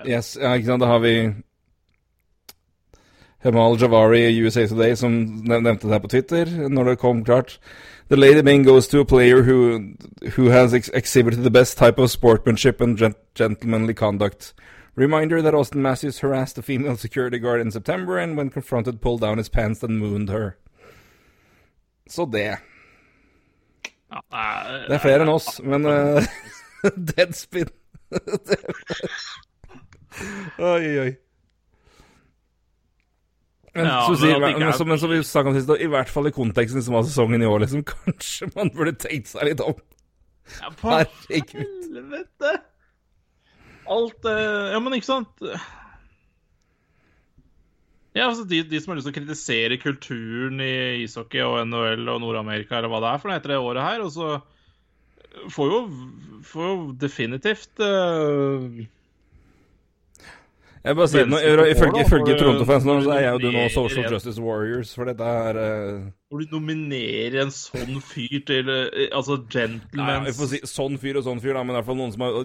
Yes, ja, ikke sant, da har vi Hemal Javari i USA Today som nev- nevnte det her på Twitter når det kom klart. The lady bing goes to a player who, who has ex exhibited the best type of sportsmanship and gent gentlemanly conduct. Reminder that Austin Matthews harassed a female security guard in September and when confronted pulled down his pants and mooned her. Så det er, Det er flere enn oss, men uh, [laughs] Deadspin [laughs] Oi, oi. Men, Ja, så men sier, men, er- men, som- men som vi snakket om sist, i hvert fall i konteksten som var sesongen i år, liksom, [laughs] kanskje man burde tenkt seg litt om. Ja, på Herregud. helvete! Alt eh, Ja, men ikke sant? Ja, altså de, de som har lyst til å kritisere kulturen i ishockey og NHL og Nord-Amerika, eller hva det er for noe etter det året her, og så får jo, får jo definitivt eh, Jeg bare sier, noe, Ifølge, ifølge Toronto-fansen så er jeg og du nå Social Justice Warriors, for dette er eh, Når du nominerer en sånn fyr til eh, Altså Nei, gentlemen vi får si sånn fyr og sånn fyr, da, men i hvert fall noen som har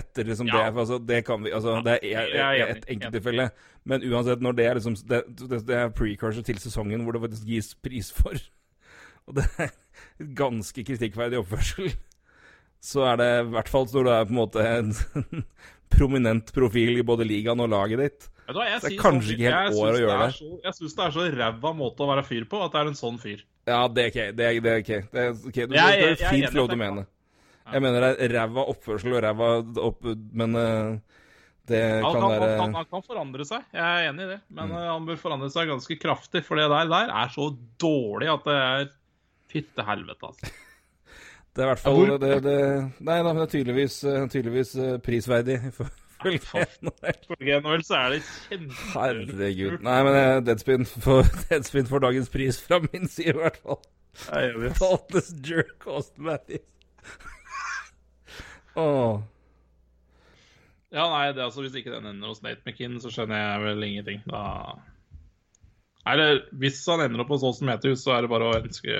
Etter liksom det altså, Det kan vi Altså, det er, er enig, enkelttilfelle. Men uansett, når det er liksom Det, det, det er precursor til sesongen hvor det faktisk gis pris for [laughs] Og det er ganske kritikkverdig oppførsel. [laughs] Så er det i hvert fall når du er på en måte en [laughs] prominent profil i både ligaen og laget ditt. Vet du hva, jeg Det er kanskje sånn, ikke helt år å gjøre det. Så, jeg syns det er så ræva måte å være fyr på, at det er en sånn fyr. Ja, det er ok. Det er, det er okay. Det er, okay. du, Jeg jeg, det er fint lov at til å er mene. Jeg mener det er ræva oppførsel og ræva opp... Men uh, det kan kan, være han kan forandre seg, jeg er enig i det. Men Mm. eh, han bør forandre seg ganske kraftig, for det der, der er så dårlig at det er Fytte helvete, altså. Det er i hvert fall hvor- det, det, Nei da, men det er tydeligvis, eh, tydeligvis eh, prisverdig. [laughs] ifølge NHL. Så er det kjempe... Herregud. Nei, men eh, Deadspin for, [laughs] Deadspin for dagens pris fra min side, i hvert fall. Thoughtless jerk Austin Matthews. [laughs] Åh. Ja, nei, det er altså hvis ikke den ender hos Nate McKinn, så skjønner jeg vel ingenting. Da Eller hvis han ender opp hos Åsen Matthews, så er det bare å ønske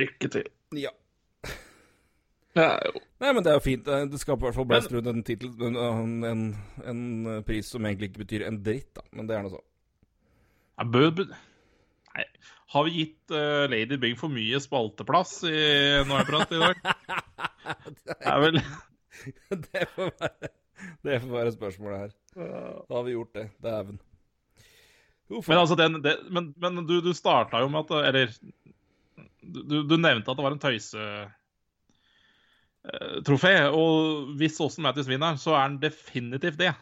Lykke til. Ja. Jo Nei, men det er jo fint. Det skaper i hvert fall blest rundt en tittel en, en, en, pris som egentlig ikke betyr en dritt, da. Men det er nå så. Nei. Har vi gitt uh, Lady Bing for mye spalteplass i Noiprat i dag? [laughs] Det er vel [laughs] Det får være, det får være spørsmålet her. Da har vi gjort det. Dæven. Men altså, den, det, men, men du, du starta jo med at Eller du, du nevnte at det var en tøysetrofé. eh, og hvis Austin Matthews vinner, så er han definitivt det.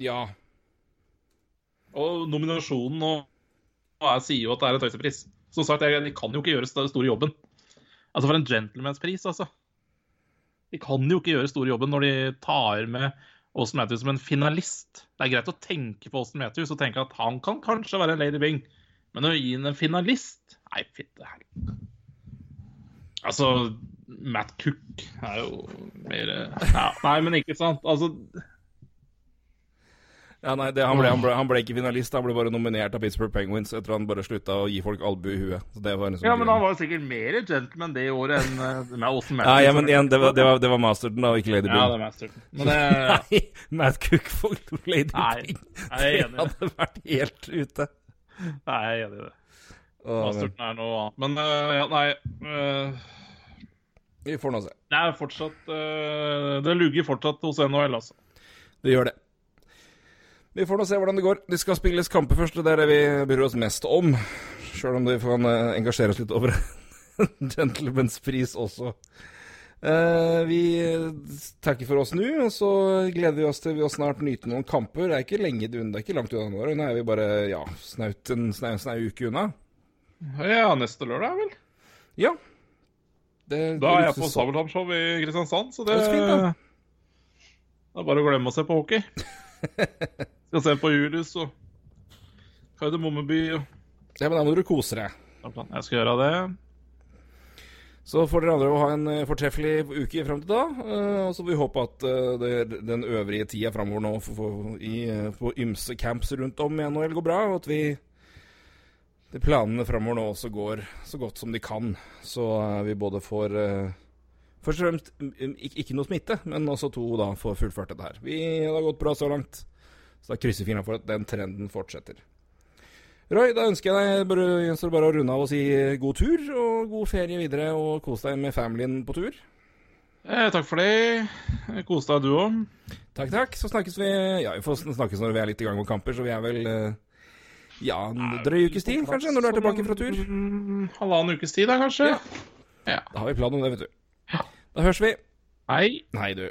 Ja. Og nominasjonen og, og jeg sier jo at det er en tøysepris. Som sagt, jeg, de kan jo ikke gjøre den store jobben. Altså for en gentlemanspris, altså. De kan jo ikke gjøre store jobben når de tar med Austin Matthews som en finalist. Det er greit å tenke på Austin Matthews og tenke at han kan kanskje være en Lady Bing, men å gi ham en finalist Nei, fitte helvete. Altså, Matt Cook er jo mer ja, Nei, men ikke sant. Altså ja nei, det, han, ble, han, ble, han ble ikke finalist, han ble bare nominert av Pittsburgh Penguins etter han bare slutta å gi folk albue i huet. Så det var liksom Ja, men han var jo sikkert mer gentleman det året enn uh, [laughs] med Olsen Ja, Matthews. ja, men igjen, det var, det var, det var Masterton, da, og ikke Lady Ja, det Bing. er Masterton. [laughs] Men det Nei, Matt Cook folk Lady Bing. det. hadde vært helt ute. Nei, jeg er enig i det. Masterten er noe annet. Men uh, ja, nei uh, vi får nå se. Det er fortsatt uh, Det lugger fortsatt hos NHL, altså. Det gjør det. Vi får nå se hvordan det går. Det skal spilles kamper først, og det er det vi bryr oss mest om. Sjøl om vi kan eh, engasjere oss litt over [laughs] Gentlemen's pris også. Eh, vi takker for oss nå, og så gleder vi oss til vi snart nyter noen kamper. Det er ikke lenge det er ikke langt unna nå. Nå er vi bare ja, snaut en snau, snau uke unna. Ja, neste lørdag, vel. Ja. Det, Da er jeg på så- Sabeltann-show i Kristiansand, så det, Det er fint, da. det er bare å glemme å se på hockey. [laughs] Skal se på Julius og Kardemommeby og Ja, men da må du kose deg. Jeg skal gjøre det. Så får dere andre å ha en eh, fortreffelig uke fram til da. eh, Og så får vi håpe at eh, det, den øvrige tida framover nå for, for, i, på ymse camps rundt om i NHL går bra, og at vi de planene framover nå også går så godt som de kan. Så vi både får Først og fremst ikke, noe smitte, men også to da får fullført dette her. Vi, har gått bra så langt. Så da krysser fingrene for at den trenden fortsetter. Roy, da ønsker jeg deg bare, gjenstår bare å runde av og si god tur og god ferie videre, og kos deg med familien på tur. Eh, takk for det. Kos deg, du òg. Takk, takk. Så snakkes vi Ja, vi får snakkes når vi er litt i gang med kamper, så vi er vel eh, ja, en drøy ukes tid, kanskje, når du er tilbake fra tur. Halvannen ukes tid, da, kanskje. Da har vi planen om det, vet du. Da høres vi. Hei. Hei, du.